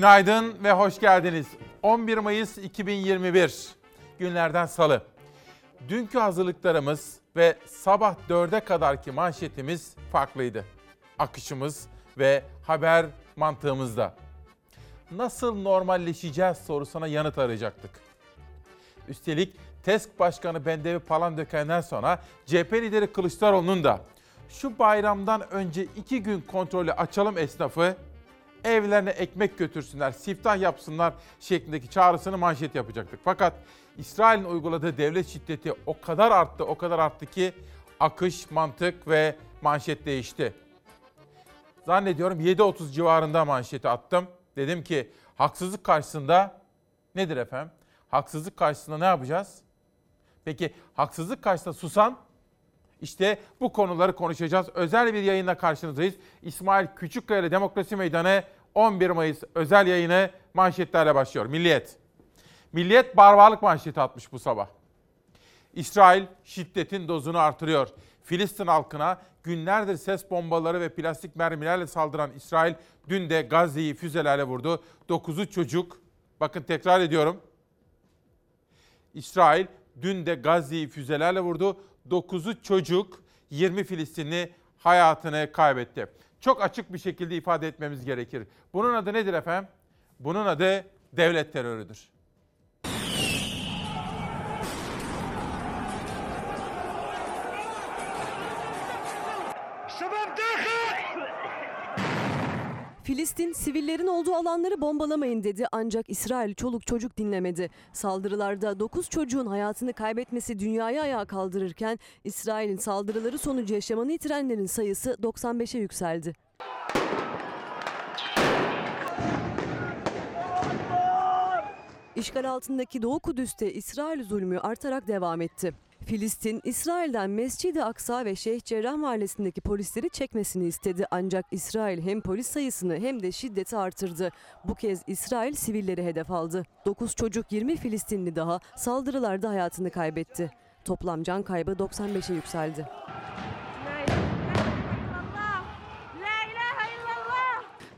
Günaydın ve hoş geldiniz. 11 Mayıs 2021 günlerden salı. Dünkü hazırlıklarımız ve sabah 4'e kadarki manşetimiz farklıydı. Akışımız ve haber mantığımızda. Nasıl normalleşeceğiz sorusuna yanıt arayacaktık. Üstelik TESK Başkanı Bendevi Palandöken'den sonra CHP lideri Kılıçdaroğlu'nun da şu bayramdan önce iki gün kontrolü açalım esnafı, evlerine ekmek götürsünler, siftah yapsınlar şeklindeki çağrısını manşet yapacaktık. Fakat İsrail'in uyguladığı devlet şiddeti o kadar arttı, o kadar arttı ki akış, mantık ve manşet değişti. Zannediyorum 7.30 civarında manşeti attım. Dedim ki haksızlık karşısında nedir efendim? Haksızlık karşısında ne yapacağız? Peki haksızlık karşısında susan işte bu konuları konuşacağız. Özel bir yayınla karşınızdayız. İsmail Küçükkaya ile Demokrasi Meydanı 11 Mayıs özel yayını manşetlerle başlıyor. Milliyet. Milliyet barbarlık manşeti atmış bu sabah. İsrail şiddetin dozunu artırıyor. Filistin halkına günlerdir ses bombaları ve plastik mermilerle saldıran İsrail dün de Gazze'yi füzelerle vurdu. 9'u çocuk. Bakın tekrar ediyorum. İsrail dün de Gazze'yi füzelerle vurdu. 9'u çocuk, 20 Filistinli hayatını kaybetti. Çok açık bir şekilde ifade etmemiz gerekir. Bunun adı nedir efendim? Bunun adı devlet terörüdür. Filistin sivillerin olduğu alanları bombalamayın dedi ancak İsrail çoluk çocuk dinlemedi. Saldırılarda 9 çocuğun hayatını kaybetmesi dünyayı ayağa kaldırırken İsrail'in saldırıları sonucu yaşamını yitirenlerin sayısı 95'e yükseldi. İşgal altındaki Doğu Kudüs'te İsrail zulmü artarak devam etti. Filistin, İsrail'den Mescid-i Aksa ve Şeyh Cerrah mahallesindeki polisleri çekmesini istedi. Ancak İsrail hem polis sayısını hem de şiddeti artırdı. Bu kez İsrail sivilleri hedef aldı. 9 çocuk 20 Filistinli daha saldırılarda hayatını kaybetti. Toplam can kaybı 95'e yükseldi.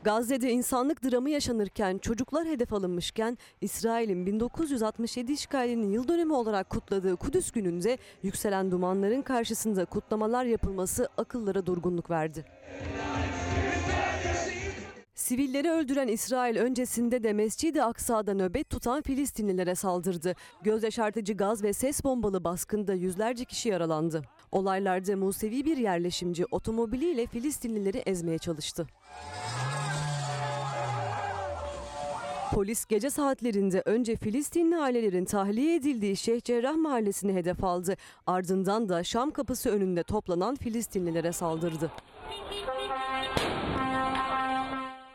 Gazze'de insanlık dramı yaşanırken çocuklar hedef alınmışken İsrail'in 1967 işgalinin yıl dönümü olarak kutladığı Kudüs gününde yükselen dumanların karşısında kutlamalar yapılması akıllara durgunluk verdi. Sivilleri öldüren İsrail öncesinde de Mescid-i Aksa'da nöbet tutan Filistinlilere saldırdı. Göz yaşartıcı gaz ve ses bombalı baskında yüzlerce kişi yaralandı. Olaylarda Musevi bir yerleşimci otomobiliyle Filistinlileri ezmeye çalıştı. Polis gece saatlerinde önce Filistinli ailelerin tahliye edildiği Şeyh Cerrah mahallesini hedef aldı. Ardından da Şam kapısı önünde toplanan Filistinlilere saldırdı.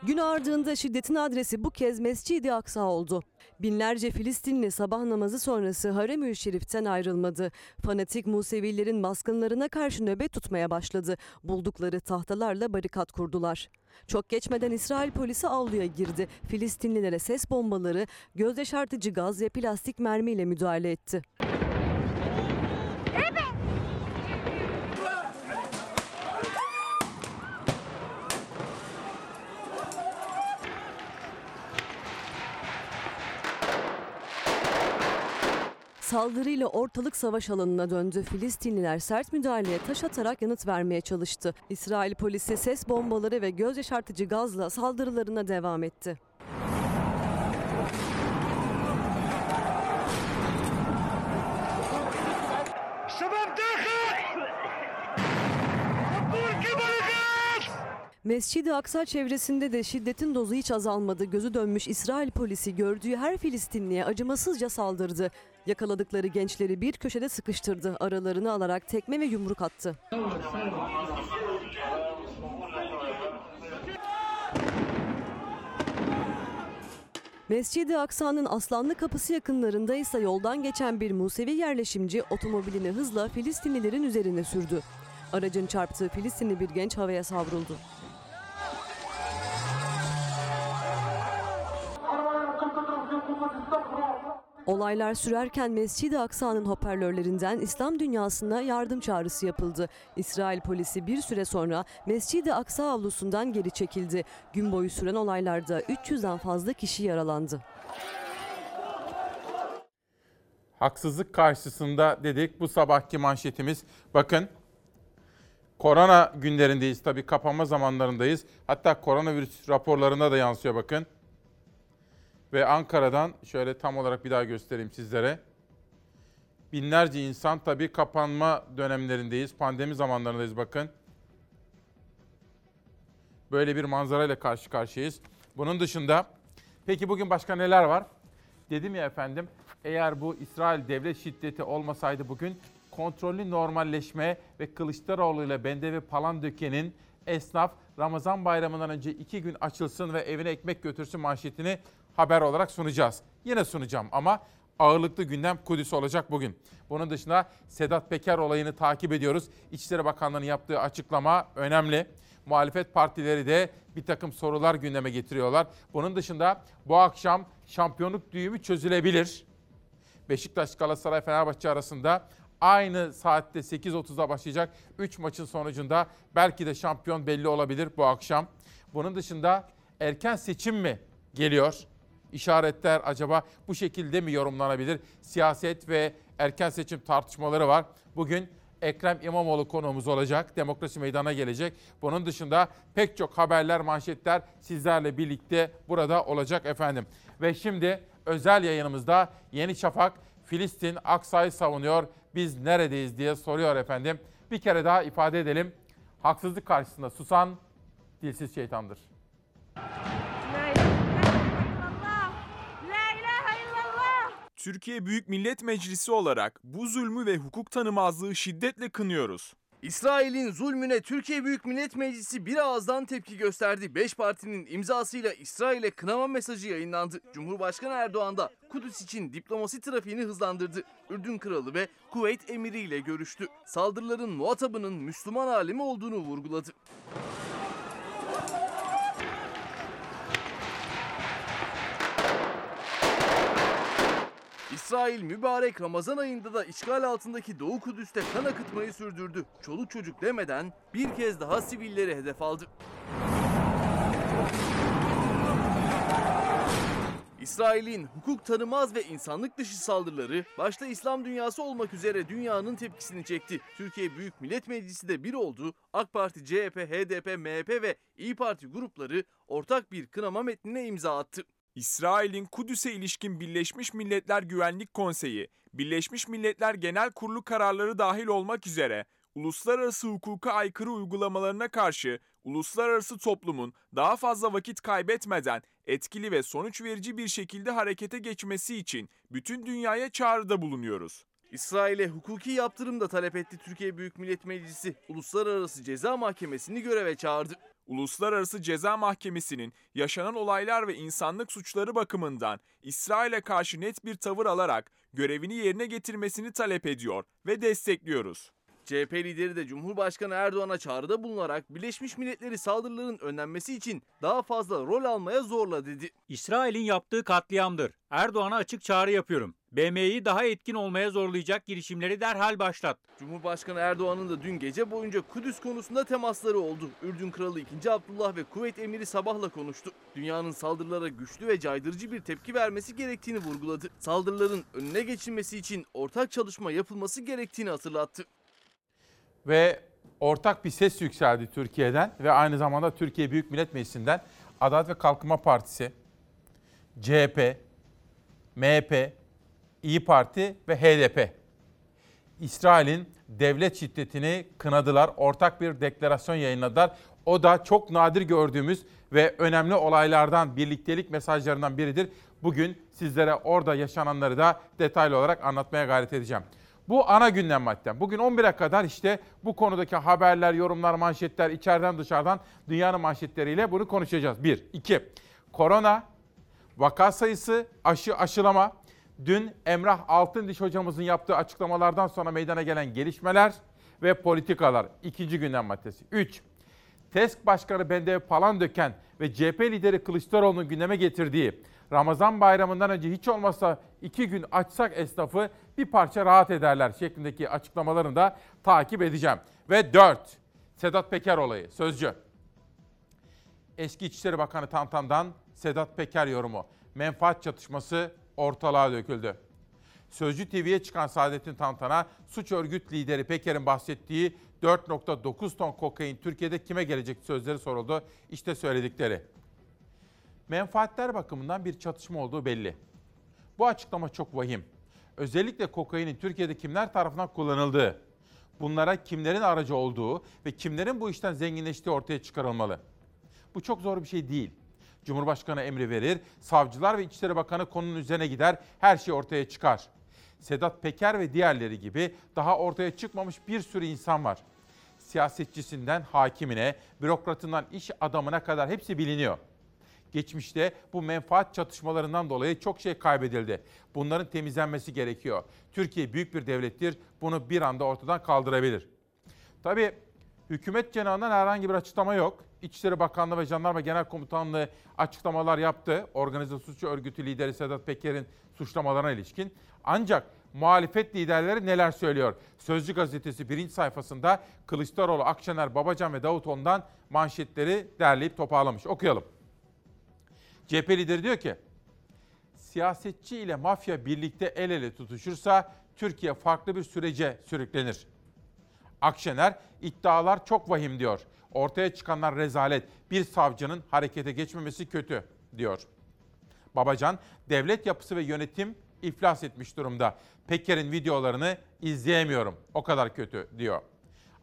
Gün ardında şiddetin adresi bu kez Mescid-i Aksa oldu. Binlerce Filistinli sabah namazı sonrası Harem-ül Şerif'ten ayrılmadı. Fanatik Musevilerin baskınlarına karşı nöbet tutmaya başladı. Buldukları tahtalarla barikat kurdular. Çok geçmeden İsrail polisi avluya girdi. Filistinlilere ses bombaları, göz yaşartıcı gaz ve plastik mermiyle müdahale etti. Saldırıyla ortalık savaş alanına döndü. Filistinliler sert müdahaleye taş atarak yanıt vermeye çalıştı. İsrail polisi ses bombaları ve göz yaşartıcı gazla saldırılarına devam etti. Mescid-i Aksa çevresinde de şiddetin dozu hiç azalmadı. Gözü dönmüş İsrail polisi gördüğü her Filistinliye acımasızca saldırdı. Yakaladıkları gençleri bir köşede sıkıştırdı. Aralarını alarak tekme ve yumruk attı. Mescid-i Aksa'nın Aslanlı Kapısı yakınlarında ise yoldan geçen bir Musevi yerleşimci otomobilini hızla Filistinlilerin üzerine sürdü. Aracın çarptığı Filistinli bir genç havaya savruldu. Olaylar sürerken Mescid-i Aksa'nın hoparlörlerinden İslam dünyasına yardım çağrısı yapıldı. İsrail polisi bir süre sonra Mescid-i Aksa avlusundan geri çekildi. Gün boyu süren olaylarda 300'den fazla kişi yaralandı. Haksızlık karşısında dedik bu sabahki manşetimiz. Bakın korona günlerindeyiz tabii kapanma zamanlarındayız. Hatta koronavirüs raporlarında da yansıyor bakın. Ve Ankara'dan şöyle tam olarak bir daha göstereyim sizlere. Binlerce insan tabii kapanma dönemlerindeyiz. Pandemi zamanlarındayız bakın. Böyle bir manzarayla karşı karşıyayız. Bunun dışında peki bugün başka neler var? Dedim ya efendim eğer bu İsrail devlet şiddeti olmasaydı bugün kontrollü normalleşme ve Kılıçdaroğlu ile Bendevi Palandöken'in esnaf Ramazan bayramından önce iki gün açılsın ve evine ekmek götürsün manşetini haber olarak sunacağız. Yine sunacağım ama ağırlıklı gündem Kudüs olacak bugün. Bunun dışında Sedat Peker olayını takip ediyoruz. İçişleri Bakanlığı'nın yaptığı açıklama önemli. Muhalefet partileri de bir takım sorular gündeme getiriyorlar. Bunun dışında bu akşam şampiyonluk düğümü çözülebilir. Beşiktaş, Galatasaray, Fenerbahçe arasında aynı saatte 8.30'da başlayacak 3 maçın sonucunda belki de şampiyon belli olabilir bu akşam. Bunun dışında erken seçim mi geliyor? İşaretler acaba bu şekilde mi yorumlanabilir? Siyaset ve erken seçim tartışmaları var. Bugün Ekrem İmamoğlu konuğumuz olacak. Demokrasi meydana gelecek. Bunun dışında pek çok haberler, manşetler sizlerle birlikte burada olacak efendim. Ve şimdi özel yayınımızda Yeni Şafak Filistin Aksa'yı savunuyor. Biz neredeyiz diye soruyor efendim. Bir kere daha ifade edelim. Haksızlık karşısında susan dilsiz şeytandır. Türkiye Büyük Millet Meclisi olarak bu zulmü ve hukuk tanımazlığı şiddetle kınıyoruz. İsrail'in zulmüne Türkiye Büyük Millet Meclisi bir ağızdan tepki gösterdi. Beş partinin imzasıyla İsrail'e kınama mesajı yayınlandı. Cumhurbaşkanı Erdoğan da Kudüs için diplomasi trafiğini hızlandırdı. Ürdün Kralı ve Kuveyt Emiri ile görüştü. Saldırıların muhatabının Müslüman alemi olduğunu vurguladı. İsrail mübarek Ramazan ayında da işgal altındaki Doğu Kudüs'te kan akıtmayı sürdürdü. Çoluk çocuk demeden bir kez daha sivilleri hedef aldı. İsrail'in hukuk tanımaz ve insanlık dışı saldırıları başta İslam dünyası olmak üzere dünyanın tepkisini çekti. Türkiye Büyük Millet Meclisi de bir oldu. AK Parti, CHP, HDP, MHP ve İyi Parti grupları ortak bir kınama metnine imza attı. İsrail'in Kudüs'e ilişkin Birleşmiş Milletler Güvenlik Konseyi, Birleşmiş Milletler Genel Kurulu kararları dahil olmak üzere uluslararası hukuka aykırı uygulamalarına karşı uluslararası toplumun daha fazla vakit kaybetmeden etkili ve sonuç verici bir şekilde harekete geçmesi için bütün dünyaya çağrıda bulunuyoruz. İsrail'e hukuki yaptırım da talep etti Türkiye Büyük Millet Meclisi. Uluslararası Ceza Mahkemesi'ni göreve çağırdı. Uluslararası Ceza Mahkemesi'nin yaşanan olaylar ve insanlık suçları bakımından İsrail'e karşı net bir tavır alarak görevini yerine getirmesini talep ediyor ve destekliyoruz. CHP lideri de Cumhurbaşkanı Erdoğan'a çağrıda bulunarak Birleşmiş Milletleri saldırıların önlenmesi için daha fazla rol almaya zorla dedi. İsrail'in yaptığı katliamdır. Erdoğan'a açık çağrı yapıyorum. BM'yi daha etkin olmaya zorlayacak girişimleri derhal başlat. Cumhurbaşkanı Erdoğan'ın da dün gece boyunca Kudüs konusunda temasları oldu. Ürdün Kralı 2. Abdullah ve Kuveyt Emiri sabahla konuştu. Dünyanın saldırılara güçlü ve caydırıcı bir tepki vermesi gerektiğini vurguladı. Saldırıların önüne geçilmesi için ortak çalışma yapılması gerektiğini hatırlattı. Ve ortak bir ses yükseldi Türkiye'den ve aynı zamanda Türkiye Büyük Millet Meclisi'nden Adalet ve Kalkınma Partisi, CHP, MHP, İyi Parti ve HDP. İsrail'in devlet şiddetini kınadılar. Ortak bir deklarasyon yayınladılar. O da çok nadir gördüğümüz ve önemli olaylardan, birliktelik mesajlarından biridir. Bugün sizlere orada yaşananları da detaylı olarak anlatmaya gayret edeceğim. Bu ana gündem maddem. Bugün 11'e kadar işte bu konudaki haberler, yorumlar, manşetler içeriden dışarıdan dünyanın manşetleriyle bunu konuşacağız. Bir. iki. Korona, vaka sayısı, aşı, aşılama. Dün Emrah Altındiş hocamızın yaptığı açıklamalardan sonra meydana gelen gelişmeler ve politikalar. ikinci gündem maddesi. 3. TESK Başkanı Bendev Palandöken ve CHP lideri Kılıçdaroğlu'nun gündeme getirdiği Ramazan bayramından önce hiç olmazsa iki gün açsak esnafı bir parça rahat ederler şeklindeki açıklamalarını da takip edeceğim. Ve 4. Sedat Peker olayı, Sözcü. Eski İçişleri Bakanı Tantan'dan Sedat Peker yorumu. Menfaat çatışması ortalığa döküldü. Sözcü TV'ye çıkan Saadettin Tantan'a suç örgüt lideri Peker'in bahsettiği 4.9 ton kokain Türkiye'de kime gelecek sözleri soruldu. İşte söyledikleri. Menfaatler bakımından bir çatışma olduğu belli. Bu açıklama çok vahim. Özellikle kokainin Türkiye'de kimler tarafından kullanıldığı, bunlara kimlerin aracı olduğu ve kimlerin bu işten zenginleştiği ortaya çıkarılmalı. Bu çok zor bir şey değil. Cumhurbaşkanı emri verir, savcılar ve İçişleri Bakanı konunun üzerine gider, her şey ortaya çıkar. Sedat Peker ve diğerleri gibi daha ortaya çıkmamış bir sürü insan var. Siyasetçisinden hakimine, bürokratından iş adamına kadar hepsi biliniyor. Geçmişte bu menfaat çatışmalarından dolayı çok şey kaybedildi. Bunların temizlenmesi gerekiyor. Türkiye büyük bir devlettir. Bunu bir anda ortadan kaldırabilir. Tabii hükümet cenahından herhangi bir açıklama yok. İçişleri Bakanlığı ve Jandarma Genel Komutanlığı açıklamalar yaptı. Organize suç örgütü lideri Sedat Peker'in suçlamalarına ilişkin. Ancak muhalefet liderleri neler söylüyor? Sözcü gazetesi birinci sayfasında Kılıçdaroğlu, Akşener, Babacan ve Davutoğlu'ndan manşetleri derleyip toparlamış. Okuyalım. CHP lideri diyor ki, siyasetçi ile mafya birlikte el ele tutuşursa Türkiye farklı bir sürece sürüklenir. Akşener iddialar çok vahim diyor. Ortaya çıkanlar rezalet. Bir savcının harekete geçmemesi kötü diyor. Babacan devlet yapısı ve yönetim iflas etmiş durumda. Peker'in videolarını izleyemiyorum. O kadar kötü diyor.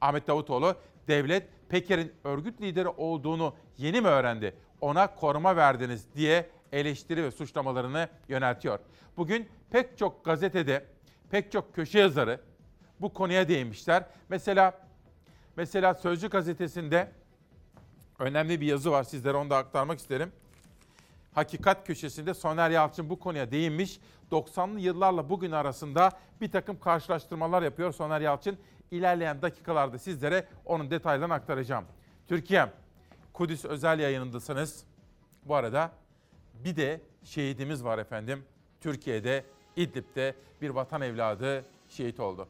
Ahmet Davutoğlu devlet Peker'in örgüt lideri olduğunu yeni mi öğrendi? Ona koruma verdiniz diye eleştiri ve suçlamalarını yöneltiyor. Bugün pek çok gazetede, pek çok köşe yazarı bu konuya değinmişler. Mesela mesela Sözcü gazetesinde önemli bir yazı var. Sizlere onu da aktarmak isterim. Hakikat köşesinde Soner Yalçın bu konuya değinmiş. 90'lı yıllarla bugün arasında bir takım karşılaştırmalar yapıyor Soner Yalçın. İlerleyen dakikalarda sizlere onun detaylarını aktaracağım. Türkiye'm, Kudüs özel yayınındasınız. Bu arada bir de şehidimiz var efendim. Türkiye'de, İdlib'de bir vatan evladı şehit oldu.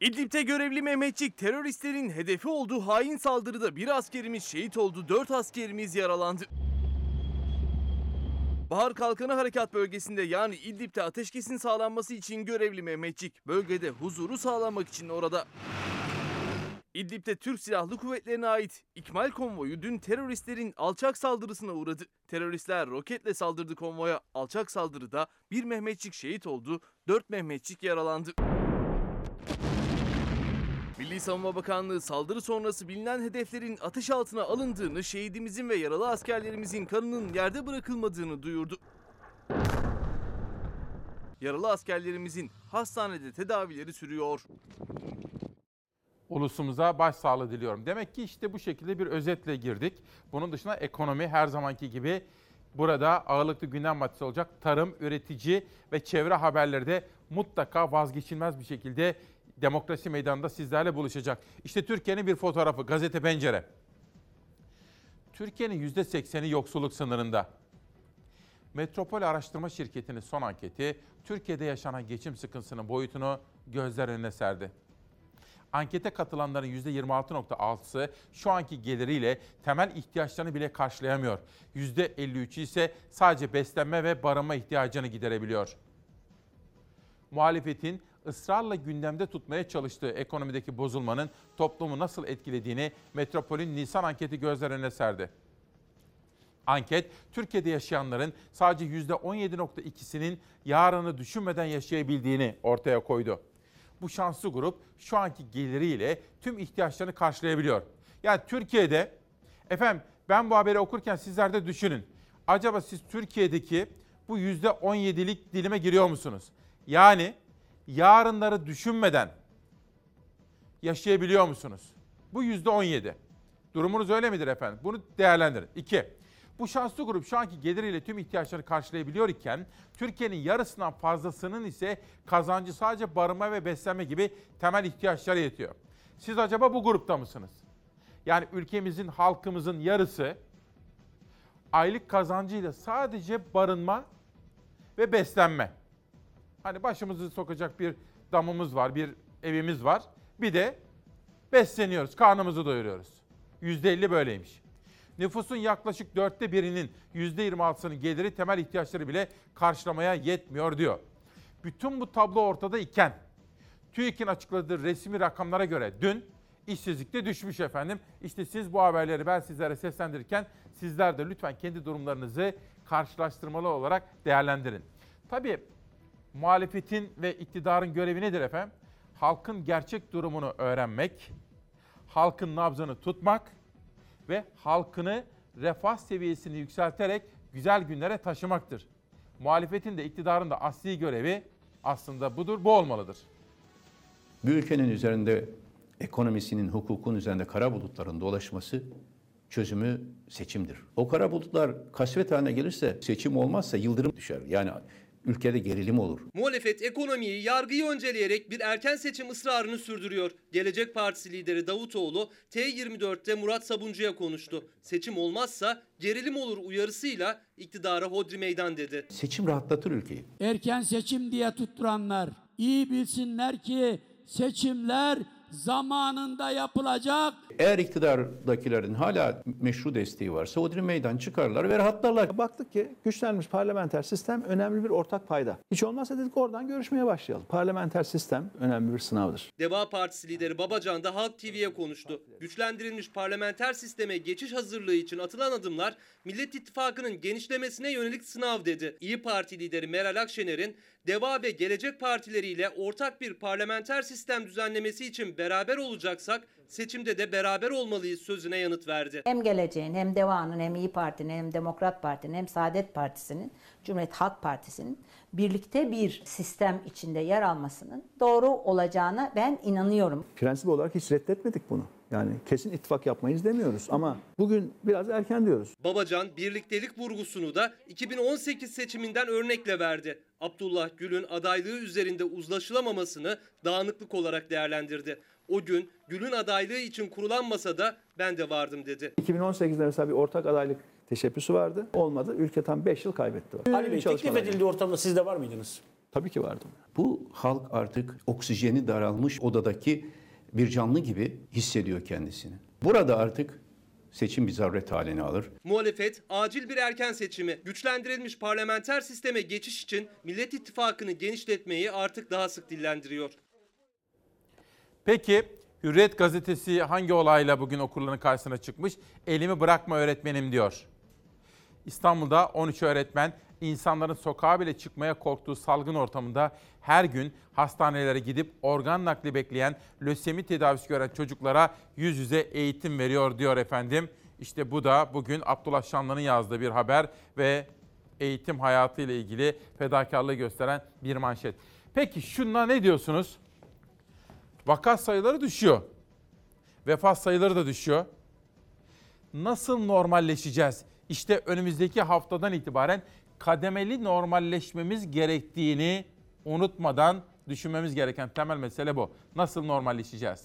İdlib'de görevli Mehmetçik teröristlerin hedefi olduğu hain saldırıda bir askerimiz şehit oldu, dört askerimiz yaralandı. Bahar Kalkanı Harekat Bölgesi'nde yani İdlib'de ateşkesin sağlanması için görevli Mehmetçik bölgede huzuru sağlamak için orada. İdlib'de Türk Silahlı Kuvvetleri'ne ait İkmal konvoyu dün teröristlerin alçak saldırısına uğradı. Teröristler roketle saldırdı konvoya. Alçak saldırıda bir Mehmetçik şehit oldu, dört Mehmetçik yaralandı. Milli Savunma Bakanlığı saldırı sonrası bilinen hedeflerin ateş altına alındığını, şehidimizin ve yaralı askerlerimizin kanının yerde bırakılmadığını duyurdu. Yaralı askerlerimizin hastanede tedavileri sürüyor. ulusumuza başsağlığı diliyorum. Demek ki işte bu şekilde bir özetle girdik. Bunun dışında ekonomi her zamanki gibi burada ağırlıklı gündem maddesi olacak. Tarım, üretici ve çevre haberleri de mutlaka vazgeçilmez bir şekilde demokrasi meydanında sizlerle buluşacak. İşte Türkiye'nin bir fotoğrafı, gazete pencere. Türkiye'nin %80'i yoksulluk sınırında. Metropol Araştırma Şirketi'nin son anketi Türkiye'de yaşanan geçim sıkıntısının boyutunu gözler önüne serdi. Ankete katılanların %26.6'sı şu anki geliriyle temel ihtiyaçlarını bile karşılayamıyor. %53'ü ise sadece beslenme ve barınma ihtiyacını giderebiliyor. Muhalefetin ısrarla gündemde tutmaya çalıştığı ekonomideki bozulmanın toplumu nasıl etkilediğini Metropol'ün Nisan anketi gözler önüne serdi. Anket, Türkiye'de yaşayanların sadece %17.2'sinin yarını düşünmeden yaşayabildiğini ortaya koydu. Bu şanslı grup şu anki geliriyle tüm ihtiyaçlarını karşılayabiliyor. Yani Türkiye'de, efendim ben bu haberi okurken sizler de düşünün. Acaba siz Türkiye'deki bu %17'lik dilime giriyor musunuz? Yani yarınları düşünmeden yaşayabiliyor musunuz? Bu %17. Durumunuz öyle midir efendim? Bunu değerlendirin. İki, Bu şanslı grup şu anki geliriyle tüm ihtiyaçlarını karşılayabiliyor iken Türkiye'nin yarısından fazlasının ise kazancı sadece barınma ve beslenme gibi temel ihtiyaçlara yetiyor. Siz acaba bu grupta mısınız? Yani ülkemizin halkımızın yarısı aylık kazancıyla sadece barınma ve beslenme. Hani başımızı sokacak bir damımız var, bir evimiz var. Bir de besleniyoruz, karnımızı doyuruyoruz. %50 böyleymiş. Nüfusun yaklaşık dörtte birinin %26'sının geliri temel ihtiyaçları bile karşılamaya yetmiyor diyor. Bütün bu tablo ortada iken TÜİK'in açıkladığı resmi rakamlara göre dün işsizlikte düşmüş efendim. İşte siz bu haberleri ben sizlere seslendirirken sizler de lütfen kendi durumlarınızı karşılaştırmalı olarak değerlendirin. Tabii muhalefetin ve iktidarın görevi nedir efendim? Halkın gerçek durumunu öğrenmek, halkın nabzını tutmak ve halkını refah seviyesini yükselterek güzel günlere taşımaktır. Muhalefetin de iktidarın da asli görevi aslında budur, bu olmalıdır. Bir ülkenin üzerinde ekonomisinin, hukukun üzerinde kara bulutların dolaşması çözümü seçimdir. O kara bulutlar kasvet haline gelirse, seçim olmazsa yıldırım düşer. Yani ülkede gerilim olur. Muhalefet ekonomiyi, yargıyı önceleyerek bir erken seçim ısrarını sürdürüyor. Gelecek Partisi lideri Davutoğlu T24'te Murat Sabuncu'ya konuştu. Seçim olmazsa gerilim olur uyarısıyla iktidara hodri meydan dedi. Seçim rahatlatır ülkeyi. erken seçim diye tutturanlar iyi bilsinler ki seçimler zamanında yapılacak. Eğer iktidardakilerin hala meşru desteği varsa Odri meydan çıkarlar ve rahatlarlar. Baktık ki güçlenmiş parlamenter sistem önemli bir ortak payda. Hiç olmazsa dedik oradan görüşmeye başlayalım. Parlamenter sistem önemli bir sınavdır. Deva Partisi lideri Babacan da Halk TV'ye konuştu. Güçlendirilmiş parlamenter sisteme geçiş hazırlığı için atılan adımlar Millet İttifakı'nın genişlemesine yönelik sınav dedi. İyi Parti lideri Meral Akşener'in Deva ve Gelecek Partileriyle ortak bir parlamenter sistem düzenlemesi için beraber olacaksak seçimde de beraber olmalıyız sözüne yanıt verdi. Hem geleceğin hem Deva'nın hem İyi Parti'nin hem Demokrat Parti'nin hem Saadet Partisi'nin Cumhuriyet Halk Partisi'nin birlikte bir sistem içinde yer almasının doğru olacağına ben inanıyorum. Prensip olarak hiç reddetmedik bunu. Yani kesin ittifak yapmayız demiyoruz ama bugün biraz erken diyoruz. Babacan birliktelik vurgusunu da 2018 seçiminden örnekle verdi. Abdullah Gül'ün adaylığı üzerinde uzlaşılamamasını dağınıklık olarak değerlendirdi. O gün Gül'ün adaylığı için kurulan masada ben de vardım dedi. 2018'de mesela bir ortak adaylık teşebbüsü vardı. Olmadı. Ülke tam 5 yıl kaybetti. Ali Bey teklif edildiği ortamda siz de var mıydınız? Tabii ki vardım. Bu halk artık oksijeni daralmış odadaki bir canlı gibi hissediyor kendisini. Burada artık seçim bir zaruret haline alır. Muhalefet acil bir erken seçimi, güçlendirilmiş parlamenter sisteme geçiş için Millet İttifakı'nı genişletmeyi artık daha sık dillendiriyor. Peki Hürriyet gazetesi hangi olayla bugün okurların karşısına çıkmış? Elimi bırakma öğretmenim diyor. İstanbul'da 13 öğretmen insanların sokağa bile çıkmaya korktuğu salgın ortamında her gün hastanelere gidip organ nakli bekleyen lösemi tedavisi gören çocuklara yüz yüze eğitim veriyor diyor efendim. İşte bu da bugün Abdullah Şanlı'nın yazdığı bir haber ve eğitim hayatı ile ilgili fedakarlığı gösteren bir manşet. Peki şuna ne diyorsunuz? Vaka sayıları düşüyor. Vefat sayıları da düşüyor. Nasıl normalleşeceğiz? İşte önümüzdeki haftadan itibaren kademeli normalleşmemiz gerektiğini unutmadan düşünmemiz gereken temel mesele bu. Nasıl normalleşeceğiz?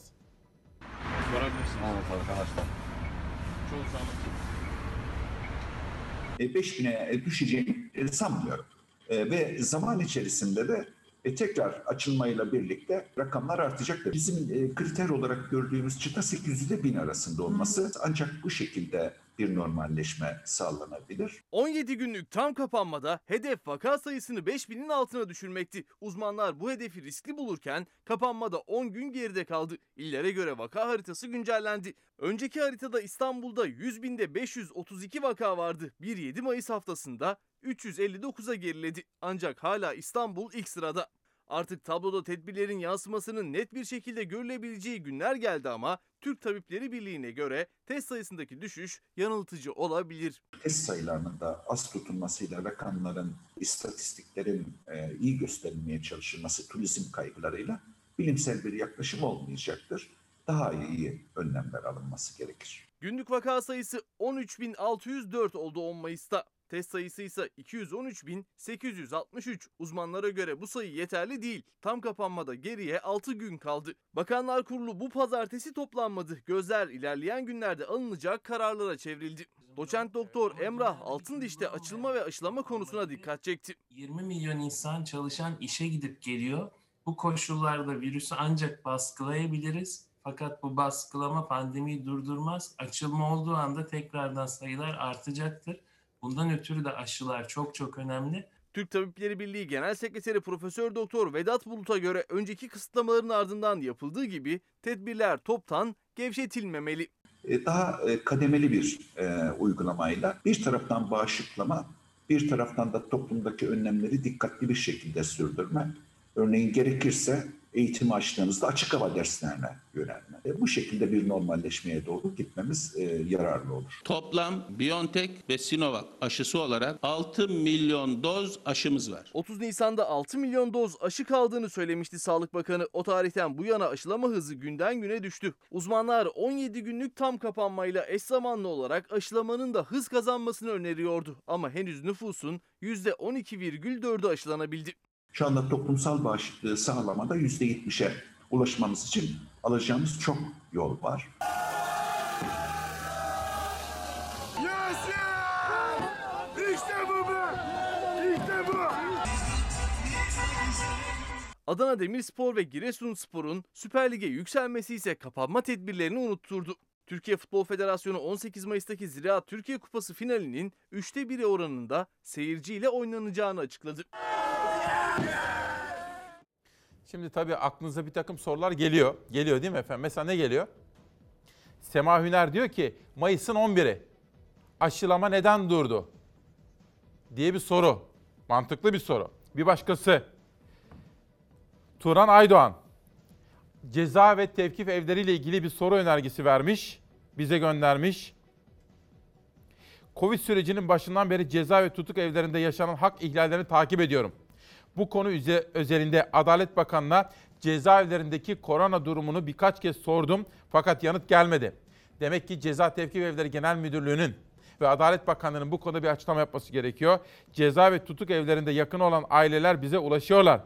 E, 5000'e düşeceğini e, sanmıyorum. E, Ve zaman içerisinde de e, tekrar açılmayla birlikte rakamlar artacaktır. Bizim e, kriter olarak gördüğümüz çıta 800 ile 1000 arasında olması ancak bu şekilde bir normalleşme sağlanabilir. 17 günlük tam kapanmada hedef vaka sayısını 5000'in altına düşürmekti. Uzmanlar bu hedefi riskli bulurken kapanmada 10 gün geride kaldı. İllere göre vaka haritası güncellendi. Önceki haritada İstanbul'da 100 binde 532 vaka vardı. 1-7 Mayıs haftasında 359'a geriledi. Ancak hala İstanbul ilk sırada. Artık tabloda tedbirlerin yansımasının net bir şekilde görülebileceği günler geldi ama Türk Tabipleri Birliği'ne göre test sayısındaki düşüş yanıltıcı olabilir. Test sayılarının da az tutulmasıyla rakamların, istatistiklerin e, iyi gösterilmeye çalışılması turizm kaygılarıyla bilimsel bir yaklaşım olmayacaktır. daha iyi önlemler alınması gerekir. Günlük vaka sayısı 13.604 oldu 10 Mayıs'ta. Test sayısı ise 213.863. Uzmanlara göre bu sayı yeterli değil. Tam kapanmada geriye 6 gün kaldı. Bakanlar Kurulu bu pazartesi toplanmadı. Gözler ilerleyen günlerde alınacak kararlara çevrildi. Doçent Doktor Emrah Altındiş'te açılma ve aşılama konusuna dikkat çekti. 20 milyon insan çalışan işe gidip geliyor. Bu koşullarda virüsü ancak baskılayabiliriz. Fakat bu baskılama pandemiyi durdurmaz. Açılma olduğu anda tekrardan sayılar artacaktır. Bundan ötürü de aşılar çok çok önemli. Türk Tabipleri Birliği Genel Sekreteri Profesör Doktor Vedat Bulut'a göre önceki kısıtlamaların ardından yapıldığı gibi tedbirler toptan gevşetilmemeli. E, Daha e, kademeli bir e, uygulamayla bir taraftan bağışıklama, bir taraftan da toplumdaki önlemleri dikkatli bir şekilde sürdürme. Örneğin gerekirse eğitim açtığımızda açık hava derslerine yönelme. E, Bu şekilde bir normalleşmeye doğru gitmemiz e, yararlı olur. Toplam BioNTech ve Sinovac aşısı olarak 6 milyon doz aşımız var. 30 Nisan'da 6 milyon doz aşı kaldığını söylemişti Sağlık Bakanı. O tarihten bu yana aşılama hızı günden güne düştü. Uzmanlar 17 günlük tam kapanmayla eş zamanlı olarak aşılamanın da hız kazanmasını öneriyordu. Ama henüz nüfusun %12,4'ü aşılanabildi. Şu anda toplumsal bağışıklığı sağlamada yüzde yetmişe ulaşmamız için alacağımız çok yol var. İşte bu be! İşte bu! Adana Demirspor ve Giresunspor'un Süper Lig'e yükselmesi ise kapanma tedbirlerini unutturdu. Türkiye Futbol Federasyonu 18 Mayıs'taki Ziraat Türkiye Kupası finalinin 3'te 1'i oranında seyirciyle oynanacağını açıkladı. Şimdi tabii aklınıza bir takım sorular geliyor. Geliyor değil mi efendim? Mesela ne geliyor? Sema Hüner diyor ki Mayıs'ın 11'i aşılama neden durdu? Diye bir soru. Mantıklı bir soru. Bir başkası. Turan Aydoğan. Ceza ve tevkif evleriyle ilgili bir soru önergesi vermiş. Bize göndermiş. Covid sürecinin başından beri ceza ve tutuk evlerinde yaşanan hak ihlallerini takip ediyorum. Bu konu özelinde Adalet Bakanı'na cezaevlerindeki korona durumunu birkaç kez sordum fakat yanıt gelmedi. Demek ki Ceza Tevkif Evleri Genel Müdürlüğü'nün ve Adalet Bakanlığı'nın bu konuda bir açıklama yapması gerekiyor. Ceza ve tutuk evlerinde yakın olan aileler bize ulaşıyorlar.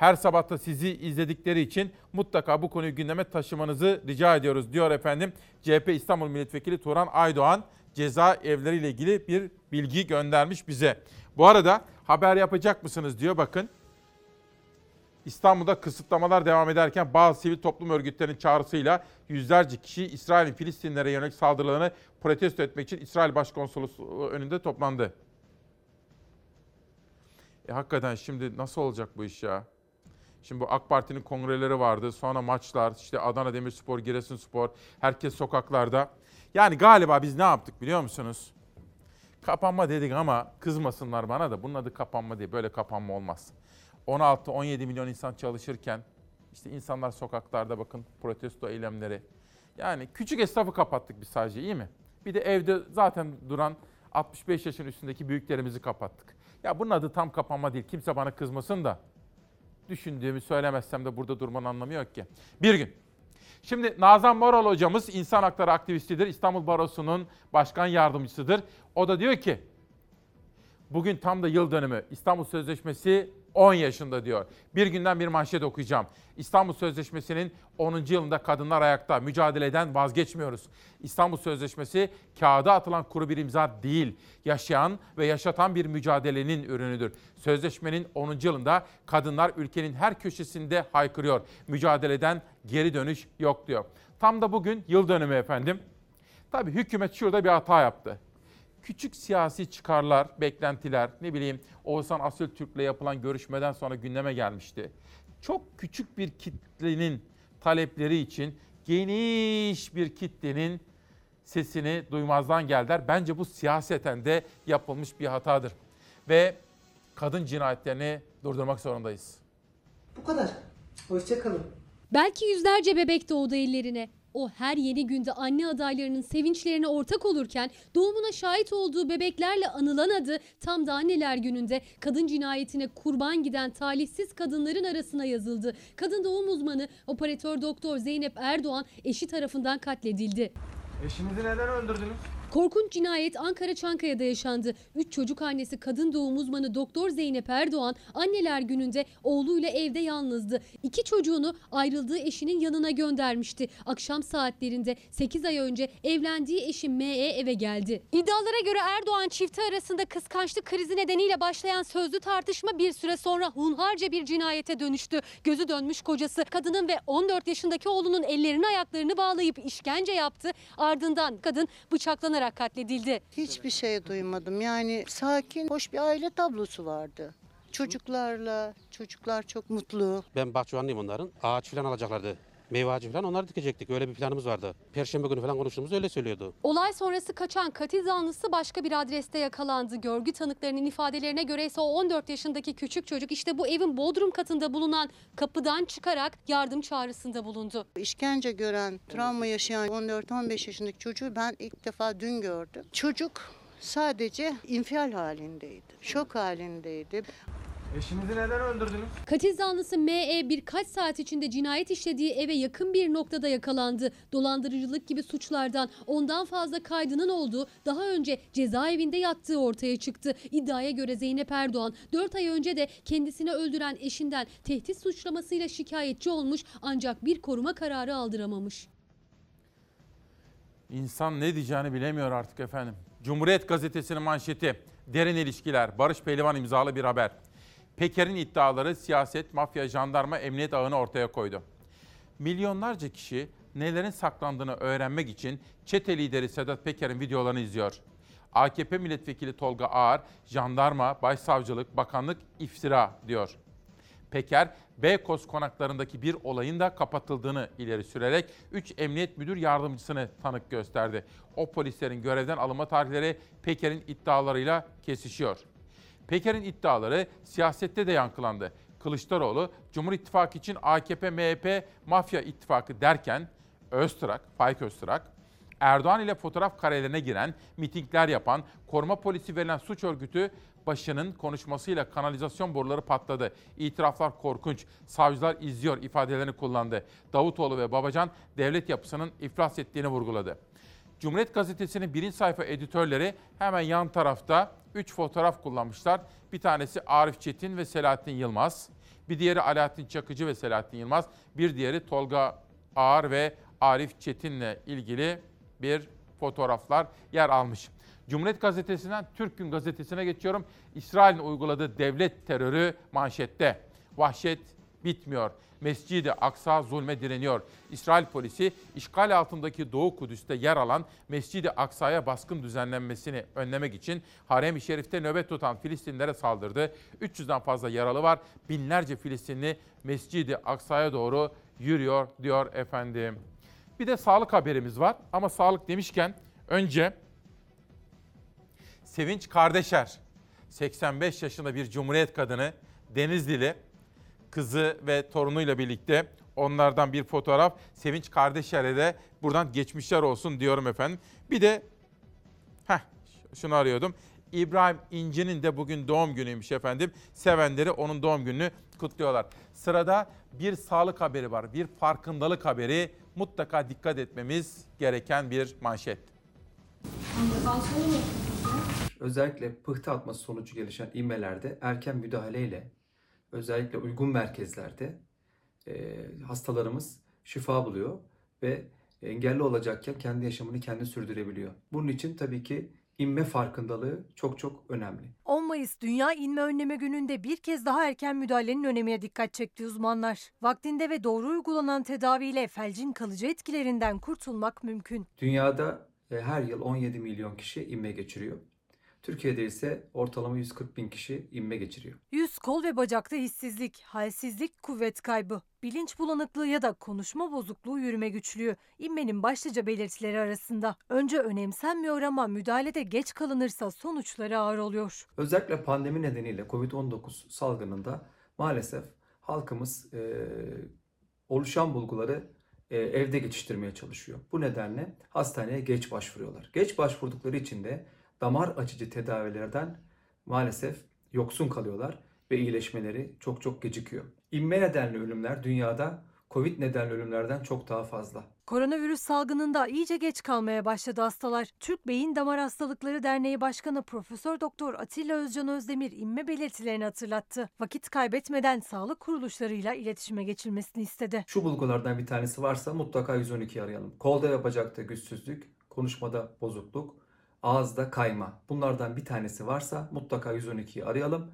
Her sabah da sizi izledikleri için mutlaka bu konuyu gündeme taşımanızı rica ediyoruz diyor efendim. CHP İstanbul Milletvekili Turan Aydoğan ceza evleriyle ilgili bir bilgi göndermiş bize. Bu arada haber yapacak mısınız diyor bakın. İstanbul'da kısıtlamalar devam ederken bazı sivil toplum örgütlerinin çağrısıyla yüzlerce kişi İsrail'in Filistinlere yönelik saldırılarını protesto etmek için İsrail Başkonsolosluğu önünde toplandı. E hakikaten şimdi nasıl olacak bu iş ya? Şimdi bu AK Parti'nin kongreleri vardı. Sonra maçlar, işte Adana Demirspor, Giresunspor, herkes sokaklarda. Yani galiba biz ne yaptık biliyor musunuz? Kapanma dedik ama kızmasınlar bana da bunun adı kapanma değil. Böyle kapanma olmaz. 16-17 milyon insan çalışırken işte insanlar sokaklarda bakın protesto eylemleri. Yani küçük esnafı kapattık biz sadece iyi mi? Bir de evde zaten duran 65 yaşın üstündeki büyüklerimizi kapattık. Ya bunun adı tam kapanma değil. Kimse bana kızmasın da düşündüğümü söylemezsem de burada durmanın anlamı yok ki. Bir gün. Şimdi Nazan Moral hocamız insan hakları aktivistidir. İstanbul Barosu'nun başkan yardımcısıdır. O da diyor ki bugün tam da yıl dönümü. İstanbul Sözleşmesi 10 yaşında diyor. Bir günden bir manşet okuyacağım. İstanbul Sözleşmesi'nin 10. yılında kadınlar ayakta mücadeleden vazgeçmiyoruz. İstanbul Sözleşmesi kağıda atılan kuru bir imza değil, yaşayan ve yaşatan bir mücadelenin ürünüdür. Sözleşmenin 10. yılında kadınlar ülkenin her köşesinde haykırıyor. Mücadeleden geri dönüş yok diyor. Tam da bugün yıl dönümü efendim. Tabii hükümet şurada bir hata yaptı küçük siyasi çıkarlar, beklentiler, ne bileyim Oğuzhan Asıltürk'le yapılan görüşmeden sonra gündeme gelmişti. Çok küçük bir kitlenin talepleri için geniş bir kitlenin sesini duymazdan geldiler. Bence bu siyaseten de yapılmış bir hatadır. Ve kadın cinayetlerini durdurmak zorundayız. Bu kadar. Hoşçakalın. Belki yüzlerce bebek doğdu ellerine. O her yeni günde anne adaylarının sevinçlerine ortak olurken doğumuna şahit olduğu bebeklerle anılan adı tam da anneler gününde kadın cinayetine kurban giden talihsiz kadınların arasına yazıldı. Kadın doğum uzmanı operatör doktor Zeynep Erdoğan eşi tarafından katledildi. Eşinizi neden öldürdünüz? Korkunç cinayet Ankara Çankaya'da yaşandı. Üç çocuk annesi kadın doğum uzmanı Doktor Zeynep Erdoğan anneler gününde oğluyla evde yalnızdı. İki çocuğunu ayrıldığı eşinin yanına göndermişti. Akşam saatlerinde 8 ay önce evlendiği eşi M.E. eve geldi. İddialara göre Erdoğan çifti arasında kıskançlık krizi nedeniyle başlayan sözlü tartışma bir süre sonra hunharca bir cinayete dönüştü. Gözü dönmüş kocası kadının ve 14 yaşındaki oğlunun ellerini ayaklarını bağlayıp işkence yaptı. Ardından kadın bıçaklanarak katledildi. Hiçbir şey duymadım. Yani sakin, hoş bir aile tablosu vardı. Çocuklarla, çocuklar çok mutlu. Ben bahçıvanlıyım onların. Ağaç falan alacaklardı. Meyve ağacı falan onları dikecektik. Öyle bir planımız vardı. Perşembe günü falan konuştuğumuzda öyle söylüyordu. Olay sonrası kaçan katil zanlısı başka bir adreste yakalandı. Görgü tanıklarının ifadelerine göre ise o 14 yaşındaki küçük çocuk işte bu evin bodrum katında bulunan kapıdan çıkarak yardım çağrısında bulundu. İşkence gören, travma yaşayan 14-15 yaşındaki çocuğu ben ilk defa dün gördüm. Çocuk sadece infial halindeydi, şok halindeydi. Eşinizi neden öldürdünüz? Katil zanlısı M.E. birkaç saat içinde cinayet işlediği eve yakın bir noktada yakalandı. Dolandırıcılık gibi suçlardan ondan fazla kaydının olduğu daha önce cezaevinde yattığı ortaya çıktı. İddiaya göre Zeynep Erdoğan 4 ay önce de kendisini öldüren eşinden tehdit suçlamasıyla şikayetçi olmuş ancak bir koruma kararı aldıramamış. İnsan ne diyeceğini bilemiyor artık efendim. Cumhuriyet Gazetesi'nin manşeti. Derin ilişkiler. Barış Pehlivan imzalı bir haber. Peker'in iddiaları siyaset, mafya, jandarma, emniyet ağını ortaya koydu. Milyonlarca kişi nelerin saklandığını öğrenmek için çete lideri Sedat Peker'in videolarını izliyor. AKP milletvekili Tolga Ağar, jandarma, başsavcılık, bakanlık iftira diyor. Peker, Beykoz konaklarındaki bir olayın da kapatıldığını ileri sürerek 3 emniyet müdür yardımcısını tanık gösterdi. O polislerin görevden alınma tarihleri Peker'in iddialarıyla kesişiyor. Peker'in iddiaları siyasette de yankılandı. Kılıçdaroğlu, Cumhur İttifakı için AKP, MHP, mafya ittifakı derken Öztrak, Faik Öztrak, Erdoğan ile fotoğraf karelerine giren, mitingler yapan, koruma polisi verilen suç örgütü başının konuşmasıyla kanalizasyon boruları patladı. İtiraflar korkunç, savcılar izliyor ifadelerini kullandı. Davutoğlu ve Babacan devlet yapısının iflas ettiğini vurguladı. Cumhuriyet Gazetesi'nin birinci sayfa editörleri hemen yan tarafta 3 fotoğraf kullanmışlar. Bir tanesi Arif Çetin ve Selahattin Yılmaz. Bir diğeri Alaaddin Çakıcı ve Selahattin Yılmaz. Bir diğeri Tolga Ağar ve Arif Çetin'le ilgili bir fotoğraflar yer almış. Cumhuriyet Gazetesi'nden Türk Gün Gazetesi'ne geçiyorum. İsrail'in uyguladığı devlet terörü manşette. Vahşet bitmiyor. Mescid-i Aksa zulme direniyor. İsrail polisi işgal altındaki Doğu Kudüs'te yer alan Mescid-i Aksa'ya baskın düzenlenmesini önlemek için Harem-i Şerif'te nöbet tutan Filistinlere saldırdı. 300'den fazla yaralı var. Binlerce Filistinli Mescid-i Aksa'ya doğru yürüyor diyor efendim. Bir de sağlık haberimiz var ama sağlık demişken önce Sevinç Kardeşer 85 yaşında bir cumhuriyet kadını Denizlili kızı ve torunuyla birlikte onlardan bir fotoğraf. Sevinç Kardeşer'e de buradan geçmişler olsun diyorum efendim. Bir de heh, şunu arıyordum. İbrahim İnci'nin de bugün doğum günüymüş efendim. Sevenleri onun doğum gününü kutluyorlar. Sırada bir sağlık haberi var, bir farkındalık haberi. Mutlaka dikkat etmemiz gereken bir manşet. Özellikle pıhtı atması sonucu gelişen inmelerde erken müdahaleyle özellikle uygun merkezlerde e, hastalarımız şifa buluyor ve engelli olacakken kendi yaşamını kendi sürdürebiliyor. Bunun için tabii ki inme farkındalığı çok çok önemli. 10 Mayıs Dünya İnme Önleme Günü'nde bir kez daha erken müdahalenin önemine dikkat çekti uzmanlar. Vaktinde ve doğru uygulanan tedaviyle felcin kalıcı etkilerinden kurtulmak mümkün. Dünyada e, her yıl 17 milyon kişi inme geçiriyor. Türkiye'de ise ortalama 140 bin kişi inme geçiriyor. Yüz, kol ve bacakta hissizlik, halsizlik, kuvvet kaybı, bilinç bulanıklığı ya da konuşma bozukluğu, yürüme güçlüğü inmenin başlıca belirtileri arasında. Önce önemsenmiyor ama müdahalede geç kalınırsa sonuçları ağır oluyor. Özellikle pandemi nedeniyle COVID-19 salgınında maalesef halkımız e, oluşan bulguları evde geçiştirmeye çalışıyor. Bu nedenle hastaneye geç başvuruyorlar. Geç başvurdukları için de damar açıcı tedavilerden maalesef yoksun kalıyorlar ve iyileşmeleri çok çok gecikiyor. İnme nedenli ölümler dünyada Covid nedenli ölümlerden çok daha fazla. Koronavirüs salgınında iyice geç kalmaya başladı hastalar. Türk Beyin Damar Hastalıkları Derneği Başkanı Profesör Doktor Atilla Özcan Özdemir inme belirtilerini hatırlattı. Vakit kaybetmeden sağlık kuruluşlarıyla iletişime geçilmesini istedi. Şu bulgulardan bir tanesi varsa mutlaka 112 arayalım. Kolda ve bacakta güçsüzlük, konuşmada bozukluk, ağızda kayma. Bunlardan bir tanesi varsa mutlaka 112'yi arayalım.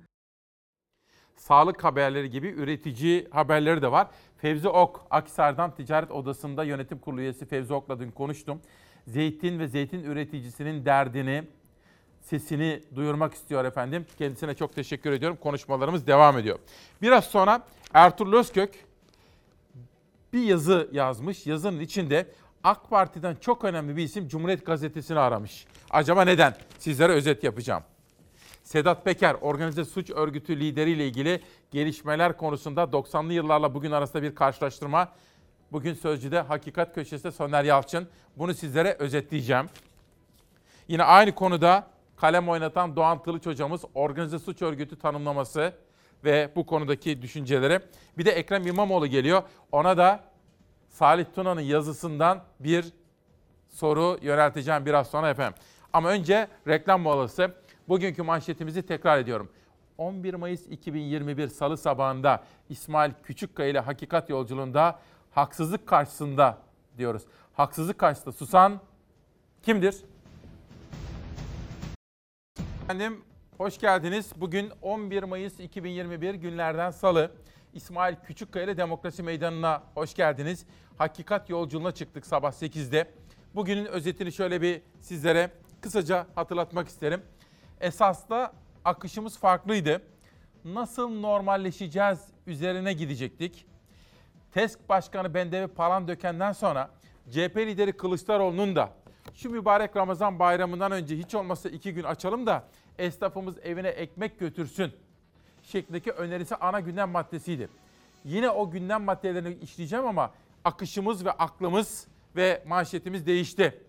Sağlık haberleri gibi üretici haberleri de var. Fevzi Ok, Akhisar'dan Ticaret Odası'nda yönetim kurulu üyesi Fevzi Ok'la dün konuştum. Zeytin ve zeytin üreticisinin derdini, sesini duyurmak istiyor efendim. Kendisine çok teşekkür ediyorum. Konuşmalarımız devam ediyor. Biraz sonra Ertuğrul Özkök bir yazı yazmış. Yazının içinde AK Parti'den çok önemli bir isim Cumhuriyet Gazetesi'ni aramış. Acaba neden? Sizlere özet yapacağım. Sedat Peker, organize suç örgütü lideriyle ilgili gelişmeler konusunda 90'lı yıllarla bugün arasında bir karşılaştırma. Bugün Sözcü'de Hakikat Köşesi'nde Soner Yalçın. Bunu sizlere özetleyeceğim. Yine aynı konuda kalem oynatan Doğan Tılıç hocamız organize suç örgütü tanımlaması ve bu konudaki düşünceleri. Bir de Ekrem İmamoğlu geliyor. Ona da Salih Tuna'nın yazısından bir soru yönelteceğim biraz sonra efendim. Ama önce reklam molası. Bugünkü manşetimizi tekrar ediyorum. 11 Mayıs 2021 Salı sabahında İsmail Küçükkaya ile Hakikat Yolculuğunda haksızlık karşısında diyoruz. Haksızlık karşısında susan kimdir? Efendim hoş geldiniz. Bugün 11 Mayıs 2021 günlerden salı. İsmail Küçükkaya ile Demokrasi Meydanı'na hoş geldiniz. Hakikat yolculuğuna çıktık sabah 8'de. Bugünün özetini şöyle bir sizlere kısaca hatırlatmak isterim. Esasda akışımız farklıydı. Nasıl normalleşeceğiz üzerine gidecektik. TESK Başkanı Bendevi Palandöken'den sonra CHP lideri Kılıçdaroğlu'nun da şu mübarek Ramazan bayramından önce hiç olmazsa iki gün açalım da esnafımız evine ekmek götürsün şeklindeki önerisi ana gündem maddesiydi. Yine o gündem maddelerini işleyeceğim ama akışımız ve aklımız ve manşetimiz değişti.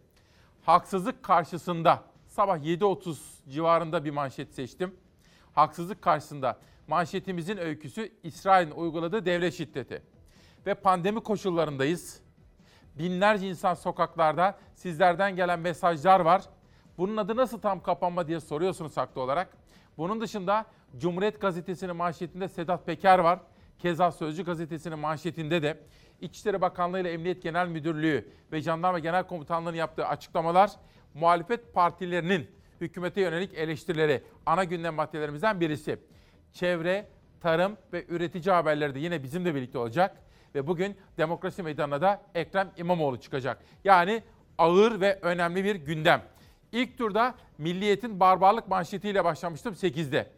Haksızlık karşısında sabah 7.30 civarında bir manşet seçtim. Haksızlık karşısında manşetimizin öyküsü İsrail'in uyguladığı devlet şiddeti. Ve pandemi koşullarındayız. Binlerce insan sokaklarda sizlerden gelen mesajlar var. Bunun adı nasıl tam kapanma diye soruyorsunuz haklı olarak. Bunun dışında Cumhuriyet Gazetesi'nin manşetinde Sedat Peker var. Keza Sözcü Gazetesi'nin manşetinde de İçişleri Bakanlığı ile Emniyet Genel Müdürlüğü ve Jandarma Genel Komutanlığı'nın yaptığı açıklamalar muhalefet partilerinin hükümete yönelik eleştirileri ana gündem maddelerimizden birisi. Çevre, tarım ve üretici haberleri de yine bizimle birlikte olacak. Ve bugün demokrasi meydanına da Ekrem İmamoğlu çıkacak. Yani ağır ve önemli bir gündem. İlk turda Milliyet'in barbarlık manşetiyle başlamıştım 8'de.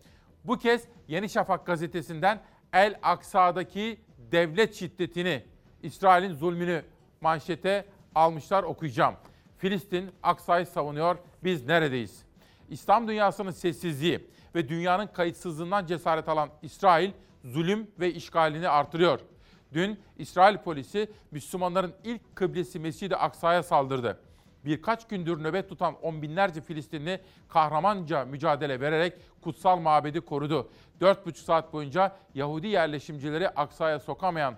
Bu kez Yeni Şafak gazetesinden El Aksa'daki devlet şiddetini, İsrail'in zulmünü manşete almışlar okuyacağım. Filistin Aksa'yı savunuyor, biz neredeyiz? İslam dünyasının sessizliği ve dünyanın kayıtsızlığından cesaret alan İsrail zulüm ve işgalini artırıyor. Dün İsrail polisi Müslümanların ilk kıblesi Mescid-i Aksa'ya saldırdı. Birkaç gündür nöbet tutan on binlerce Filistinli kahramanca mücadele vererek kutsal mabedi korudu. 4,5 saat boyunca Yahudi yerleşimcileri Aksa'ya sokamayan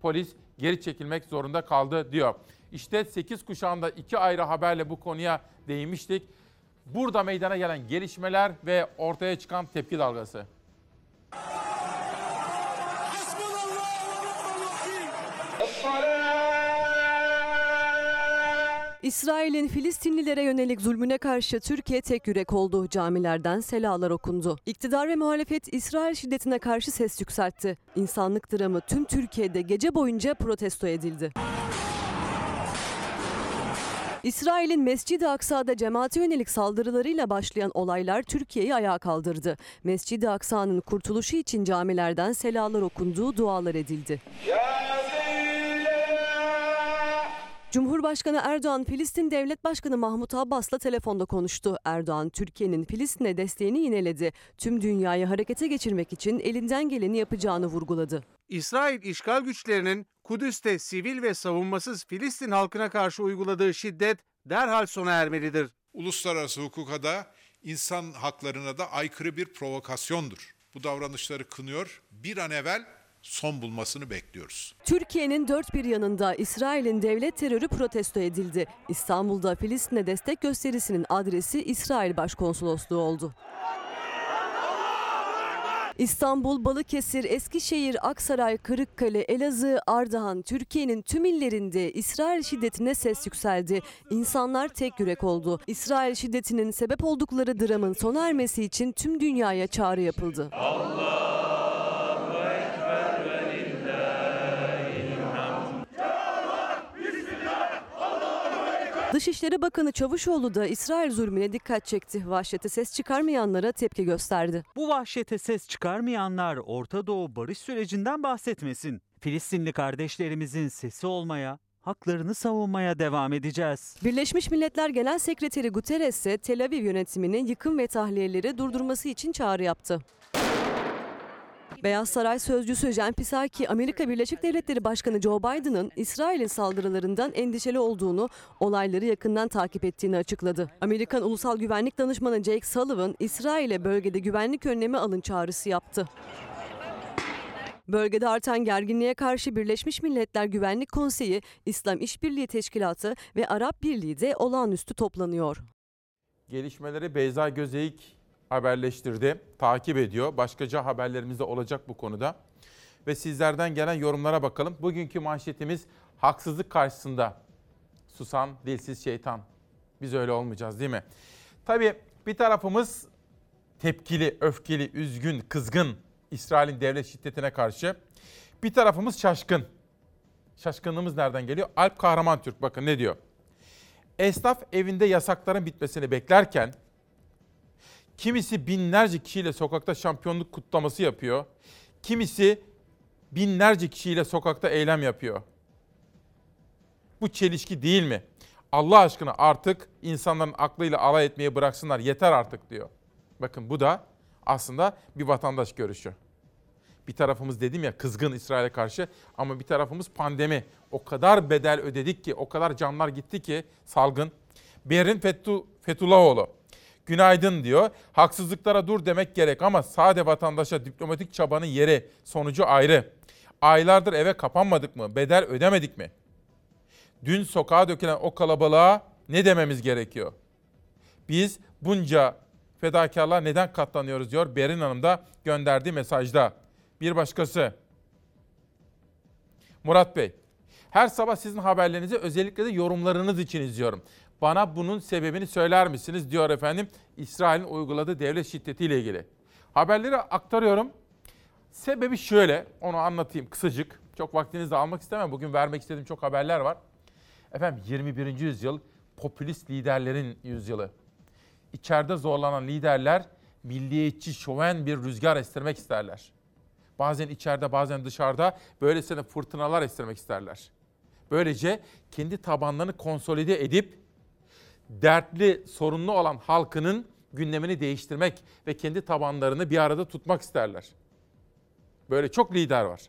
polis geri çekilmek zorunda kaldı diyor. İşte 8 kuşağında iki ayrı haberle bu konuya değinmiştik. Burada meydana gelen gelişmeler ve ortaya çıkan tepki dalgası. İsrail'in Filistinlilere yönelik zulmüne karşı Türkiye tek yürek oldu. Camilerden selalar okundu. İktidar ve muhalefet İsrail şiddetine karşı ses yükseltti. İnsanlık dramı tüm Türkiye'de gece boyunca protesto edildi. İsrail'in Mescid-i Aksa'da cemaate yönelik saldırılarıyla başlayan olaylar Türkiye'yi ayağa kaldırdı. Mescid-i Aksa'nın kurtuluşu için camilerden selalar okunduğu dualar edildi. Cumhurbaşkanı Erdoğan, Filistin Devlet Başkanı Mahmut Abbas'la telefonda konuştu. Erdoğan, Türkiye'nin Filistin'e desteğini yineledi. Tüm dünyayı harekete geçirmek için elinden geleni yapacağını vurguladı. İsrail işgal güçlerinin Kudüs'te sivil ve savunmasız Filistin halkına karşı uyguladığı şiddet derhal sona ermelidir. Uluslararası hukuka da insan haklarına da aykırı bir provokasyondur. Bu davranışları kınıyor. Bir an evvel son bulmasını bekliyoruz. Türkiye'nin dört bir yanında İsrail'in devlet terörü protesto edildi. İstanbul'da Filistin'e destek gösterisinin adresi İsrail Başkonsolosluğu oldu. İstanbul, Balıkesir, Eskişehir, Aksaray, Kırıkkale, Elazığ, Ardahan, Türkiye'nin tüm illerinde İsrail şiddetine ses yükseldi. İnsanlar tek yürek oldu. İsrail şiddetinin sebep oldukları dramın sona ermesi için tüm dünyaya çağrı yapıldı. Dışişleri Bakanı Çavuşoğlu da İsrail zulmüne dikkat çekti. Vahşete ses çıkarmayanlara tepki gösterdi. Bu vahşete ses çıkarmayanlar Orta Doğu barış sürecinden bahsetmesin. Filistinli kardeşlerimizin sesi olmaya, haklarını savunmaya devam edeceğiz. Birleşmiş Milletler Genel Sekreteri Guterres ise Tel Aviv yönetiminin yıkım ve tahliyeleri durdurması için çağrı yaptı. Beyaz Saray sözcüsü Jen Psaki, Amerika Birleşik Devletleri Başkanı Joe Biden'ın İsrail'in saldırılarından endişeli olduğunu, olayları yakından takip ettiğini açıkladı. Amerikan Ulusal Güvenlik Danışmanı Jake Sullivan, İsrail'e bölgede güvenlik önlemi alın çağrısı yaptı. Bölgede artan gerginliğe karşı Birleşmiş Milletler Güvenlik Konseyi, İslam İşbirliği Teşkilatı ve Arap Birliği de olağanüstü toplanıyor. Gelişmeleri Beyza Gözeyik haberleştirdi, takip ediyor. Başkaca haberlerimiz de olacak bu konuda. Ve sizlerden gelen yorumlara bakalım. Bugünkü manşetimiz haksızlık karşısında susan dilsiz şeytan. Biz öyle olmayacağız değil mi? Tabii bir tarafımız tepkili, öfkeli, üzgün, kızgın İsrail'in devlet şiddetine karşı. Bir tarafımız şaşkın. Şaşkınlığımız nereden geliyor? Alp Kahraman Türk bakın ne diyor? Esnaf evinde yasakların bitmesini beklerken Kimisi binlerce kişiyle sokakta şampiyonluk kutlaması yapıyor. Kimisi binlerce kişiyle sokakta eylem yapıyor. Bu çelişki değil mi? Allah aşkına artık insanların aklıyla alay etmeye bıraksınlar yeter artık diyor. Bakın bu da aslında bir vatandaş görüşü. Bir tarafımız dedim ya kızgın İsrail'e karşı ama bir tarafımız pandemi. O kadar bedel ödedik ki, o kadar canlar gitti ki salgın. Berin Fethu, Günaydın diyor. Haksızlıklara dur demek gerek ama sade vatandaşa diplomatik çabanın yeri, sonucu ayrı. Aylardır eve kapanmadık mı? Bedel ödemedik mi? Dün sokağa dökülen o kalabalığa ne dememiz gerekiyor? Biz bunca fedakarlığa neden katlanıyoruz diyor Berin Hanım da gönderdiği mesajda. Bir başkası. Murat Bey, her sabah sizin haberlerinizi özellikle de yorumlarınız için izliyorum. Bana bunun sebebini söyler misiniz diyor efendim İsrail'in uyguladığı devlet şiddetiyle ilgili. Haberleri aktarıyorum. Sebebi şöyle, onu anlatayım kısacık. Çok vaktinizi almak istemem. Bugün vermek istediğim çok haberler var. Efendim 21. yüzyıl popülist liderlerin yüzyılı. İçeride zorlanan liderler milliyetçi, şoven bir rüzgar estirmek isterler. Bazen içeride bazen dışarıda böylesine fırtınalar estirmek isterler. Böylece kendi tabanlarını konsolide edip dertli, sorunlu olan halkının gündemini değiştirmek ve kendi tabanlarını bir arada tutmak isterler. Böyle çok lider var.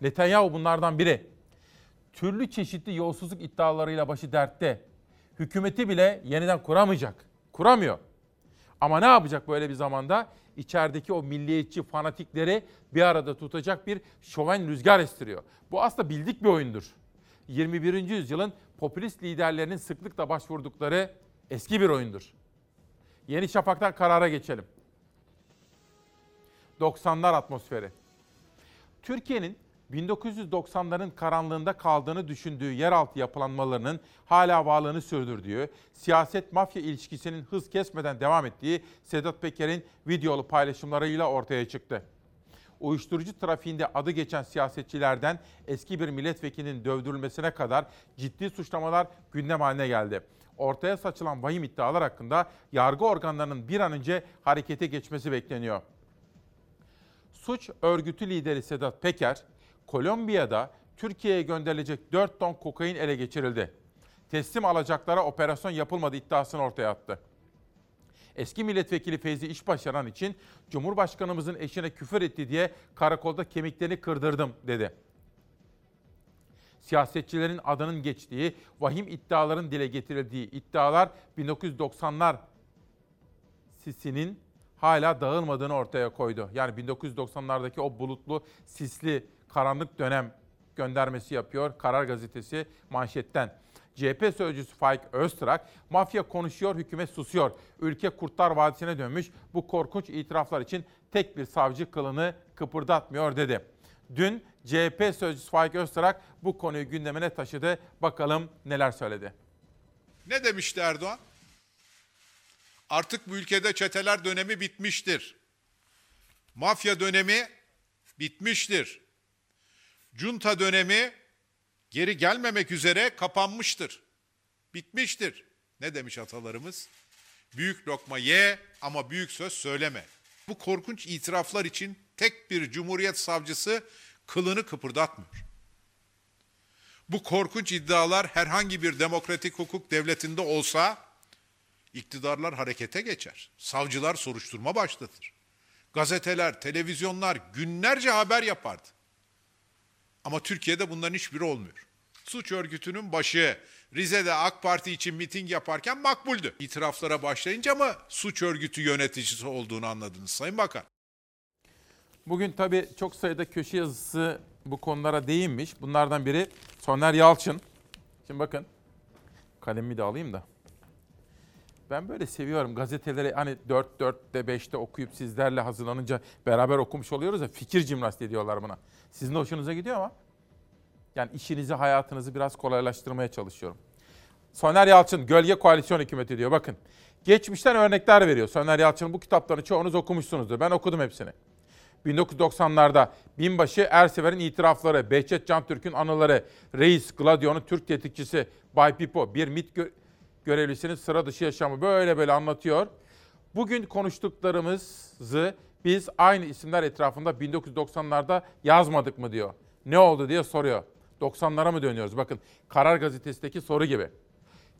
Netanyahu bunlardan biri. Türlü çeşitli yolsuzluk iddialarıyla başı dertte. Hükümeti bile yeniden kuramayacak. Kuramıyor. Ama ne yapacak böyle bir zamanda? İçerideki o milliyetçi fanatikleri bir arada tutacak bir şoven rüzgar estiriyor. Bu aslında bildik bir oyundur. 21. yüzyılın popülist liderlerinin sıklıkla başvurdukları eski bir oyundur. Yeni Şafak'tan karara geçelim. 90'lar atmosferi. Türkiye'nin 1990'ların karanlığında kaldığını düşündüğü yeraltı yapılanmalarının hala varlığını sürdürdüğü, siyaset mafya ilişkisinin hız kesmeden devam ettiği Sedat Peker'in videolu paylaşımlarıyla ortaya çıktı uyuşturucu trafiğinde adı geçen siyasetçilerden eski bir milletvekilinin dövdürülmesine kadar ciddi suçlamalar gündem haline geldi. Ortaya saçılan vahim iddialar hakkında yargı organlarının bir an önce harekete geçmesi bekleniyor. Suç örgütü lideri Sedat Peker, Kolombiya'da Türkiye'ye gönderilecek 4 ton kokain ele geçirildi. Teslim alacaklara operasyon yapılmadı iddiasını ortaya attı. Eski milletvekili Feyzi İşbaşaran için Cumhurbaşkanımızın eşine küfür etti diye karakolda kemiklerini kırdırdım dedi. Siyasetçilerin adının geçtiği, vahim iddiaların dile getirildiği iddialar 1990'lar sisinin hala dağılmadığını ortaya koydu. Yani 1990'lardaki o bulutlu, sisli, karanlık dönem göndermesi yapıyor Karar Gazetesi manşetten. CHP sözcüsü Faik Öztrak, mafya konuşuyor, hükümet susuyor. Ülke Kurtlar Vadisi'ne dönmüş. Bu korkunç itiraflar için tek bir savcı kılını kıpırdatmıyor dedi. Dün CHP sözcüsü Faik Öztrak bu konuyu gündemine taşıdı. Bakalım neler söyledi. Ne demişti Erdoğan? Artık bu ülkede çeteler dönemi bitmiştir. Mafya dönemi bitmiştir. Junta dönemi geri gelmemek üzere kapanmıştır. Bitmiştir. Ne demiş atalarımız? Büyük lokma ye ama büyük söz söyleme. Bu korkunç itiraflar için tek bir cumhuriyet savcısı kılını kıpırdatmıyor. Bu korkunç iddialar herhangi bir demokratik hukuk devletinde olsa iktidarlar harekete geçer. Savcılar soruşturma başlatır. Gazeteler, televizyonlar günlerce haber yapardı. Ama Türkiye'de bunların hiçbiri olmuyor. Suç örgütünün başı Rize'de AK Parti için miting yaparken makbuldü. İtiraflara başlayınca mı suç örgütü yöneticisi olduğunu anladınız Sayın Bakan? Bugün tabii çok sayıda köşe yazısı bu konulara değinmiş. Bunlardan biri Soner Yalçın. Şimdi bakın kalemimi de alayım da. Ben böyle seviyorum gazeteleri hani 4 4'te 5'te okuyup sizlerle hazırlanınca beraber okumuş oluyoruz ya fikir jimnastiği diyorlar buna. Sizin hoşunuza gidiyor ama. Yani işinizi, hayatınızı biraz kolaylaştırmaya çalışıyorum. Soner Yalçın Gölge Koalisyon Hükümeti diyor. Bakın geçmişten örnekler veriyor. Soner Yalçın'ın bu kitaplarını çoğunuz okumuşsunuzdur. Ben okudum hepsini. 1990'larda binbaşı Ersever'in itirafları, Behçet Cantürk'ün anıları, Reis Gladio'nun Türk tetikçisi Bay Pipo, bir MIT gö- görevlisinin sıra dışı yaşamı böyle böyle anlatıyor. Bugün konuştuklarımızı biz aynı isimler etrafında 1990'larda yazmadık mı diyor. Ne oldu diye soruyor. 90'lara mı dönüyoruz? Bakın Karar Gazetesi'ndeki soru gibi.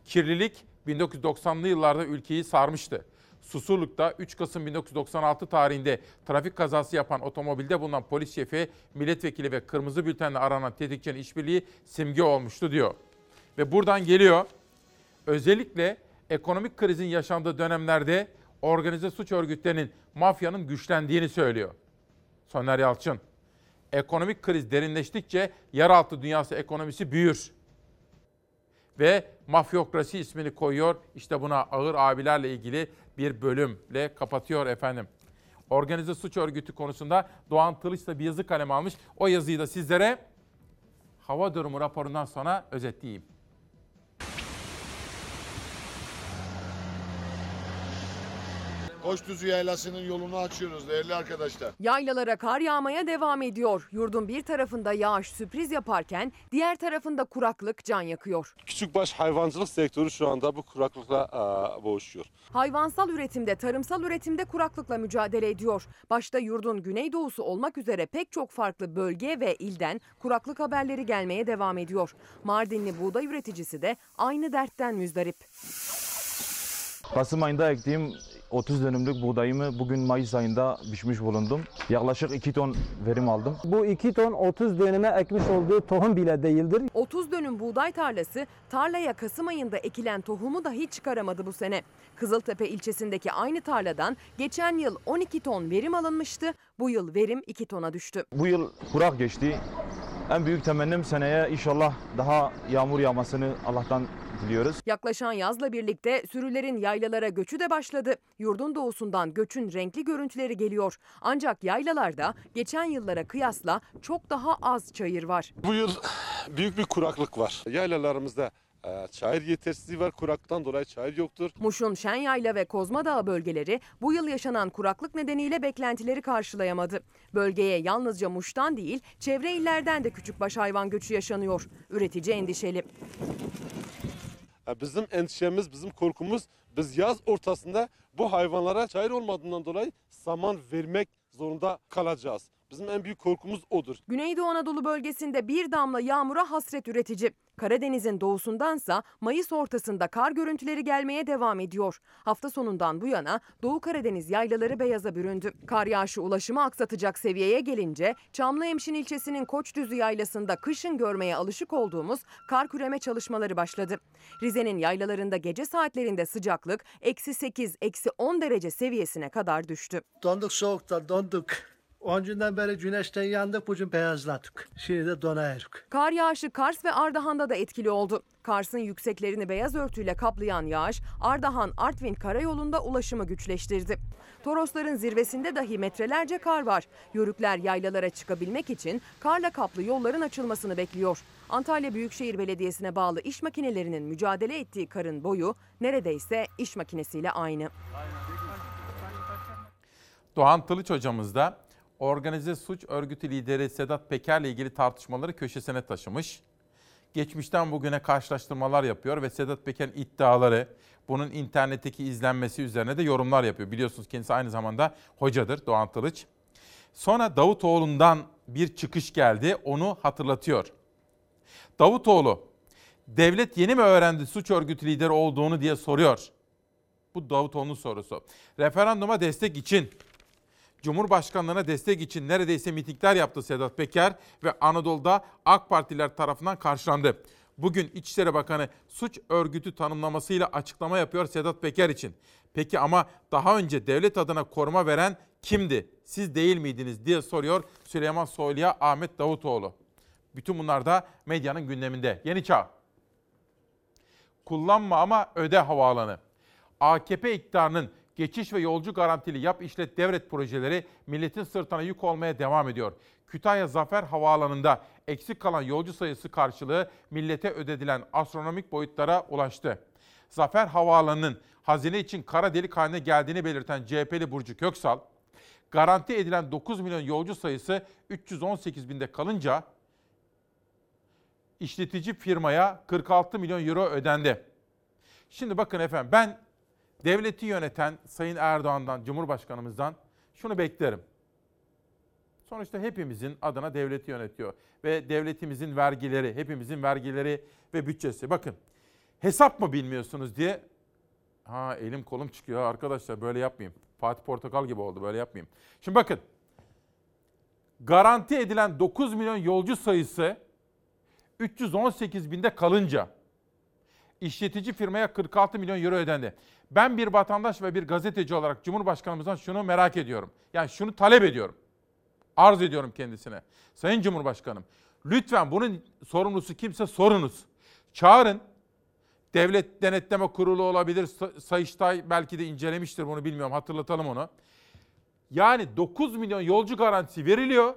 Kirlilik 1990'lı yıllarda ülkeyi sarmıştı. Susurluk'ta 3 Kasım 1996 tarihinde trafik kazası yapan otomobilde bulunan polis şefi, milletvekili ve kırmızı bültenle aranan tetikçinin işbirliği simge olmuştu diyor. Ve buradan geliyor. Özellikle ekonomik krizin yaşandığı dönemlerde organize suç örgütlerinin, mafyanın güçlendiğini söylüyor. Soner Yalçın. Ekonomik kriz derinleştikçe yeraltı dünyası ekonomisi büyür ve mafyokrasi ismini koyuyor. İşte buna ağır abilerle ilgili bir bölümle kapatıyor efendim. Organize suç örgütü konusunda Doğan Tılıç da bir yazı kaleme almış. O yazıyı da sizlere hava durumu raporundan sonra özetleyeyim. Koçtuzu Yaylası'nın yolunu açıyoruz değerli arkadaşlar. Yaylalara kar yağmaya devam ediyor. Yurdun bir tarafında yağış sürpriz yaparken diğer tarafında kuraklık can yakıyor. Küçükbaş hayvancılık sektörü şu anda bu kuraklıkla e, boğuşuyor. Hayvansal üretimde, tarımsal üretimde kuraklıkla mücadele ediyor. Başta yurdun güneydoğusu olmak üzere pek çok farklı bölge ve ilden kuraklık haberleri gelmeye devam ediyor. Mardinli buğday üreticisi de aynı dertten müzdarip. Kasım ayında ektiğim 30 dönümlük buğdayımı bugün Mayıs ayında biçmiş bulundum. Yaklaşık 2 ton verim aldım. Bu 2 ton 30 dönüme ekmiş olduğu tohum bile değildir. 30 dönüm buğday tarlası tarlaya Kasım ayında ekilen tohumu dahi çıkaramadı bu sene. Kızıltepe ilçesindeki aynı tarladan geçen yıl 12 ton verim alınmıştı. Bu yıl verim 2 tona düştü. Bu yıl kurak geçti. En büyük temennim seneye inşallah daha yağmur yağmasını Allah'tan diliyoruz. Yaklaşan yazla birlikte sürülerin yaylalara göçü de başladı. Yurdun doğusundan göçün renkli görüntüleri geliyor. Ancak yaylalarda geçen yıllara kıyasla çok daha az çayır var. Bu yıl büyük bir kuraklık var. Yaylalarımızda e, çayır yetersizliği var. Kuraklıktan dolayı çayır yoktur. Muş'un Şenyayla ve Kozmadağ bölgeleri bu yıl yaşanan kuraklık nedeniyle beklentileri karşılayamadı. Bölgeye yalnızca Muş'tan değil, çevre illerden de küçükbaş hayvan göçü yaşanıyor. Üretici endişeli. E, Bizim endişemiz, bizim korkumuz biz yaz ortasında bu hayvanlara çayır olmadığından dolayı saman vermek zorunda kalacağız. Bizim en büyük korkumuz odur. Güneydoğu Anadolu bölgesinde bir damla yağmura hasret üretici. Karadeniz'in doğusundansa Mayıs ortasında kar görüntüleri gelmeye devam ediyor. Hafta sonundan bu yana Doğu Karadeniz yaylaları beyaza büründü. Kar yağışı ulaşımı aksatacak seviyeye gelince Çamlıhemşin ilçesinin Koçdüzü yaylasında kışın görmeye alışık olduğumuz kar küreme çalışmaları başladı. Rize'nin yaylalarında gece saatlerinde sıcaklık eksi 8, eksi 10 derece seviyesine kadar düştü. Donduk soğukta donduk. 10 günden beri güneşten yandık bugün beyazladık. Şimdi de donayırız. Kar yağışı Kars ve Ardahan'da da etkili oldu. Kars'ın yükseklerini beyaz örtüyle kaplayan yağış Ardahan-Artvin karayolunda ulaşımı güçleştirdi. Torosların zirvesinde dahi metrelerce kar var. Yörükler yaylalara çıkabilmek için karla kaplı yolların açılmasını bekliyor. Antalya Büyükşehir Belediyesi'ne bağlı iş makinelerinin mücadele ettiği karın boyu neredeyse iş makinesiyle aynı. Doğan Tılıç hocamız da organize suç örgütü lideri Sedat Peker'le ilgili tartışmaları köşesine taşımış. Geçmişten bugüne karşılaştırmalar yapıyor ve Sedat Peker'in iddiaları, bunun internetteki izlenmesi üzerine de yorumlar yapıyor. Biliyorsunuz kendisi aynı zamanda hocadır Doğan Tılıç. Sonra Davutoğlu'ndan bir çıkış geldi, onu hatırlatıyor. Davutoğlu, devlet yeni mi öğrendi suç örgütü lideri olduğunu diye soruyor. Bu Davutoğlu'nun sorusu. Referanduma destek için Cumhurbaşkanlığına destek için neredeyse mitingler yaptı Sedat Peker ve Anadolu'da AK Partiler tarafından karşılandı. Bugün İçişleri Bakanı suç örgütü tanımlamasıyla açıklama yapıyor Sedat Peker için. Peki ama daha önce devlet adına koruma veren kimdi? Siz değil miydiniz diye soruyor Süleyman Soylu'ya Ahmet Davutoğlu. Bütün bunlar da medyanın gündeminde. Yeni Çağ. Kullanma ama öde havaalanı. AKP iktidarının geçiş ve yolcu garantili yap işlet devret projeleri milletin sırtına yük olmaya devam ediyor. Kütahya Zafer Havaalanı'nda eksik kalan yolcu sayısı karşılığı millete ödedilen astronomik boyutlara ulaştı. Zafer Havaalanı'nın hazine için kara delik haline geldiğini belirten CHP'li Burcu Köksal, garanti edilen 9 milyon yolcu sayısı 318 binde kalınca işletici firmaya 46 milyon euro ödendi. Şimdi bakın efendim ben devleti yöneten Sayın Erdoğan'dan, Cumhurbaşkanımızdan şunu beklerim. Sonuçta hepimizin adına devleti yönetiyor ve devletimizin vergileri, hepimizin vergileri ve bütçesi. Bakın hesap mı bilmiyorsunuz diye ha elim kolum çıkıyor arkadaşlar böyle yapmayayım. Fatih Portakal gibi oldu böyle yapmayayım. Şimdi bakın garanti edilen 9 milyon yolcu sayısı 318 binde kalınca işletici firmaya 46 milyon euro ödendi. Ben bir vatandaş ve bir gazeteci olarak Cumhurbaşkanımızdan şunu merak ediyorum. Yani şunu talep ediyorum. Arz ediyorum kendisine. Sayın Cumhurbaşkanım, lütfen bunun sorumlusu kimse sorunuz. Çağırın. Devlet Denetleme Kurulu olabilir. Sayıştay belki de incelemiştir bunu bilmiyorum. Hatırlatalım onu. Yani 9 milyon yolcu garantisi veriliyor.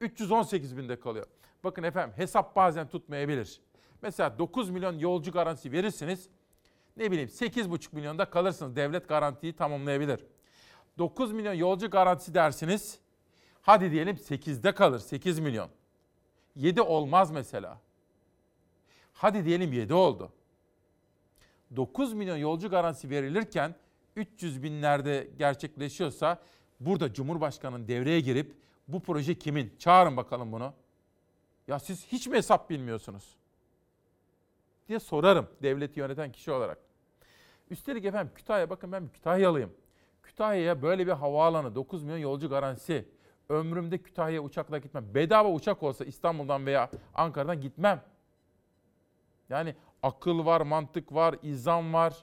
318 binde kalıyor. Bakın efendim hesap bazen tutmayabilir. Mesela 9 milyon yolcu garantisi verirsiniz. Ne bileyim 8,5 milyonda kalırsınız. Devlet garantiyi tamamlayabilir. 9 milyon yolcu garantisi dersiniz. Hadi diyelim 8'de kalır. 8 milyon. 7 olmaz mesela. Hadi diyelim 7 oldu. 9 milyon yolcu garantisi verilirken 300 binlerde gerçekleşiyorsa burada Cumhurbaşkanı'nın devreye girip bu proje kimin? Çağırın bakalım bunu. Ya siz hiç mi hesap bilmiyorsunuz? Diye sorarım devleti yöneten kişi olarak. Üstelik efendim Kütahya bakın ben Kütahyalıyım. Kütahya'ya böyle bir havaalanı 9 milyon yolcu garantisi. Ömrümde Kütahya'ya uçakla gitmem. Bedava uçak olsa İstanbul'dan veya Ankara'dan gitmem. Yani akıl var, mantık var, izan var.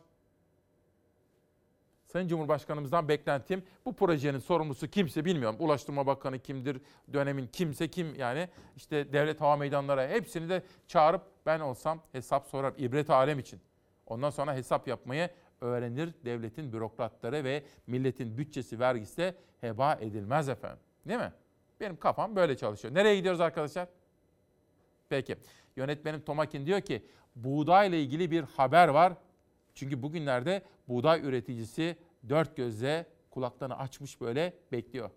Sayın Cumhurbaşkanımızdan beklentim bu projenin sorumlusu kimse bilmiyorum. Ulaştırma Bakanı kimdir, dönemin kimse kim yani işte devlet hava meydanları hepsini de çağırıp ben olsam hesap sorar ibret alem için. Ondan sonra hesap yapmayı öğrenir devletin bürokratları ve milletin bütçesi vergisi de heba edilmez efendim. Değil mi? Benim kafam böyle çalışıyor. Nereye gidiyoruz arkadaşlar? Peki. Yönetmenim Tomakin diyor ki buğdayla ilgili bir haber var. Çünkü bugünlerde buğday üreticisi dört gözle kulaklarını açmış böyle bekliyor.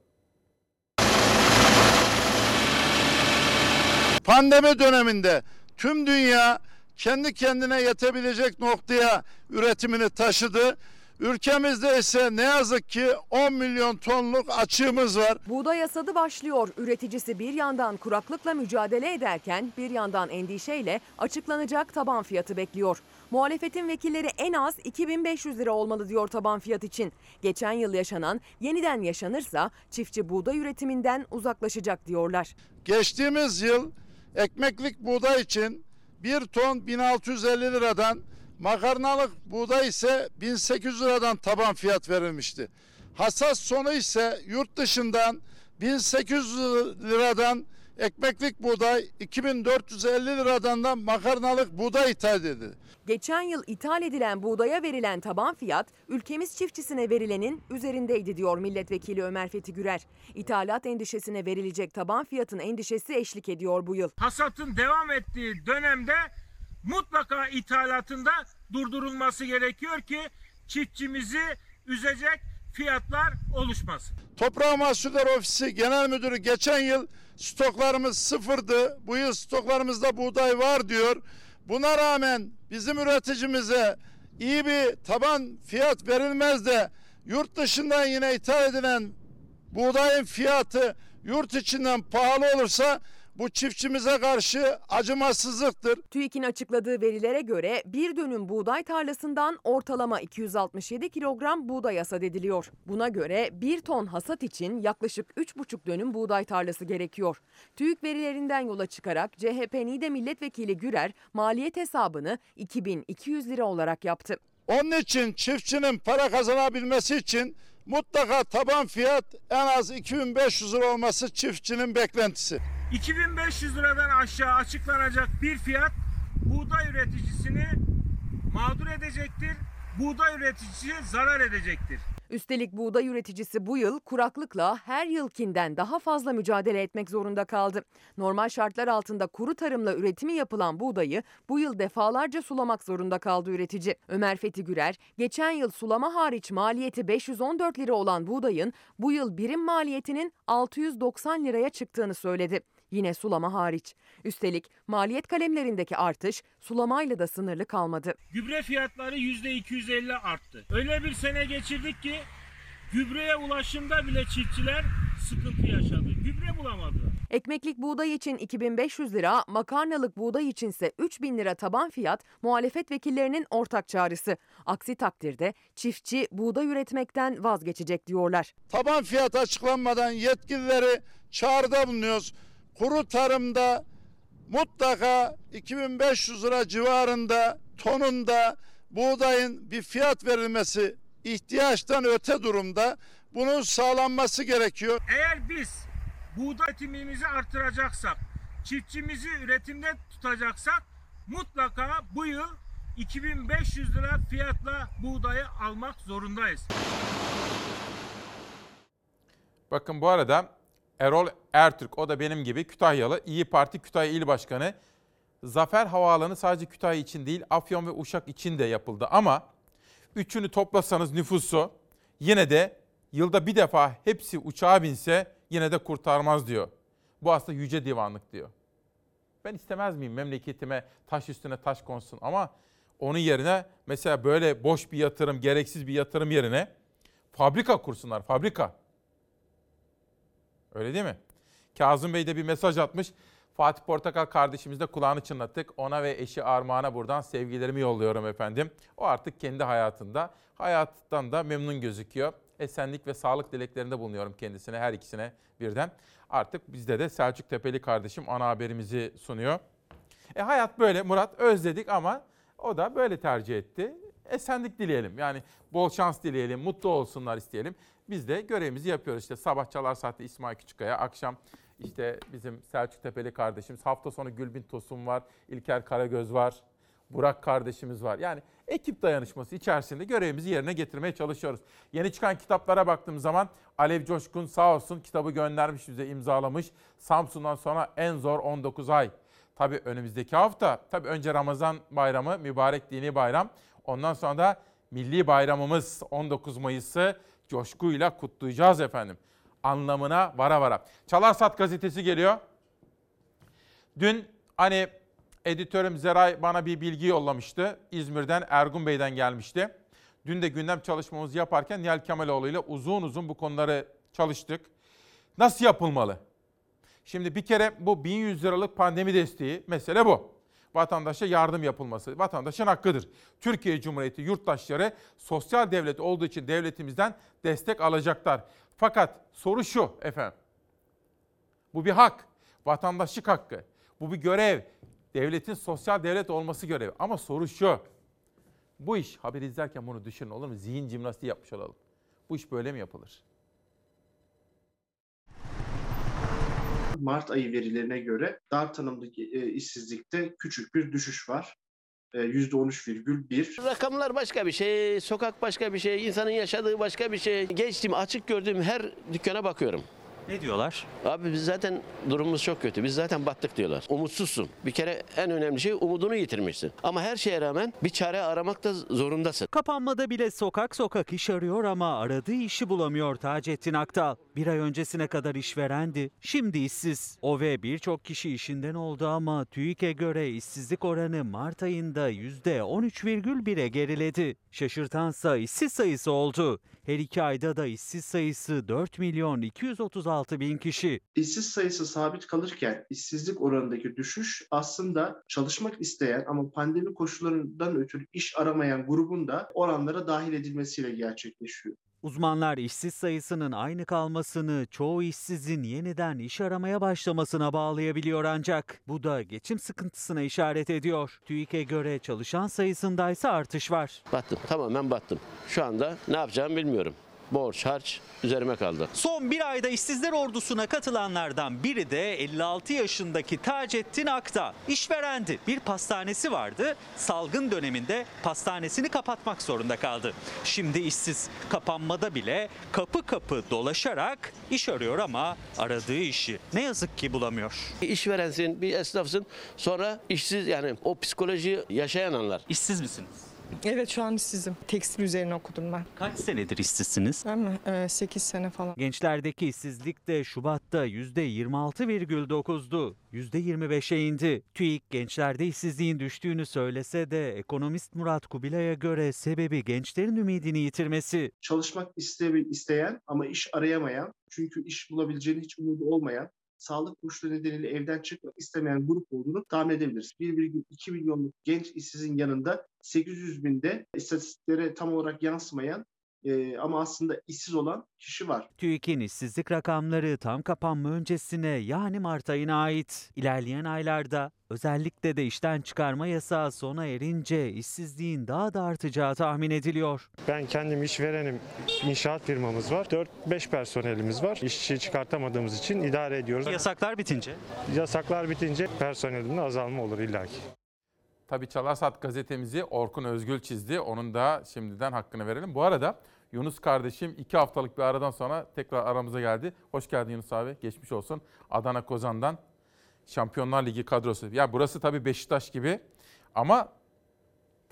Pandemi döneminde tüm dünya kendi kendine yetebilecek noktaya üretimini taşıdı Ülkemizde ise ne yazık ki 10 milyon tonluk açığımız var. Buğday hasadı başlıyor. Üreticisi bir yandan kuraklıkla mücadele ederken bir yandan endişeyle açıklanacak taban fiyatı bekliyor. Muhalefetin vekilleri en az 2500 lira olmalı diyor taban fiyat için. Geçen yıl yaşanan yeniden yaşanırsa çiftçi buğday üretiminden uzaklaşacak diyorlar. Geçtiğimiz yıl ekmeklik buğday için 1 ton 1650 liradan, makarnalık buğday ise 1800 liradan taban fiyat verilmişti. Hasat sonu ise yurt dışından 1800 liradan ekmeklik buğday, 2450 liradan da makarnalık buğday ithal edildi. Geçen yıl ithal edilen buğdaya verilen taban fiyat ülkemiz çiftçisine verilenin üzerindeydi diyor milletvekili Ömer Fethi Gürer. İthalat endişesine verilecek taban fiyatın endişesi eşlik ediyor bu yıl. hasatın devam ettiği dönemde mutlaka ithalatında durdurulması gerekiyor ki çiftçimizi üzecek fiyatlar oluşmasın. Toprağı Mahsulleri Ofisi Genel Müdürü geçen yıl stoklarımız sıfırdı. Bu yıl stoklarımızda buğday var diyor. Buna rağmen bizim üreticimize iyi bir taban fiyat verilmez de yurt dışından yine ithal edilen buğdayın fiyatı yurt içinden pahalı olursa bu çiftçimize karşı acımasızlıktır. TÜİK'in açıkladığı verilere göre bir dönüm buğday tarlasından ortalama 267 kilogram buğday hasat ediliyor. Buna göre bir ton hasat için yaklaşık 3,5 dönüm buğday tarlası gerekiyor. TÜİK verilerinden yola çıkarak CHP NİDE milletvekili Gürer maliyet hesabını 2200 lira olarak yaptı. Onun için çiftçinin para kazanabilmesi için mutlaka taban fiyat en az 2500 lira olması çiftçinin beklentisi. 2500 liradan aşağı açıklanacak bir fiyat buğday üreticisini mağdur edecektir. Buğday üreticisi zarar edecektir. Üstelik buğday üreticisi bu yıl kuraklıkla her yılkinden daha fazla mücadele etmek zorunda kaldı. Normal şartlar altında kuru tarımla üretimi yapılan buğdayı bu yıl defalarca sulamak zorunda kaldı üretici. Ömer Fethi Gürer, geçen yıl sulama hariç maliyeti 514 lira olan buğdayın bu yıl birim maliyetinin 690 liraya çıktığını söyledi. Yine sulama hariç. Üstelik maliyet kalemlerindeki artış sulamayla da sınırlı kalmadı. Gübre fiyatları %250 arttı. Öyle bir sene geçirdik ki gübreye ulaşımda bile çiftçiler sıkıntı yaşadı. Gübre bulamadılar. Ekmeklik buğday için 2500 lira, makarnalık buğday içinse 3000 lira taban fiyat muhalefet vekillerinin ortak çağrısı. Aksi takdirde çiftçi buğday üretmekten vazgeçecek diyorlar. Taban fiyat açıklanmadan yetkilileri çağrıda bulunuyoruz. Kuru tarımda mutlaka 2500 lira civarında tonunda buğdayın bir fiyat verilmesi ihtiyaçtan öte durumda. Bunun sağlanması gerekiyor. Eğer biz buğday üretimimizi artıracaksak, çiftçimizi üretimde tutacaksak mutlaka bu yıl 2500 lira fiyatla buğdayı almak zorundayız. Bakın bu arada Erol Ertürk o da benim gibi Kütahyalı İyi Parti Kütahya İl Başkanı. Zafer Havaalanı sadece Kütahya için değil Afyon ve Uşak için de yapıldı ama üçünü toplasanız nüfusu yine de yılda bir defa hepsi uçağa binse yine de kurtarmaz diyor. Bu aslında yüce divanlık diyor. Ben istemez miyim memleketime taş üstüne taş konsun ama onun yerine mesela böyle boş bir yatırım, gereksiz bir yatırım yerine fabrika kursunlar, fabrika. Öyle değil mi? Kazım Bey de bir mesaj atmış. Fatih Portakal kardeşimiz de kulağını çınlattık. Ona ve eşi Armağan'a buradan sevgilerimi yolluyorum efendim. O artık kendi hayatında. Hayattan da memnun gözüküyor. Esenlik ve sağlık dileklerinde bulunuyorum kendisine, her ikisine birden. Artık bizde de Selçuk Tepeli kardeşim ana haberimizi sunuyor. E hayat böyle Murat özledik ama o da böyle tercih etti. Esenlik dileyelim. Yani bol şans dileyelim, mutlu olsunlar isteyelim. Biz de görevimizi yapıyoruz. İşte sabah çalar saatte İsmail Küçükkaya, akşam işte bizim Selçuk Tepeli kardeşimiz, hafta sonu Gülbin Tosun var, İlker Karagöz var, Burak kardeşimiz var. Yani ekip dayanışması içerisinde görevimizi yerine getirmeye çalışıyoruz. Yeni çıkan kitaplara baktığım zaman Alev Coşkun sağ olsun kitabı göndermiş bize imzalamış. Samsun'dan sonra en zor 19 ay. Tabii önümüzdeki hafta, tabii önce Ramazan bayramı, mübarek dini bayram. Ondan sonra da milli bayramımız 19 Mayıs'ı coşkuyla kutlayacağız efendim. Anlamına vara vara. Çalarsat gazetesi geliyor. Dün hani editörüm Zeray bana bir bilgi yollamıştı. İzmir'den Ergun Bey'den gelmişti. Dün de gündem çalışmamızı yaparken Nihal Kemaloğlu ile uzun uzun bu konuları çalıştık. Nasıl yapılmalı? Şimdi bir kere bu 1100 liralık pandemi desteği mesele bu. Vatandaşa yardım yapılması vatandaşın hakkıdır. Türkiye Cumhuriyeti yurttaşları sosyal devlet olduğu için devletimizden destek alacaklar. Fakat soru şu efendim. Bu bir hak. Vatandaşlık hakkı. Bu bir görev. Devletin sosyal devlet olması görevi. Ama soru şu. Bu iş haber izlerken bunu düşünün olur mu? Zihin jimnastiği yapmış olalım. Bu iş böyle mi yapılır? Mart ayı verilerine göre dar tanımlı e, işsizlikte küçük bir düşüş var. E, %13,1. Rakamlar başka bir şey, sokak başka bir şey, insanın yaşadığı başka bir şey. Geçtiğim, açık gördüğüm her dükkana bakıyorum. Ne diyorlar? Abi biz zaten durumumuz çok kötü. Biz zaten battık diyorlar. Umutsuzsun. Bir kere en önemli şey umudunu yitirmişsin. Ama her şeye rağmen bir çare aramak da zorundasın. Kapanmada bile sokak sokak iş arıyor ama aradığı işi bulamıyor Taceddin Aktal. Bir ay öncesine kadar işverendi, şimdi işsiz. O ve birçok kişi işinden oldu ama TÜİK'e göre işsizlik oranı Mart ayında %13,1'e geriledi. Şaşırtansa işsiz sayısı oldu. Her iki ayda da işsiz sayısı 4 milyon 236 bin kişi. İşsiz sayısı sabit kalırken işsizlik oranındaki düşüş aslında çalışmak isteyen ama pandemi koşullarından ötürü iş aramayan grubun da oranlara dahil edilmesiyle gerçekleşiyor. Uzmanlar işsiz sayısının aynı kalmasını çoğu işsizin yeniden iş aramaya başlamasına bağlayabiliyor ancak bu da geçim sıkıntısına işaret ediyor. TÜİK'e göre çalışan sayısındaysa artış var. Battım. Tamamen battım. Şu anda ne yapacağımı bilmiyorum. Borç, harç üzerime kaldı. Son bir ayda işsizler ordusuna katılanlardan biri de 56 yaşındaki Taceddin Akta. İşverendi. Bir pastanesi vardı. Salgın döneminde pastanesini kapatmak zorunda kaldı. Şimdi işsiz. Kapanmada bile kapı kapı dolaşarak iş arıyor ama aradığı işi ne yazık ki bulamıyor. İşverensin, bir esnafsın. Sonra işsiz yani o psikolojiyi yaşayan anlar. İşsiz misiniz? Evet şu an işsizim. Tekstil üzerine okudum ben. Kaç senedir işsizsiniz? Ben mi? Ee, 8 sene falan. Gençlerdeki işsizlik de Şubat'ta %26,9'du. %25'e indi. TÜİK gençlerde işsizliğin düştüğünü söylese de ekonomist Murat Kubilay'a göre sebebi gençlerin ümidini yitirmesi. Çalışmak iste- isteyen ama iş arayamayan, çünkü iş bulabileceğini hiç umudu olmayan, sağlık koşulları nedeniyle evden çıkmak istemeyen grup olduğunu tahmin edebiliriz. 1,2 milyonluk genç işsizin yanında 800 binde istatistiklere tam olarak yansımayan e, ama aslında işsiz olan kişi var. TÜİK'in işsizlik rakamları tam kapanma öncesine yani Mart ayına ait. İlerleyen aylarda özellikle de işten çıkarma yasağı sona erince işsizliğin daha da artacağı tahmin ediliyor. Ben kendim işverenim. İnşaat firmamız var. 4-5 personelimiz var. İşçi çıkartamadığımız için idare ediyoruz. Yasaklar bitince? Yasaklar bitince personelinde azalma olur illaki. Tabii Çalarsat gazetemizi Orkun Özgül çizdi. Onun da şimdiden hakkını verelim. Bu arada Yunus kardeşim iki haftalık bir aradan sonra tekrar aramıza geldi. Hoş geldin Yunus abi. Geçmiş olsun. Adana Kozan'dan Şampiyonlar Ligi kadrosu. Ya burası tabii Beşiktaş gibi ama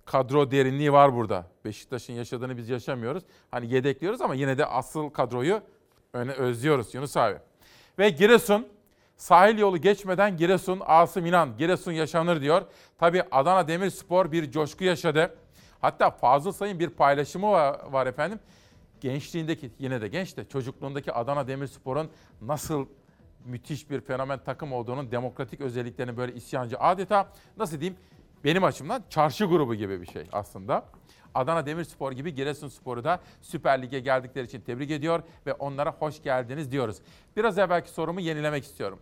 kadro derinliği var burada. Beşiktaş'ın yaşadığını biz yaşamıyoruz. Hani yedekliyoruz ama yine de asıl kadroyu öne özlüyoruz Yunus abi. Ve Giresun Sahil yolu geçmeden Giresun, Asım İnan, Giresun yaşanır diyor. Tabi Adana Demirspor bir coşku yaşadı. Hatta Fazıl Say'ın bir paylaşımı var, efendim. Gençliğindeki, yine de genç de çocukluğundaki Adana Demirspor'un nasıl müthiş bir fenomen takım olduğunun demokratik özelliklerini böyle isyancı adeta nasıl diyeyim benim açımdan çarşı grubu gibi bir şey aslında. Adana Demirspor gibi Giresunspor'u da Süper Lig'e geldikleri için tebrik ediyor ve onlara hoş geldiniz diyoruz. Biraz evvelki sorumu yenilemek istiyorum.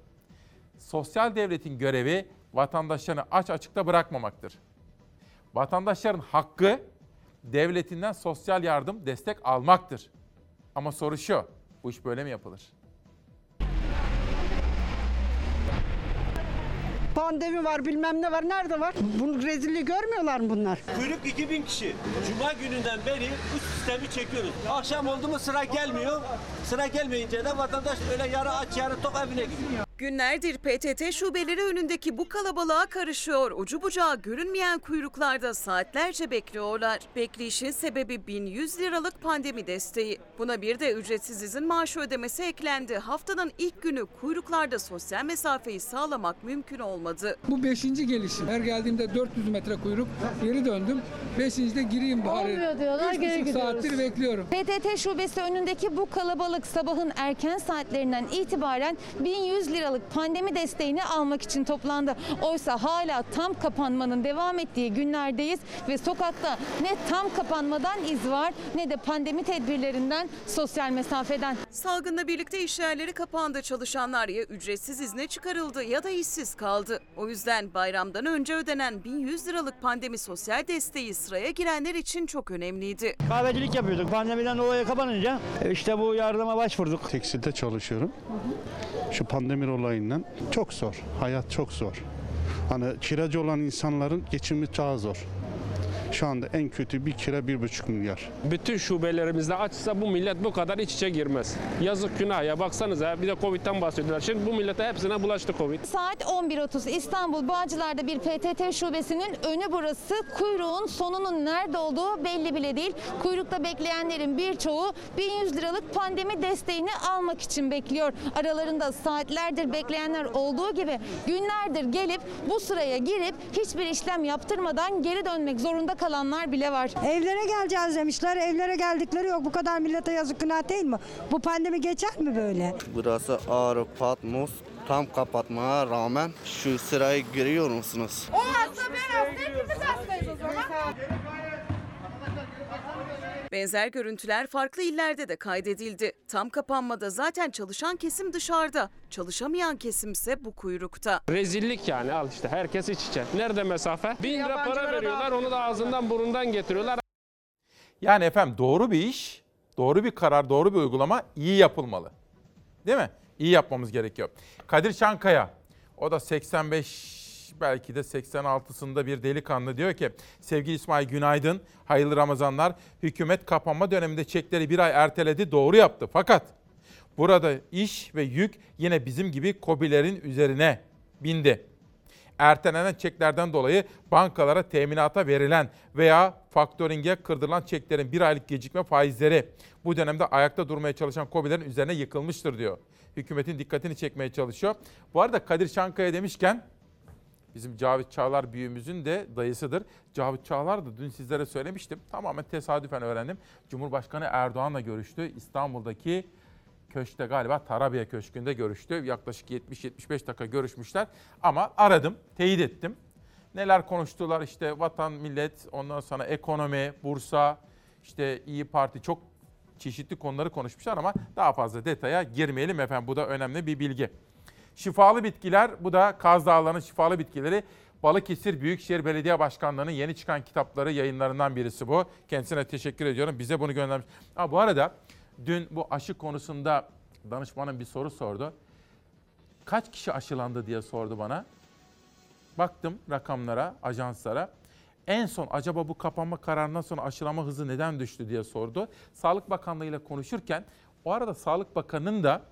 Sosyal devletin görevi vatandaşlarını aç açıkta bırakmamaktır. Vatandaşların hakkı devletinden sosyal yardım, destek almaktır. Ama soru şu, bu iş böyle mi yapılır? Pandemi var bilmem ne var nerede var? Bu rezilliği görmüyorlar mı bunlar? Kuyruk 2000 kişi. Cuma gününden beri bu sistemi çekiyoruz. Akşam oldu mu sıra gelmiyor. Sıra gelmeyince de vatandaş böyle yarı aç yarı tok evine gidiyor. Günlerdir PTT şubeleri önündeki bu kalabalığa karışıyor. Ucu bucağı görünmeyen kuyruklarda saatlerce bekliyorlar. Bekleyişin sebebi 1100 liralık pandemi desteği. Buna bir de ücretsiz izin maaşı ödemesi eklendi. Haftanın ilk günü kuyruklarda sosyal mesafeyi sağlamak mümkün olmadı. Bu beşinci gelişim. Her geldiğimde 400 metre kuyruk geri döndüm. Beşincide gireyim bari. Olmuyor diyorlar, Üç geri buçuk saattir gidiyoruz. bekliyorum. PTT şubesi önündeki bu kalabalık sabahın erken saatlerinden itibaren 1100 liralık pandemi desteğini almak için toplandı. Oysa hala tam kapanmanın devam ettiği günlerdeyiz ve sokakta ne tam kapanmadan iz var ne de pandemi tedbirlerinden sosyal mesafeden. Salgınla birlikte iş yerleri kapandı. Çalışanlar ya ücretsiz izne çıkarıldı ya da işsiz kaldı. O yüzden bayramdan önce ödenen 1100 liralık pandemi sosyal desteği sıraya girenler için çok önemliydi. Kahvecilik yapıyorduk. Pandemiden dolayı kapanınca e, işte bu yardıma başvurduk. Tekstilde çalışıyorum. Şu pandemi olayından çok zor. Hayat çok zor. Hani kiracı olan insanların geçimi daha zor. Şu anda en kötü bir kira bir buçuk milyar. Bütün şubelerimizde açsa bu millet bu kadar iç içe girmez. Yazık günah ya baksanıza bir de Covid'den bahsediyorlar. Şimdi bu millete hepsine bulaştı Covid. Saat 11.30 İstanbul Bağcılar'da bir PTT şubesinin önü burası. Kuyruğun sonunun nerede olduğu belli bile değil. Kuyrukta bekleyenlerin birçoğu 1100 liralık pandemi desteğini almak için bekliyor. Aralarında saatlerdir bekleyenler olduğu gibi günlerdir gelip bu sıraya girip hiçbir işlem yaptırmadan geri dönmek zorunda kalanlar bile var. Evlere geleceğiz demişler. Evlere geldikleri yok. Bu kadar millete yazık günah değil mi? Bu pandemi geçer mi böyle? Burası Ağrı Patmos. Tam kapatmaya rağmen şu sıraya giriyor musunuz? O hasta ben hasta hepimiz hastayız o zaman. Benzer görüntüler farklı illerde de kaydedildi. Tam kapanmada zaten çalışan kesim dışarıda, çalışamayan kesimse bu kuyrukta. Rezillik yani al işte herkes iç içe. Nerede mesafe? Bin lira para veriyorlar onu da ağzından burundan getiriyorlar. Yani efendim doğru bir iş, doğru bir karar, doğru bir uygulama iyi yapılmalı. Değil mi? İyi yapmamız gerekiyor. Kadir Çankaya, o da 85 belki de 86'sında bir delikanlı diyor ki sevgili İsmail günaydın, hayırlı Ramazanlar. Hükümet kapanma döneminde çekleri bir ay erteledi, doğru yaptı. Fakat burada iş ve yük yine bizim gibi kobilerin üzerine bindi ertelenen çeklerden dolayı bankalara teminata verilen veya faktöringe kırdırılan çeklerin bir aylık gecikme faizleri bu dönemde ayakta durmaya çalışan KOBİ'lerin üzerine yıkılmıştır diyor. Hükümetin dikkatini çekmeye çalışıyor. Bu arada Kadir Çankaya demişken bizim Cavit Çağlar büyüğümüzün de dayısıdır. Cavit Çağlar da dün sizlere söylemiştim. Tamamen tesadüfen öğrendim. Cumhurbaşkanı Erdoğan'la görüştü. İstanbul'daki köşkte galiba Tarabya Köşkü'nde görüştü. Yaklaşık 70-75 dakika görüşmüşler. Ama aradım, teyit ettim. Neler konuştular işte vatan, millet, ondan sonra ekonomi, bursa, işte İyi Parti çok çeşitli konuları konuşmuşlar ama daha fazla detaya girmeyelim efendim. Bu da önemli bir bilgi. Şifalı bitkiler, bu da Kaz Dağları'nın şifalı bitkileri. Balıkesir Büyükşehir Belediye Başkanlığı'nın yeni çıkan kitapları yayınlarından birisi bu. Kendisine teşekkür ediyorum. Bize bunu göndermiş. Ha, bu arada dün bu aşı konusunda danışmanım bir soru sordu. Kaç kişi aşılandı diye sordu bana. Baktım rakamlara, ajanslara. En son acaba bu kapanma kararından sonra aşılama hızı neden düştü diye sordu. Sağlık Bakanlığı ile konuşurken o arada Sağlık Bakanı'nın da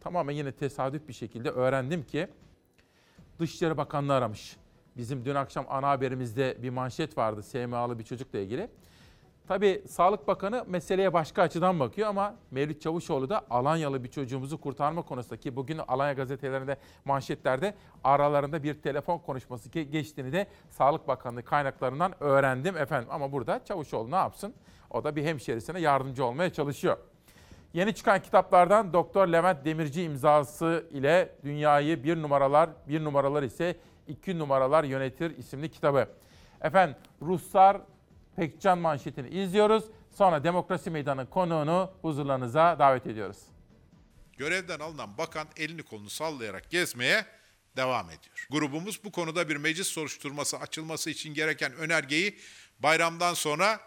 tamamen yine tesadüf bir şekilde öğrendim ki Dışişleri Bakanlığı aramış. Bizim dün akşam ana haberimizde bir manşet vardı SMA'lı bir çocukla ilgili. Tabii Sağlık Bakanı meseleye başka açıdan bakıyor ama Mevlüt Çavuşoğlu da Alanyalı bir çocuğumuzu kurtarma konusunda ki bugün Alanya gazetelerinde manşetlerde aralarında bir telefon konuşması ge- geçtiğini de Sağlık Bakanlığı kaynaklarından öğrendim efendim. Ama burada Çavuşoğlu ne yapsın? O da bir hemşerisine yardımcı olmaya çalışıyor. Yeni çıkan kitaplardan Doktor Levent Demirci imzası ile dünyayı bir numaralar, bir numaralar ise iki numaralar yönetir isimli kitabı. Efendim Ruslar Pekcan manşetini izliyoruz. Sonra Demokrasi Meydanı konuğunu huzurlarınıza davet ediyoruz. Görevden alınan bakan elini kolunu sallayarak gezmeye devam ediyor. Grubumuz bu konuda bir meclis soruşturması açılması için gereken önergeyi bayramdan sonra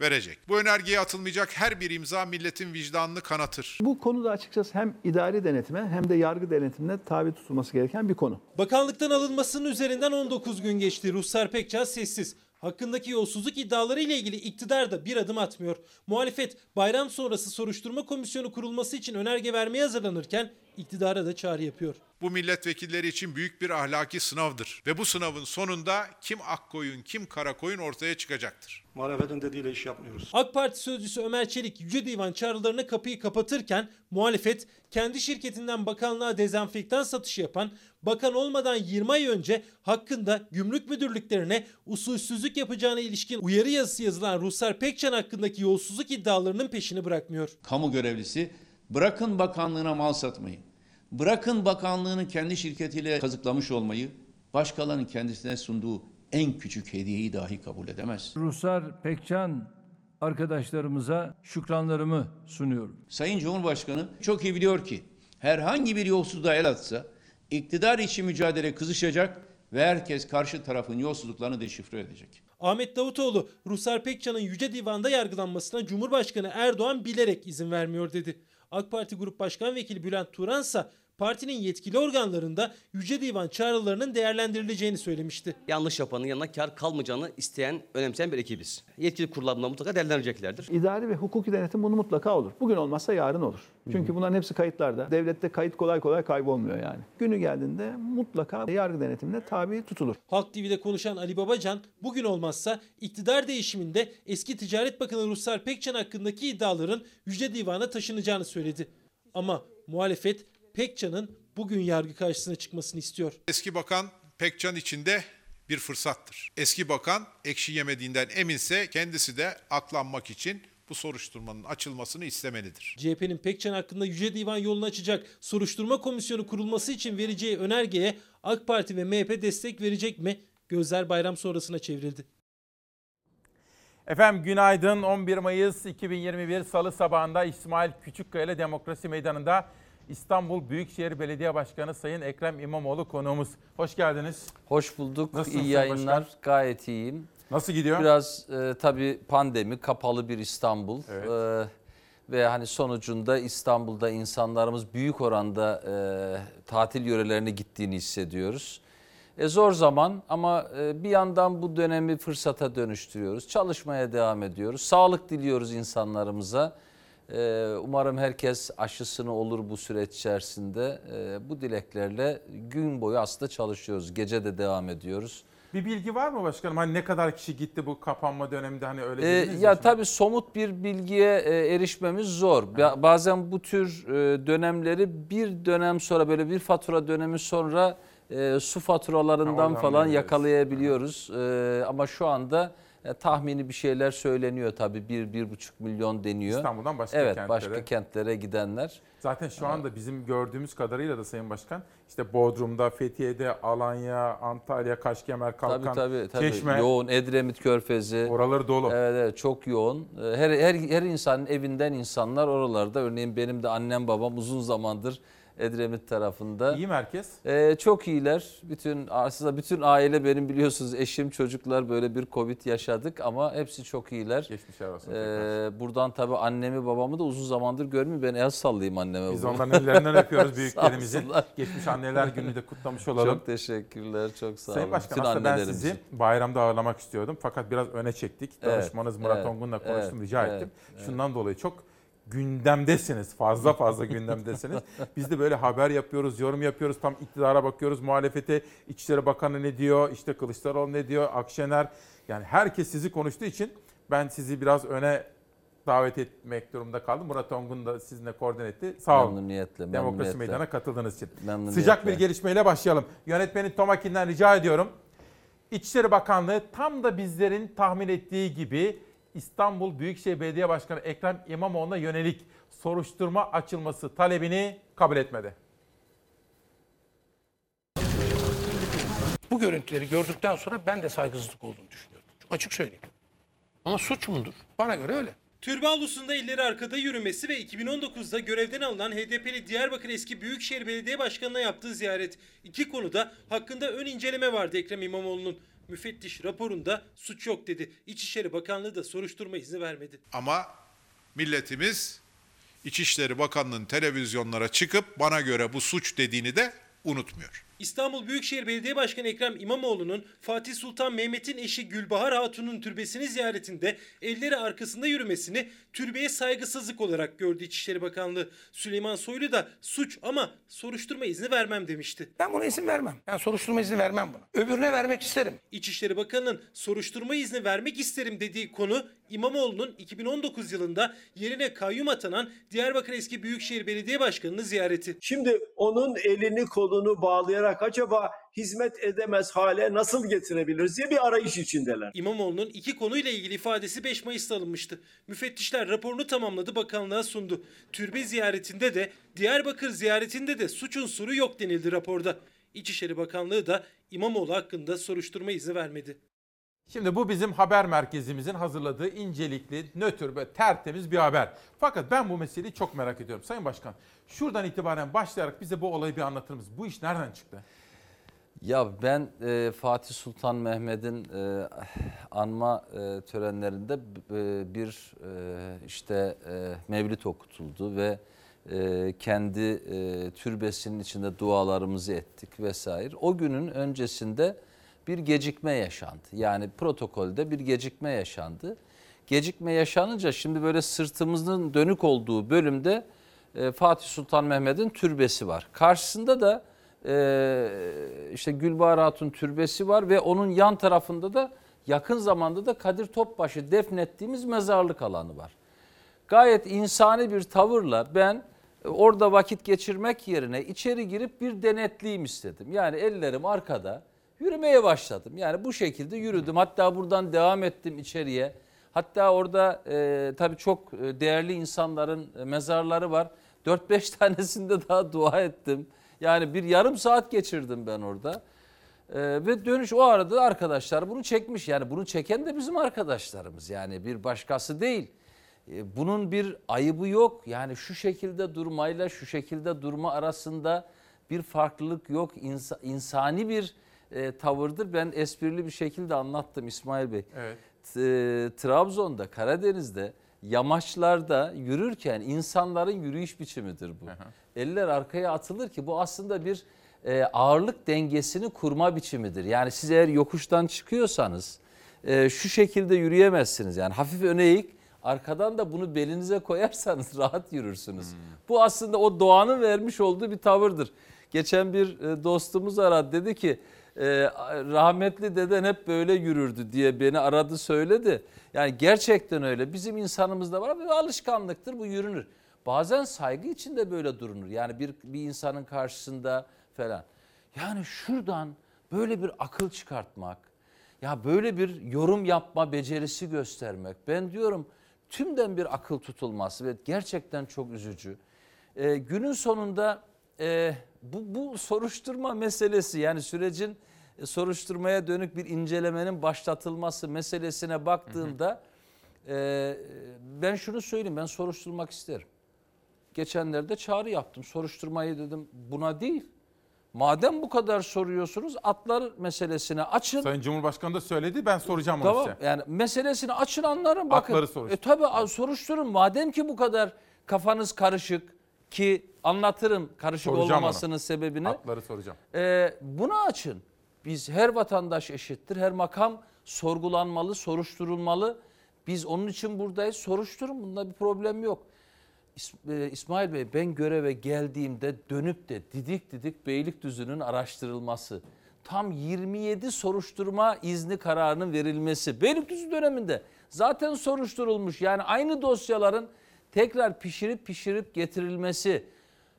verecek. Bu önergeye atılmayacak her bir imza milletin vicdanını kanatır. Bu konuda açıkçası hem idari denetime hem de yargı denetimine tabi tutulması gereken bir konu. Bakanlıktan alınmasının üzerinden 19 gün geçti. Ruslar Pekcan sessiz. Hakkındaki yolsuzluk iddiaları ile ilgili iktidar da bir adım atmıyor. Muhalefet bayram sonrası soruşturma komisyonu kurulması için önerge vermeye hazırlanırken iktidara da çağrı yapıyor. Bu milletvekilleri için büyük bir ahlaki sınavdır. Ve bu sınavın sonunda kim ak koyun kim kara koyun ortaya çıkacaktır. Muhalefetin dediğiyle iş yapmıyoruz. AK Parti sözcüsü Ömer Çelik Yüce Divan çağrılarına kapıyı kapatırken muhalefet kendi şirketinden bakanlığa dezenfektan satışı yapan bakan olmadan 20 ay önce hakkında gümrük müdürlüklerine usulsüzlük yapacağına ilişkin uyarı yazısı yazılan Ruhsar Pekcan hakkındaki yolsuzluk iddialarının peşini bırakmıyor. Kamu görevlisi bırakın bakanlığına mal satmayı, bırakın bakanlığını kendi şirketiyle kazıklamış olmayı, başkalarının kendisine sunduğu en küçük hediyeyi dahi kabul edemez. Ruhsar Pekcan arkadaşlarımıza şükranlarımı sunuyorum. Sayın Cumhurbaşkanı çok iyi biliyor ki herhangi bir yolsuzluğa el atsa iktidar için mücadele kızışacak ve herkes karşı tarafın yolsuzluklarını deşifre edecek. Ahmet Davutoğlu, Ruhsar Pekcan'ın Yüce Divan'da yargılanmasına Cumhurbaşkanı Erdoğan bilerek izin vermiyor dedi. AK Parti Grup Başkan Vekili Bülent Turan ise partinin yetkili organlarında Yüce Divan çağrılarının değerlendirileceğini söylemişti. yanlış yapanın yanına kar kalmayacağını isteyen, önemseyen bir ekibiz. Yetkili kurullarında mutlaka değerlendireceklerdir. İdari ve hukuki denetim bunu mutlaka olur. Bugün olmazsa yarın olur. Çünkü bunların hepsi kayıtlarda. Devlette kayıt kolay kolay kaybolmuyor yani. Günü geldiğinde mutlaka yargı denetimine tabi tutulur. Halk TV'de konuşan Ali Babacan bugün olmazsa iktidar değişiminde eski Ticaret Bakanı Ruhsar Pekcan hakkındaki iddiaların Yüce Divan'a taşınacağını söyledi. Ama muhalefet Pekcan'ın bugün yargı karşısına çıkmasını istiyor. Eski bakan Pekcan içinde bir fırsattır. Eski bakan ekşi yemediğinden eminse kendisi de aklanmak için bu soruşturmanın açılmasını istemelidir. CHP'nin Pekcan hakkında Yüce Divan yolunu açacak soruşturma komisyonu kurulması için vereceği önergeye AK Parti ve MHP destek verecek mi? Gözler bayram sonrasına çevrildi. Efendim günaydın 11 Mayıs 2021 Salı sabahında İsmail Küçükkaya ile Demokrasi Meydanı'nda İstanbul Büyükşehir Belediye Başkanı Sayın Ekrem İmamoğlu konuğumuz. Hoş geldiniz. Hoş bulduk. Nasılsınız İyi yayınlar. Başkan? Gayet iyiyim. Nasıl gidiyor? Biraz e, tabii pandemi, kapalı bir İstanbul. Evet. E, ve hani sonucunda İstanbul'da insanlarımız büyük oranda e, tatil yörelerine gittiğini hissediyoruz. E, zor zaman ama e, bir yandan bu dönemi fırsata dönüştürüyoruz. Çalışmaya devam ediyoruz. Sağlık diliyoruz insanlarımıza. E, umarım herkes aşısını olur bu süreç içerisinde. E, bu dileklerle gün boyu aslında çalışıyoruz. Gece de devam ediyoruz. Bir bilgi var mı başkanım? Hani ne kadar kişi gitti bu kapanma döneminde hani öyle Ee, dediniz ya şimdi. tabii somut bir bilgiye e, erişmemiz zor. Ba- Bazen bu tür e, dönemleri bir dönem sonra böyle bir fatura dönemi sonra e, su faturalarından oradan falan yakalayabiliyoruz. E, ama şu anda e, tahmini bir şeyler söyleniyor tabii. Bir, bir buçuk milyon deniyor. İstanbul'dan başka evet, kentlere. başka kentlere gidenler. Zaten şu anda bizim gördüğümüz kadarıyla da Sayın Başkan işte Bodrum'da, Fethiye'de, Alanya, Antalya, Kaşkemer, Kalkan, Tabii tabii, tabii. Çeşme. yoğun Edremit Körfezi. Oraları dolu. Evet, evet çok yoğun. Ee, Her, her her insanın evinden insanlar oralarda. Örneğin benim de annem babam uzun zamandır Edremit tarafında. İyi merkez. Ee, çok iyiler. Bütün aslında bütün aile benim biliyorsunuz eşim çocuklar böyle bir Covid yaşadık ama hepsi çok iyiler. Geçmişler olsun. Ee, buradan tabii annemi babamı da uzun zamandır görmüyorum. Ben el sallayayım anneme Biz babama. onların ellerinden öpüyoruz Sağ büyüklerimizi. olsunlar. Geçmiş anneler günü de kutlamış olalım. Çok teşekkürler. Çok sağ olun. Sayın Başkan Bütün aslında ben sizi bayramda ağırlamak istiyordum. Fakat biraz öne çektik. Evet, Danışmanınız Murat evet, Ongun'la konuştum, evet, rica evet, ettim. evet. Şundan dolayı çok gündemdesiniz. Fazla fazla gündemdesiniz. Biz de böyle haber yapıyoruz, yorum yapıyoruz. Tam iktidara bakıyoruz, muhalefete. İçişleri Bakanı ne diyor, işte Kılıçdaroğlu ne diyor, Akşener. Yani herkes sizi konuştuğu için ben sizi biraz öne davet etmek durumunda kaldım. Murat Ongun da sizinle koordine etti. Sağ olun. Memnuniyetle, Demokrasi memnuniyetle. Meydanı'na katıldığınız için. Memnuniyetle. Sıcak bir gelişmeyle başlayalım. Yönetmenin Tomakin'den rica ediyorum. İçişleri Bakanlığı tam da bizlerin tahmin ettiği gibi İstanbul Büyükşehir Belediye Başkanı Ekrem İmamoğlu'na yönelik soruşturma açılması talebini kabul etmedi. Bu görüntüleri gördükten sonra ben de saygısızlık olduğunu düşünüyorum. Çok açık söyleyeyim. Ama suç mudur? Bana göre öyle. Türbe avlusunda elleri arkada yürümesi ve 2019'da görevden alınan HDP'li Diyarbakır eski Büyükşehir Belediye Başkanı'na yaptığı ziyaret. İki konuda hakkında ön inceleme vardı Ekrem İmamoğlu'nun. Müfettiş raporunda suç yok dedi. İçişleri Bakanlığı da soruşturma izni vermedi. Ama milletimiz İçişleri Bakanlığı'nın televizyonlara çıkıp bana göre bu suç dediğini de unutmuyor. İstanbul Büyükşehir Belediye Başkanı Ekrem İmamoğlu'nun Fatih Sultan Mehmet'in eşi Gülbahar Hatun'un türbesini ziyaretinde elleri arkasında yürümesini türbeye saygısızlık olarak gördü İçişleri Bakanlığı. Süleyman Soylu da suç ama soruşturma izni vermem demişti. Ben buna izin vermem. Ben soruşturma izni vermem buna. Öbürüne vermek isterim. İçişleri Bakanı'nın soruşturma izni vermek isterim dediği konu İmamoğlu'nun 2019 yılında yerine kayyum atanan Diyarbakır eski Büyükşehir Belediye Başkanı'nı ziyareti. Şimdi onun elini kolunu bağlayarak acaba hizmet edemez hale nasıl getirebiliriz diye bir arayış içindeler. İmamoğlu'nun iki konuyla ilgili ifadesi 5 Mayıs'ta alınmıştı. Müfettişler raporunu tamamladı bakanlığa sundu. Türbe ziyaretinde de Diyarbakır ziyaretinde de suç unsuru yok denildi raporda. İçişleri Bakanlığı da İmamoğlu hakkında soruşturma izni vermedi. Şimdi bu bizim haber merkezimizin hazırladığı incelikli, nötr ve tertemiz bir haber. Fakat ben bu meseleyi çok merak ediyorum. Sayın Başkan, şuradan itibaren başlayarak bize bu olayı bir anlatır mısınız? Bu iş nereden çıktı? Ya ben e, Fatih Sultan Mehmet'in e, anma e, törenlerinde e, bir e, işte e, mevlid okutuldu ve e, kendi e, türbesinin içinde dualarımızı ettik vesaire. O günün öncesinde bir gecikme yaşandı. Yani protokolde bir gecikme yaşandı. Gecikme yaşanınca şimdi böyle sırtımızın dönük olduğu bölümde e, Fatih Sultan Mehmet'in türbesi var. Karşısında da e, işte Gülbahar Hatun türbesi var ve onun yan tarafında da yakın zamanda da Kadir Topbaşı defnettiğimiz mezarlık alanı var. Gayet insani bir tavırla ben e, orada vakit geçirmek yerine içeri girip bir denetleyeyim istedim. Yani ellerim arkada yürümeye başladım. Yani bu şekilde yürüdüm. Hatta buradan devam ettim içeriye. Hatta orada e, tabii çok e, değerli insanların e, mezarları var. 4-5 tanesinde daha dua ettim. Yani bir yarım saat geçirdim ben orada. Ee, ve dönüş o arada arkadaşlar bunu çekmiş. Yani bunu çeken de bizim arkadaşlarımız. Yani bir başkası değil. Ee, bunun bir ayıbı yok. Yani şu şekilde durmayla şu şekilde durma arasında bir farklılık yok. İnsa, insani bir e, tavırdır. Ben esprili bir şekilde anlattım İsmail Bey. Evet. T- Trabzon'da, Karadeniz'de yamaçlarda yürürken insanların yürüyüş biçimidir bu. Eller arkaya atılır ki bu aslında bir e, ağırlık dengesini kurma biçimidir. Yani siz eğer yokuştan çıkıyorsanız e, şu şekilde yürüyemezsiniz. Yani hafif öne eğik arkadan da bunu belinize koyarsanız rahat yürürsünüz. Bu aslında o doğanın vermiş olduğu bir tavırdır. Geçen bir e, dostumuz aradı dedi ki e, rahmetli deden hep böyle yürürdü diye beni aradı söyledi. Yani gerçekten öyle bizim insanımızda var bir alışkanlıktır bu yürünür. Bazen saygı içinde böyle durunur. Yani bir, bir insanın karşısında falan. Yani şuradan böyle bir akıl çıkartmak, ya böyle bir yorum yapma becerisi göstermek. Ben diyorum tümden bir akıl tutulması ve gerçekten çok üzücü. Ee, günün sonunda e, bu, bu soruşturma meselesi yani sürecin soruşturmaya dönük bir incelemenin başlatılması meselesine baktığımda e, ben şunu söyleyeyim ben soruşturmak isterim. Geçenlerde çağrı yaptım soruşturmayı dedim buna değil. Madem bu kadar soruyorsunuz atlar meselesini açın. Sayın Cumhurbaşkanı da söyledi ben soracağım onu Tamam size. yani meselesini açın anlarım bakın. Atları soruşturun. E tabi soruşturun madem ki bu kadar kafanız karışık ki anlatırım karışık Soracağım olmamasının onu. sebebini. Atları soracağım. E, bunu açın. Biz her vatandaş eşittir. Her makam sorgulanmalı, soruşturulmalı. Biz onun için buradayız. Soruşturun. Bunda bir problem yok. E, İsmail Bey ben göreve geldiğimde dönüp de didik didik Beylikdüzü'nün araştırılması, tam 27 soruşturma izni kararının verilmesi Beylikdüzü döneminde zaten soruşturulmuş. Yani aynı dosyaların tekrar pişirip pişirip getirilmesi.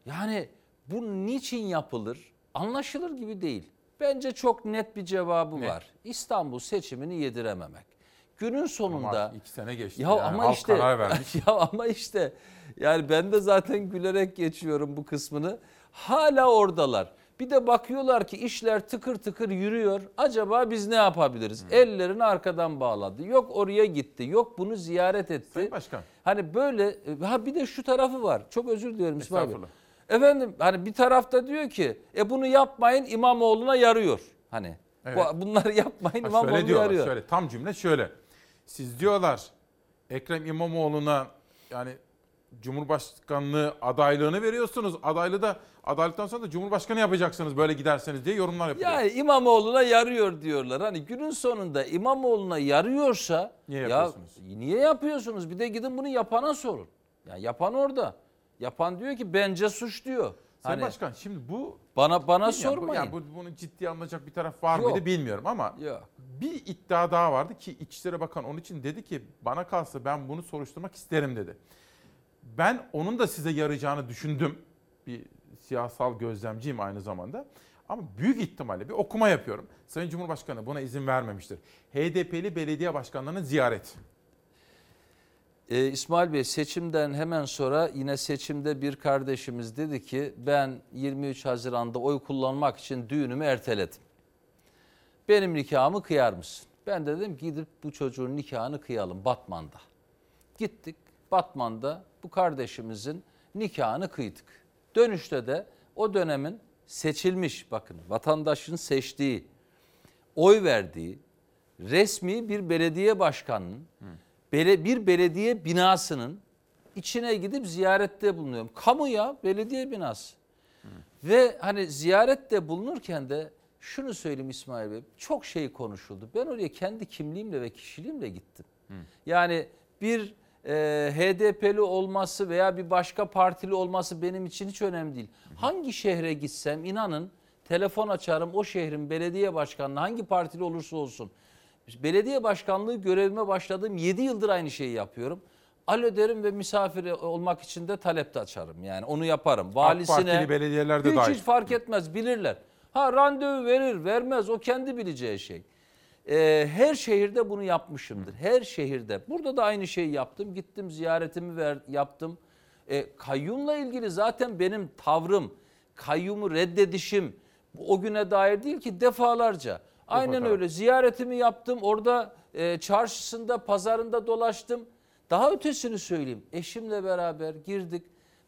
Yani bu niçin yapılır? Anlaşılır gibi değil. Bence çok net bir cevabı Net. var. İstanbul seçimini yedirememek. Günün sonunda Ama iki sene geçti. ya yani. ama Halk işte karar vermiş. ya ama işte yani ben de zaten gülerek geçiyorum bu kısmını. Hala oradalar. Bir de bakıyorlar ki işler tıkır tıkır yürüyor. Acaba biz ne yapabiliriz? Hmm. Ellerini arkadan bağladı. Yok oraya gitti. Yok bunu ziyaret etti. Sayın Başkan. Hani böyle ha bir de şu tarafı var. Çok özür diliyorum İsmail Bey. Efendim hani bir tarafta diyor ki e bunu yapmayın İmamoğlu'na yarıyor. Hani Evet. bu, bunları yapmayın Ha, İmamoğlu'na şöyle diyorlar, yarıyor. şöyle tam cümle şöyle. Siz diyorlar Ekrem İmamoğlu'na yani Cumhurbaşkanlığı adaylığını veriyorsunuz. Adaylığı da adaylıktan sonra da Cumhurbaşkanı yapacaksınız böyle giderseniz diye yorumlar yapıyor. Yani İmamoğlu'na yarıyor diyorlar. Hani günün sonunda İmamoğlu'na yarıyorsa Niye ya yapıyorsunuz? niye yapıyorsunuz? Bir de gidin bunu yapana sorun. Ya yapan orada. Yapan diyor ki bence suç diyor. Sayın Hani Başkan şimdi bu bana bana sormayın. Yani bu, bunu ciddiye alınacak bir taraf var Yok. mıydı bilmiyorum ama Yok. bir iddia daha vardı ki İçişleri Bakan onun için dedi ki bana kalsa ben bunu soruşturmak isterim dedi. Ben onun da size yarayacağını düşündüm. Bir siyasal gözlemciyim aynı zamanda. Ama büyük ihtimalle bir okuma yapıyorum. Sayın Cumhurbaşkanı buna izin vermemiştir. HDP'li belediye başkanlarının ziyareti. Ee, İsmail Bey seçimden hemen sonra yine seçimde bir kardeşimiz dedi ki ben 23 Haziran'da oy kullanmak için düğünümü erteledim. Benim nikahımı kıyar mısın? Ben de dedim gidip bu çocuğun nikahını kıyalım Batman'da. Gittik Batman'da bu kardeşimizin nikahını kıydık. Dönüşte de o dönemin seçilmiş bakın vatandaşın seçtiği, oy verdiği resmi bir belediye başkanının bele- bir belediye binasının içine gidip ziyarette bulunuyorum. Kamu ya belediye binası. Ve hani ziyarette bulunurken de şunu söyleyeyim İsmail Bey çok şey konuşuldu. Ben oraya kendi kimliğimle ve kişiliğimle gittim. Yani bir e, HDP'li olması veya bir başka partili olması benim için hiç önemli değil. Hangi şehre gitsem inanın telefon açarım o şehrin belediye başkanına hangi partili olursa olsun. Belediye başkanlığı görevime başladığım 7 yıldır aynı şeyi yapıyorum. Alo derim ve misafir olmak için de talep de açarım. Yani onu yaparım. Valisine Partili belediyelerde hiç, dahil. hiç fark etmez bilirler. Ha randevu verir vermez o kendi bileceği şey. Ee, her şehirde bunu yapmışımdır. Her şehirde. Burada da aynı şeyi yaptım. Gittim ziyaretimi ver, yaptım. E, kayyumla ilgili zaten benim tavrım, kayyumu reddedişim o güne dair değil ki defalarca. Aynen öyle. Ziyaretimi yaptım. Orada e, çarşısında, pazarında dolaştım. Daha ötesini söyleyeyim. Eşimle beraber girdik.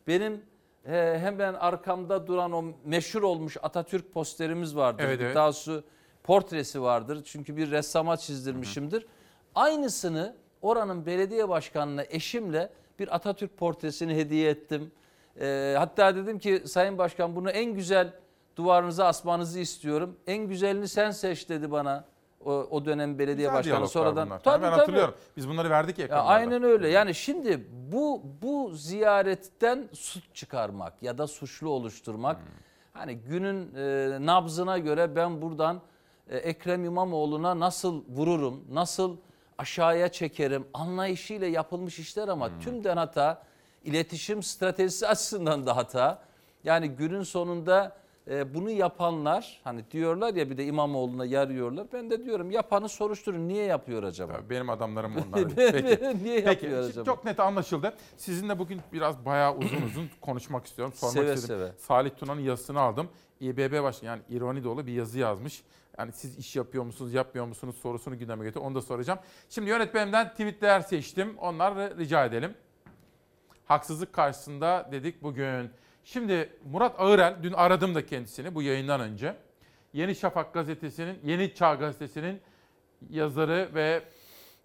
Benim e, hemen arkamda duran o meşhur olmuş Atatürk posterimiz vardır. Evet, evet. Daha doğrusu portresi vardır. Çünkü bir ressama çizdirmişimdir. Aynısını oranın belediye başkanına eşimle bir Atatürk portresini hediye ettim. Ee, hatta dedim ki Sayın Başkan bunu en güzel duvarınıza asmanızı istiyorum. En güzelini sen seç dedi bana o, o dönem belediye Güzel başkanı sonradan. bunlar. Tabii, ben tabii. hatırlıyorum. Biz bunları verdik ya Ya aynen öyle. Yani şimdi bu bu ziyaretten suç çıkarmak ya da suçlu oluşturmak Hmm. hani günün e, nabzına göre ben buradan e, Ekrem İmamoğlu'na nasıl vururum, nasıl aşağıya çekerim anlayışıyla yapılmış işler ama Hmm. tümden hata iletişim stratejisi açısından da hata. Yani günün sonunda e, bunu yapanlar hani diyorlar ya bir de İmamoğlu'na yarıyorlar. Ben de diyorum yapanı soruşturun. Niye yapıyor acaba? Benim adamlarım onlar. Peki. Niye Peki. yapıyor acaba? Çok net anlaşıldı. Sizinle bugün biraz bayağı uzun uzun konuşmak istiyorum. Sormak Seve istedim. seve. Salih Tuna'nın yazısını aldım. İBB Başkanı yani ironi dolu bir yazı yazmış. Yani siz iş yapıyor musunuz, yapmıyor musunuz sorusunu gündeme getir. Onu da soracağım. Şimdi yönetmenimden tweetler seçtim. Onları rica edelim. Haksızlık karşısında dedik bugün. Şimdi Murat Ağırel, dün aradım da kendisini bu yayından önce. Yeni Şafak gazetesinin, Yeni Çağ gazetesinin yazarı ve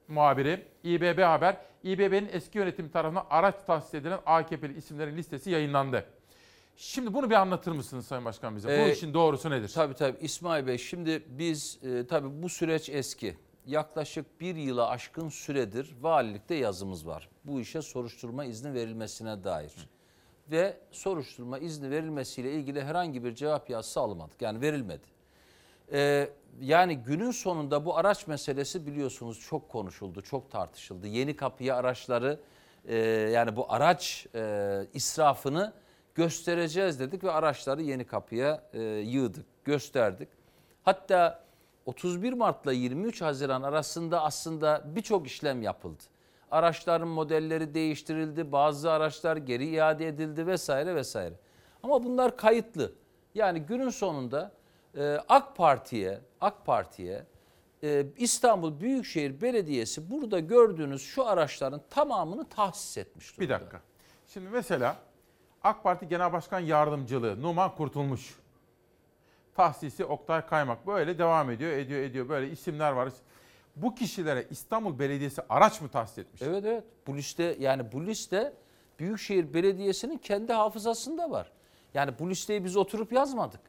muhabiri İBB Haber. İBB'nin eski yönetim tarafından araç tahsis edilen AKP'li isimlerin listesi yayınlandı. Şimdi bunu bir anlatır mısınız Sayın Başkan bize? bu Ee, işin doğrusu nedir? Tabii tabii İsmail Bey şimdi biz e, tabii bu süreç eski. Yaklaşık bir yıla aşkın süredir valilikte yazımız var. Bu işe soruşturma izni verilmesine dair. Ve soruşturma izni verilmesiyle ilgili herhangi bir cevap yazısı almadık. Yani verilmedi. Ee, yani günün sonunda bu araç meselesi biliyorsunuz çok konuşuldu, çok tartışıldı. Yeni kapıya araçları e, yani bu araç e, israfını göstereceğiz dedik ve araçları yeni kapıya e, yığdık, gösterdik. Hatta 31 Mart'la 23 Haziran arasında aslında birçok işlem yapıldı. Araçların modelleri değiştirildi, bazı araçlar geri iade edildi vesaire vesaire. Ama bunlar kayıtlı. Yani günün sonunda e, AK Parti'ye, AK Parti'ye e, İstanbul Büyükşehir Belediyesi burada gördüğünüz şu araçların tamamını tahsis etmiş Bir dakika. Şimdi mesela AK Parti Genel Başkan Yardımcılığı Numan Kurtulmuş. Tahsisi Oktay Kaymak böyle devam ediyor, ediyor, ediyor. Böyle isimler var. Bu kişilere İstanbul Belediyesi araç mı tahsis etmiş? Evet evet. Bu liste yani bu liste Büyükşehir Belediyesi'nin kendi hafızasında var. Yani bu listeyi biz oturup yazmadık.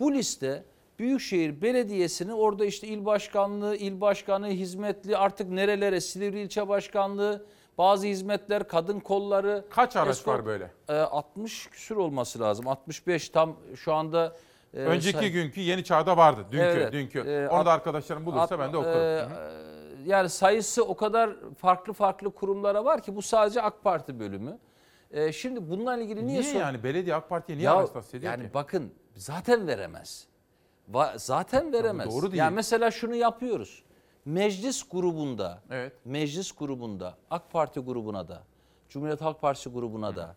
Bu liste Büyükşehir Belediyesi'nin orada işte il başkanlığı, il başkanı, hizmetli artık nerelere Silivri ilçe başkanlığı, bazı hizmetler, kadın kolları. Kaç araç eskort- var böyle? E, 60 küsür olması lazım. 65 tam şu anda. E, Önceki say- günkü Yeni Çağ'da vardı. Dünkü, Evet, dünkü. e, Onu da at- arkadaşlarım bulursa at- ben de okurum. e, yani sayısı o kadar farklı farklı kurumlara var ki bu sadece AK Parti bölümü. E, şimdi bununla ilgili niye, niye sor- yani belediye AK Parti'ye niye Ya, araç tahsis ediyor yani ki? bakın zaten veremez. Va- zaten veremez. doğru değil. Yani mesela şunu yapıyoruz. Meclis grubunda, Evet. meclis grubunda, AK Parti grubuna da, Cumhuriyet Halk Partisi grubuna da,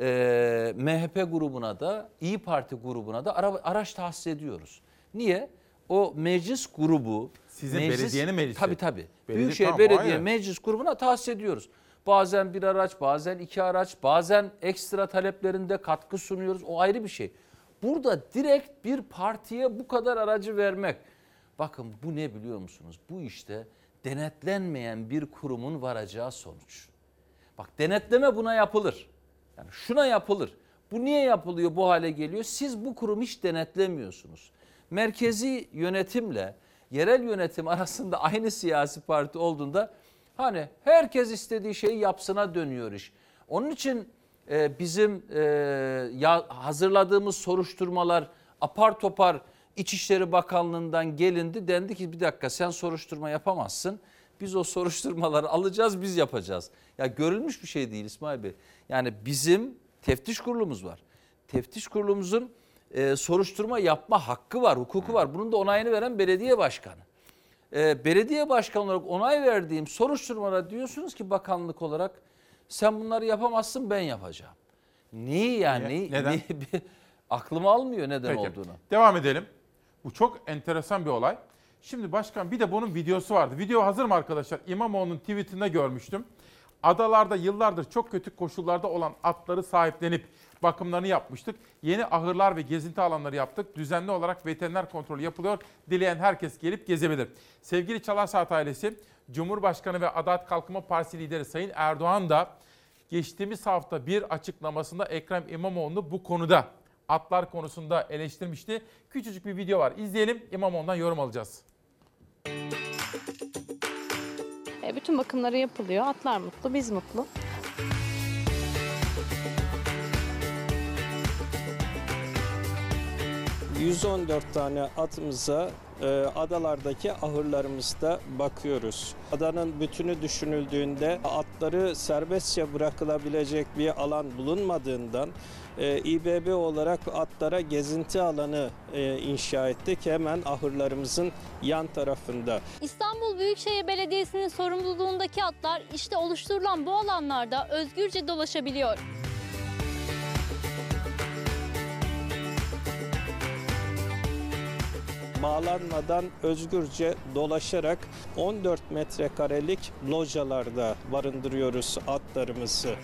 e, MHP grubuna da, İyi Parti grubuna da ara- araç tahsis ediyoruz. Niye? O meclis grubu, Sizin belediyenin meclisi. Tabii tabii. Belediye- Büyükşehir tamam, Belediye meclis grubuna tahsis ediyoruz. Bazen bir araç, bazen iki araç, bazen ekstra taleplerinde katkı sunuyoruz. O ayrı bir şey. Burada direkt bir partiye bu kadar aracı vermek. Bakın bu ne biliyor musunuz? Bu işte denetlenmeyen bir kurumun varacağı sonuç. Bak denetleme buna yapılır. Yani şuna yapılır. Bu niye yapılıyor bu hale geliyor? Siz bu kurum hiç denetlemiyorsunuz. Merkezi yönetimle yerel yönetim arasında aynı siyasi parti olduğunda hani herkes istediği şeyi yapsına dönüyor iş. Onun için e, bizim e, ya hazırladığımız soruşturmalar apar topar İçişleri Bakanlığı'ndan gelindi dendi ki bir dakika sen soruşturma yapamazsın. Biz o soruşturmaları alacağız biz yapacağız. Ya görülmüş bir şey değil İsmail Bey. Yani bizim teftiş kurulumuz var. Teftiş kurulumuzun e, soruşturma yapma hakkı var, hukuku var. Bunun da onayını veren belediye başkanı. E, belediye başkanı olarak onay verdiğim soruşturmalara diyorsunuz ki bakanlık olarak sen bunları yapamazsın ben yapacağım. Niye yani? Niye? Neden? niye- aklıma almıyor neden Peki. olduğunu. Devam edelim. Bu çok enteresan bir olay. Şimdi başkan bir de bunun videosu vardı. Video hazır mı arkadaşlar? İmamoğlu'nun tweetinde görmüştüm. Adalarda yıllardır çok kötü koşullarda olan atları sahiplenip bakımlarını yapmıştık. Yeni ahırlar ve gezinti alanları yaptık. Düzenli olarak veteriner kontrolü yapılıyor. Dileyen herkes gelip gezebilir. Sevgili Çalar ailesi, Cumhurbaşkanı ve Adalet Kalkınma Partisi lideri Sayın Erdoğan da geçtiğimiz hafta bir açıklamasında Ekrem İmamoğlu'nu bu konuda atlar konusunda eleştirmişti. Küçücük bir video var. İzleyelim. İmamoğlu'ndan yorum alacağız. E, bütün bakımları yapılıyor. Atlar mutlu, biz mutlu. Hı. 114 tane atımıza adalardaki ahırlarımızda bakıyoruz. Adanın bütünü düşünüldüğünde atları serbestçe bırakılabilecek bir alan bulunmadığından e, İBB olarak atlara gezinti alanı e, inşa ettik hemen ahırlarımızın yan tarafında. İstanbul Büyükşehir Belediyesi'nin sorumluluğundaki atlar işte oluşturulan bu alanlarda özgürce dolaşabiliyor. Bağlanmadan özgürce dolaşarak 14 metrekarelik localarda barındırıyoruz atlarımızı.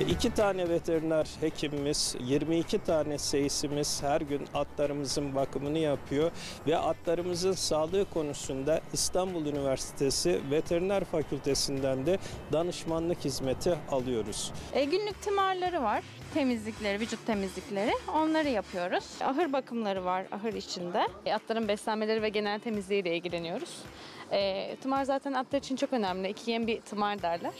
İki tane veteriner hekimimiz, 22 tane seyisimiz her gün atlarımızın bakımını yapıyor ve atlarımızın sağlığı konusunda İstanbul Üniversitesi Veteriner Fakültesinden de danışmanlık hizmeti alıyoruz. E, günlük tımarları var. Temizlikleri, vücut temizlikleri. Onları yapıyoruz. Ahır bakımları var ahır içinde. E, atların beslenmeleri ve genel temizliğiyle ilgileniyoruz. E, tımar zaten atlar için çok önemli. İki yem bir tımar derler.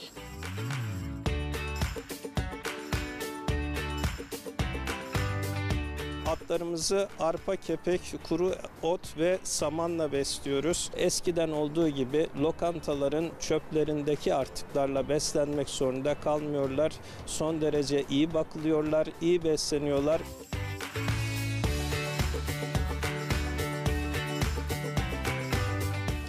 Atlarımızı arpa, kepek, kuru ot ve samanla besliyoruz. Eskiden olduğu gibi lokantaların çöplerindeki artıklarla beslenmek zorunda kalmıyorlar. Son derece iyi bakılıyorlar, iyi besleniyorlar.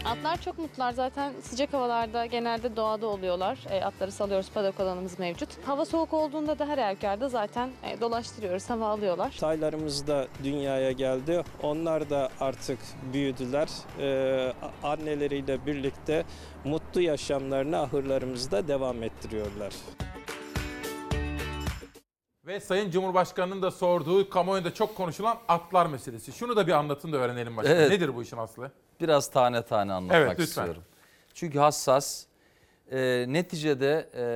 Atlar çok mutlular zaten sıcak havalarda genelde doğada oluyorlar. E, atları salıyoruz padok alanımız mevcut. Hava soğuk olduğunda da her halükarda zaten e, dolaştırıyoruz hava alıyorlar. Taylarımız da dünyaya geldi. Onlar da artık büyüdüler. Ee, anneleriyle birlikte mutlu yaşamlarını ahırlarımızda devam ettiriyorlar. Ve Sayın Cumhurbaşkanı'nın da sorduğu kamuoyunda çok konuşulan atlar meselesi. Şunu da bir anlatın da öğrenelim başkanım. Evet. Nedir bu işin aslı? Biraz tane tane anlatmak Evet, lütfen. istiyorum. Çünkü hassas. Ee, neticede e,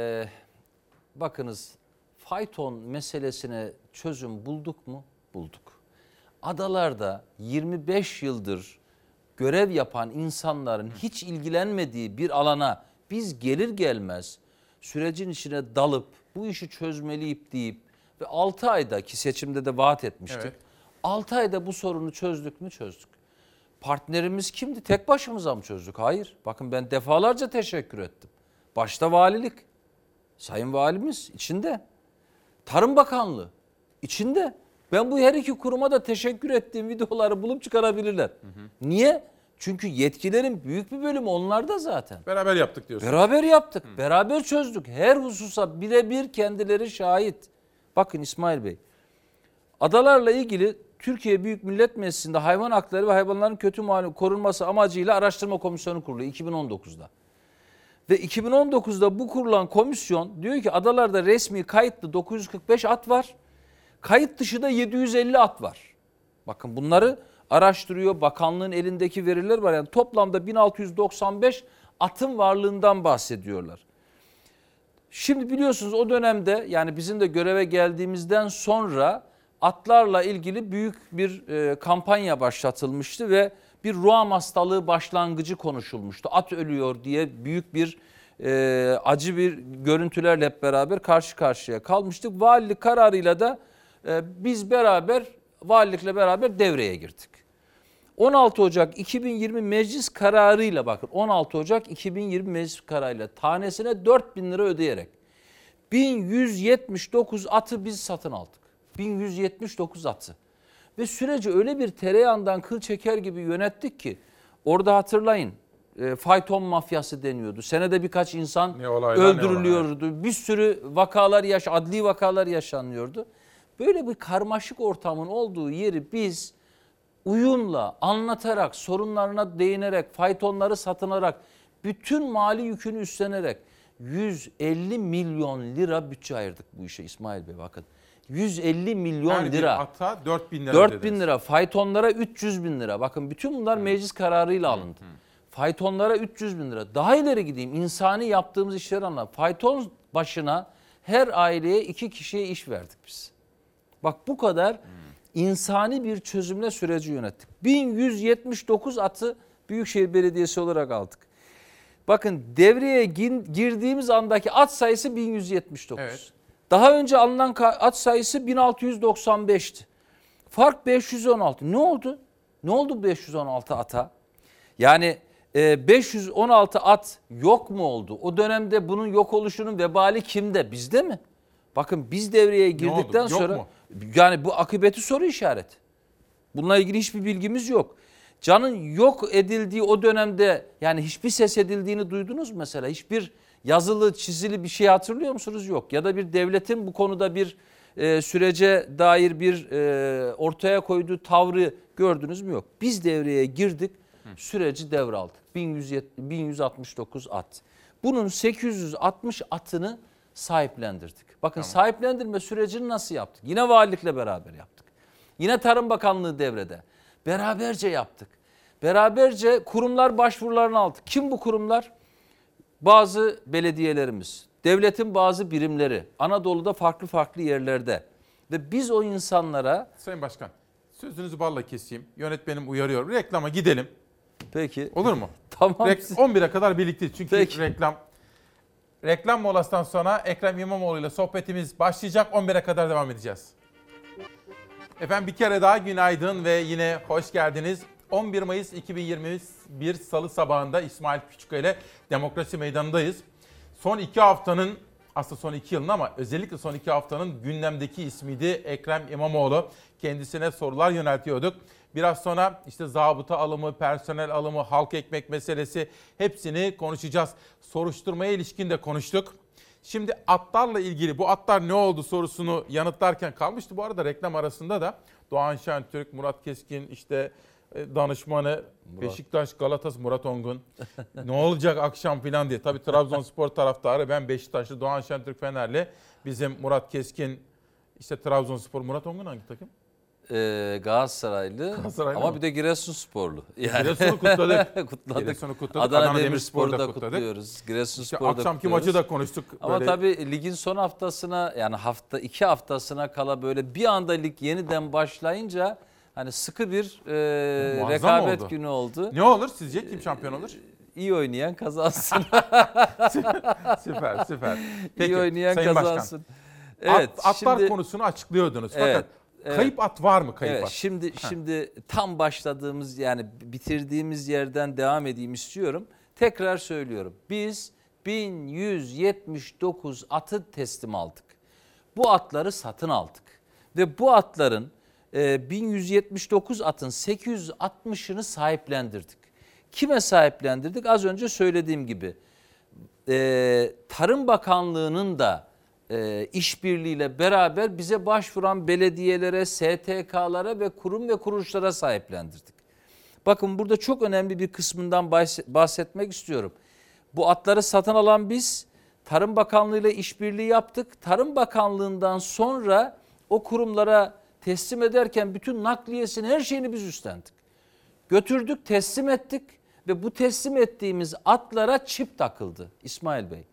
bakınız fayton meselesine çözüm bulduk mu? Bulduk. Adalarda 25 yıldır görev yapan insanların hiç ilgilenmediği bir alana biz gelir gelmez sürecin içine dalıp bu işi çözmeliyip deyip ve 6 ayda ki seçimde de vaat etmiştik. Evet. 6 ayda bu sorunu çözdük mü? Çözdük. Partnerimiz kimdi? Tek başımıza mı çözdük? Hayır. Bakın ben defalarca teşekkür ettim. Başta valilik. Sayın valimiz içinde. Tarım Bakanlığı içinde. Ben bu her iki kuruma da teşekkür ettiğim videoları bulup çıkarabilirler. Niye? Çünkü yetkilerin büyük bir bölümü onlarda zaten. Beraber yaptık diyorsun. Beraber yaptık. Beraber çözdük. Her hususa birebir kendileri şahit. Bakın İsmail Bey. Adalarla ilgili Türkiye Büyük Millet Meclisi'nde hayvan hakları ve hayvanların kötü muamele korunması amacıyla araştırma komisyonu kuruluyor 2019'da. Ve 2019'da bu kurulan komisyon diyor ki adalarda resmi kayıtlı 945 at var. Kayıt dışı da 750 at var. Bakın bunları araştırıyor. Bakanlığın elindeki veriler var. Yani toplamda 1695 atın varlığından bahsediyorlar. Şimdi biliyorsunuz o dönemde yani bizim de göreve geldiğimizden sonra atlarla ilgili büyük bir e, kampanya başlatılmıştı ve bir ruam hastalığı başlangıcı konuşulmuştu. At ölüyor diye büyük bir e, acı bir görüntülerle hep beraber karşı karşıya kalmıştık. Valilik kararıyla da e, biz beraber valilikle beraber devreye girdik. 16 Ocak 2020 meclis kararıyla bakın 16 Ocak 2020 meclis kararıyla tanesine 4000 lira ödeyerek 1179 atı biz satın aldık. 1179 atı. Ve süreci öyle bir tereyağından kıl çeker gibi yönettik ki orada hatırlayın e, fayton mafyası deniyordu. Senede birkaç insan Ne olaylar, ne öldürülüyordu. Bir sürü vakalar yaş adli vakalar yaşanıyordu. Böyle bir karmaşık ortamın olduğu yeri biz uyumla, anlatarak, sorunlarına değinerek, faytonları satınarak, bütün mali yükünü üstlenerek 150 milyon lira bütçe ayırdık bu işe İsmail Bey bakın. 150 milyon Her lira. ata 4000 lira 4000 ödediniz. lira, faytonlara 300 bin lira. Bakın bütün bunlar meclis kararıyla alındı. Faytonlara 300 bin lira. Daha ileri gideyim. insani yaptığımız işleri anla. Fayton başına her aileye iki kişiye iş verdik biz. Bak bu kadar insani bir çözümle süreci yönettik. 1179 atı Büyükşehir Belediyesi olarak aldık. Bakın devreye girdiğimiz andaki at sayısı 1179. Evet. Daha önce alınan at sayısı 1695'ti. Fark 516. Ne oldu? Ne oldu 516 ata? Yani e, 516 at yok mu oldu? O dönemde bunun yok oluşunun vebali kimde? Bizde mi? Bakın biz devreye girdikten sonra mu? Yani bu akıbeti soru işareti. Bununla ilgili hiçbir bilgimiz yok. Canın yok edildiği o dönemde yani hiçbir ses edildiğini duydunuz mu mesela? Hiçbir yazılı çizili bir şey hatırlıyor musunuz? Yok. Ya da bir devletin bu konuda bir e, sürece dair bir e, ortaya koyduğu tavrı gördünüz mü? Yok. Biz devreye girdik süreci devraldık. 1170 1169 at. Bunun 860 atını sahiplendirdik. Bakın sahiplendirme sürecini nasıl yaptık? Yine valilikle beraber yaptık. Yine Tarım Bakanlığı devrede. Beraberce yaptık. Beraberce kurumlar başvurularını aldık. Kim bu kurumlar? Bazı belediyelerimiz, devletin bazı birimleri, Anadolu'da farklı farklı yerlerde. Ve biz o insanlara Sayın Başkan sözünüzü balla keseyim. Yönetmenim uyarıyor. Reklama gidelim. Peki. Olur mu? Tamam. Rek- 11'e kadar birlikteyiz. Çünkü Peki. reklam reklam molasından sonra Ekrem İmamoğlu ile sohbetimiz başlayacak. 11'e kadar devam edeceğiz. Efendim bir kere daha günaydın ve yine hoş geldiniz. 11 Mayıs 2021 Salı sabahında İsmail Küçüköy ile Demokrasi Meydanı'ndayız. Son iki haftanın aslında son iki yılın ama özellikle son iki haftanın gündemdeki ismiydi Ekrem İmamoğlu. Kendisine sorular yöneltiyorduk. Biraz sonra işte zabıta alımı, personel alımı, halk ekmek meselesi hepsini konuşacağız. Soruşturmaya ilişkin de konuştuk. Şimdi atlarla ilgili bu atlar ne oldu sorusunu yanıtlarken kalmıştı. Bu arada reklam arasında da Doğan Şentürk, Murat Keskin, işte e, danışmanı Beşiktaş, Galatasaray, Murat Ongun. ne olacak akşam falan diye. Tabii Trabzonspor taraftarı ben Beşiktaşlı, Doğan Şentürk Fenerli. Bizim Murat Keskin İşte Trabzonspor Murat Ongun hangi takım? Ee, Galatasaraylı, Galatasaraylı ama mı? bir de Giresunsporlu. Giresun'u kutladık. kutladık. Giresun'u kutladık. Adana, Adana Demirspor'u da kutladık. kutluyoruz. Giresunspor'u İşte da akşamki kutluyoruz. maçı da konuştuk. Ama Böyle- tabii ligin son haftasına yani hafta iki haftasına kala böyle bir anda lig yeniden başlayınca hani sıkı bir e, Muazzam rekabet oldu. günü oldu. Ne olur sizce kim şampiyon olur? İyi oynayan kazansın. süper süper. İyi oynayan Sayın Başkan, kazansın. Evet, at, atlar şimdi- konusunu açıklıyordunuz. Fakat evet. Kayıp at var mı kayıp evet, at? Şimdi Heh. şimdi tam başladığımız yani bitirdiğimiz yerden devam edeyim istiyorum. Tekrar söylüyorum. Biz 1179 atı teslim aldık. Bu atları satın aldık. Ve bu atların e, 1179 atın 860'ını sahiplendirdik. Kime sahiplendirdik? Az önce söylediğim gibi e, Tarım Bakanlığı'nın da e, işbirliğiyle beraber bize başvuran belediyelere, STK'lara ve kurum ve kuruluşlara sahiplendirdik. Bakın burada çok önemli bir kısmından bahs- bahsetmek istiyorum. Bu atları satın alan biz Tarım Bakanlığı ile işbirliği yaptık. Tarım Bakanlığı'ndan sonra o kurumlara teslim ederken bütün nakliyesini her şeyini biz üstlendik. Götürdük teslim ettik ve bu teslim ettiğimiz atlara çip takıldı İsmail Bey.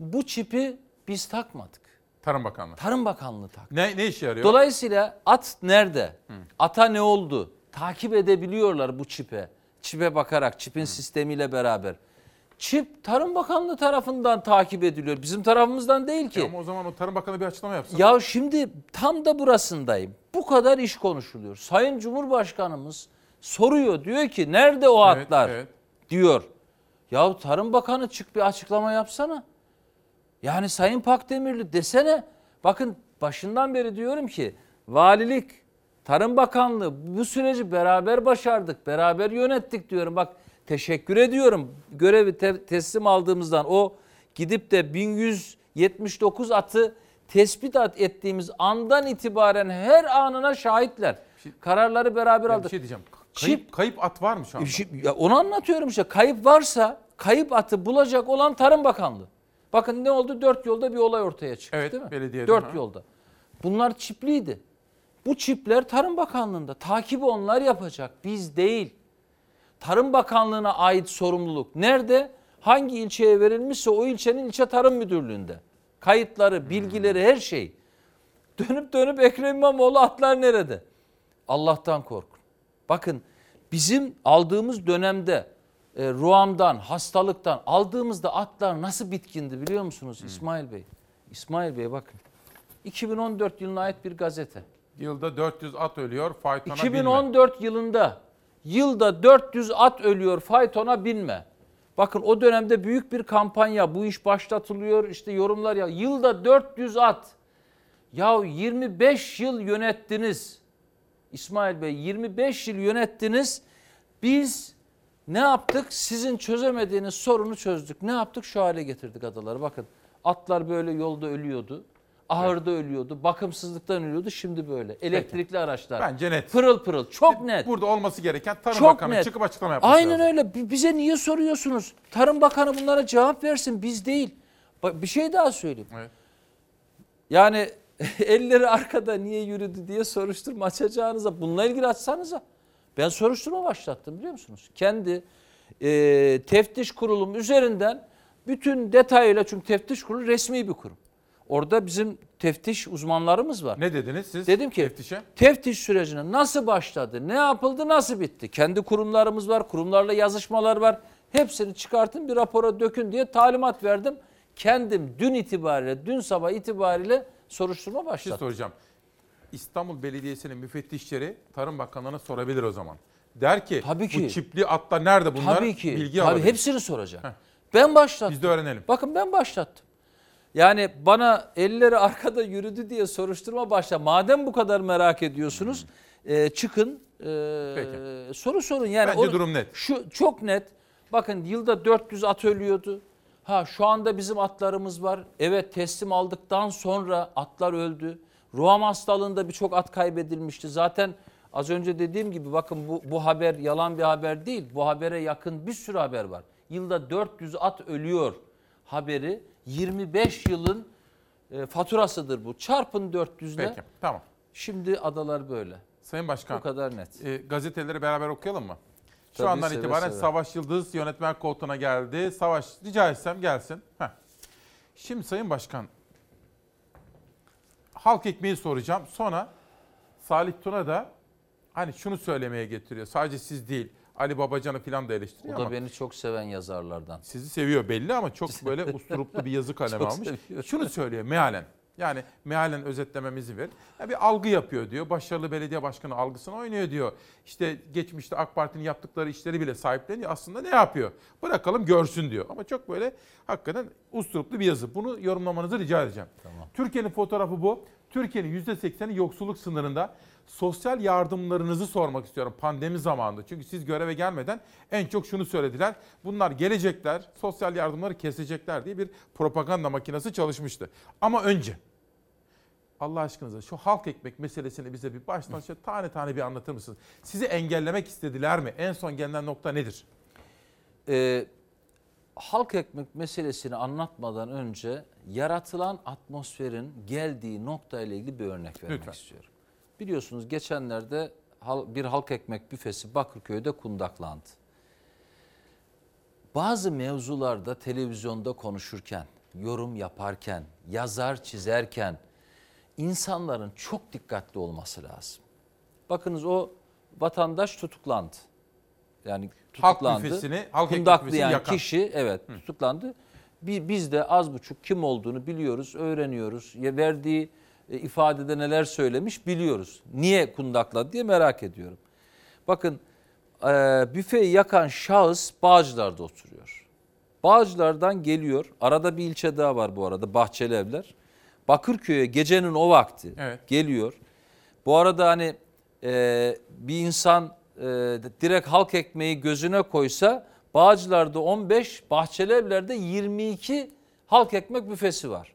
Bu çipi biz takmadık. Tarım Bakanlığı. Tarım Bakanlığı taktı. Ne, ne işe yarıyor? Dolayısıyla at nerede? Ata ne oldu? Takip edebiliyorlar bu çipe. Çipe bakarak, çipin sistemiyle beraber. Çip Tarım Bakanlığı tarafından takip ediliyor. Bizim tarafımızdan değil ki. Ya ama o zaman o Tarım Bakanı bir açıklama yapsın. Ya şimdi tam da burasındayım. Bu kadar iş konuşuluyor. Sayın Cumhurbaşkanımız soruyor. Diyor ki nerede o Evet, atlar? evet. Diyor. Ya Tarım Bakanı çık bir açıklama yapsana. Yani Sayın Pakdemirli desene. Bakın başından beri diyorum ki valilik, Tarım Bakanlığı bu süreci beraber başardık, beraber yönettik diyorum. Bak teşekkür ediyorum. Görevi te- teslim aldığımızdan o gidip de 1179 atı tespit ettiğimiz andan itibaren her anına şahitler. Kararları beraber aldık. bir şey diyeceğim. Kayıp, kayıp at var mı şu anda? Ya onu anlatıyorum işte. Kayıp varsa kayıp atı bulacak olan Tarım Bakanlığı. Bakın ne oldu? Dört yolda bir olay ortaya çıktı Evet, değil mi? belediyeden, Dört ha. yolda. Bunlar çipliydi. Bu çipler Tarım Bakanlığı'nda. Takibi onlar yapacak. Biz değil. Tarım Bakanlığı'na ait sorumluluk nerede? Hangi ilçeye verilmişse o ilçenin ilçe tarım müdürlüğünde. Kayıtları, bilgileri, her şey. Dönüp dönüp Ekrem İmamoğlu atlar nerede? Allah'tan korkun. Bakın bizim aldığımız dönemde e, ruamdan, hastalıktan aldığımızda atlar nasıl bitkindi biliyor musunuz İsmail Bey? İsmail Bey bakın. 2014 yılına ait bir gazete. Yılda 400 at ölüyor, faytona binme. 2014 yılında yılda 400 at ölüyor faytona binme. Bakın o dönemde büyük bir kampanya bu iş başlatılıyor işte yorumlar ya yılda 400 at. Ya 25 yıl yönettiniz. İsmail Bey 25 yıl yönettiniz. Biz ne yaptık? Sizin çözemediğiniz sorunu çözdük. Ne yaptık? Şu hale getirdik adaları. Bakın atlar böyle yolda ölüyordu. Ahırda ölüyordu. Bakımsızlıktan ölüyordu. Şimdi böyle. Elektrikli araçlar. Bence net. Pırıl pırıl. Çok net. Burada olması gereken Tarım Çok Bakanı net. çıkıp açıklama yapması Aynen lazım. öyle. Bi- Bize niye soruyorsunuz? Tarım Bakanı bunlara cevap versin. Biz değil. Bir şey daha söyleyeyim. Evet. Yani elleri arkada niye yürüdü diye soruşturma açacağınıza bununla ilgili açsanıza. Ben soruşturma başlattım biliyor musunuz? Kendi e, teftiş kurulum üzerinden bütün detayıyla çünkü teftiş kurulu resmi bir kurum. Orada bizim teftiş uzmanlarımız var. Ne dediniz siz? Dedim ki teftişe? teftiş sürecine nasıl başladı, ne yapıldı, nasıl bitti? Kendi kurumlarımız var, kurumlarla yazışmalar var. Hepsini çıkartın bir rapora dökün diye talimat verdim. Kendim dün itibariyle, dün sabah itibariyle soruşturma şey başlattım. soracağım. İstanbul Belediyesi'nin müfettişleri Tarım Bakanlığı'na sorabilir o zaman. Der ki, Tabii ki. bu çipli atlar nerede bunlar? Tabii ki. Bilgi Tabii alabilir. hepsini soracak. Ben başlattım. Biz de öğrenelim. Bakın ben başlattım. Yani bana elleri arkada yürüdü diye soruşturma başla. Madem bu kadar merak ediyorsunuz e, çıkın e, soru sorun. Yani Bence durum net. Şu çok net. Bakın yılda 400 at ölüyordu. Ha şu anda bizim atlarımız var. Evet teslim aldıktan sonra atlar öldü. Ruam hastalığında birçok at kaybedilmişti. Zaten az önce dediğim gibi bakın bu, bu haber yalan bir haber değil. Bu habere yakın bir sürü haber var. Yılda 400 at ölüyor haberi 25 yılın e, faturasıdır bu. Çarpın 400'le. Peki tamam. Şimdi adalar böyle. Sayın Başkan. Bu kadar net. E, gazeteleri beraber okuyalım mı? Şu Tabii, andan seve itibaren seve. Savaş Yıldız yönetmen koltuğuna geldi. Savaş rica etsem gelsin. Heh. Şimdi Sayın Başkan halk ekmeği soracağım. Sonra Salih Tuna da hani şunu söylemeye getiriyor. Sadece siz değil Ali Babacan'ı falan da O eleştiriyor da ama beni çok seven yazarlardan. sizi seviyor belli ama çok böyle usturuplu bir yazı kalemi Çok almış. seviyor. Şunu söylüyor mealen. Yani mealen özetlememizi ver. Ya bir algı yapıyor diyor. Başarılı belediye başkanı algısını oynuyor diyor. İşte geçmişte AK Parti'nin yaptıkları işleri bile sahipleniyor. Aslında ne yapıyor? Bırakalım görsün diyor. Ama çok böyle hakikaten usturuplu bir yazı. Bunu yorumlamanızı rica edeceğim. Tamam. Türkiye'nin fotoğrafı bu. Türkiye'nin %80'i yoksulluk sınırında. Sosyal yardımlarınızı sormak istiyorum pandemi zamanında. Çünkü siz göreve gelmeden en çok şunu söylediler. Bunlar gelecekler, sosyal yardımları kesecekler diye bir propaganda makinesi çalışmıştı. Ama önce Allah aşkınıza şu halk ekmek meselesini bize bir baştan şöyle tane tane bir anlatır mısınız? Sizi engellemek istediler mi? En son gelinen nokta nedir? Ee, halk ekmek meselesini anlatmadan önce yaratılan atmosferin geldiği noktayla ilgili bir örnek vermek Lütfen. istiyorum. Biliyorsunuz geçenlerde bir halk ekmek büfesi Bakırköy'de kundaklandı. Bazı mevzularda televizyonda konuşurken, yorum yaparken, yazar çizerken insanların çok dikkatli olması lazım. Bakınız o vatandaş tutuklandı. Yani Halk tutuklandı. halk ekmek Kundaklayan büfesini yakan. kişi evet tutuklandı. Bi- Biz de az buçuk kim olduğunu biliyoruz, öğreniyoruz. Verdiği e, ifadede neler söylemiş biliyoruz. Niye kundakladı diye merak ediyorum. Bakın e, büfeyi yakan şahıs Bağcılar'da oturuyor. Bağcılar'dan geliyor. Arada bir ilçe daha var bu arada Bahçeli Evler. Bakırköy'e gecenin o vakti Evet. geliyor. Bu arada hani e, bir insan e, direkt halk ekmeği gözüne koysa Bağcılar'da 15, Bahçeli Evler'de 22 halk ekmek büfesi var.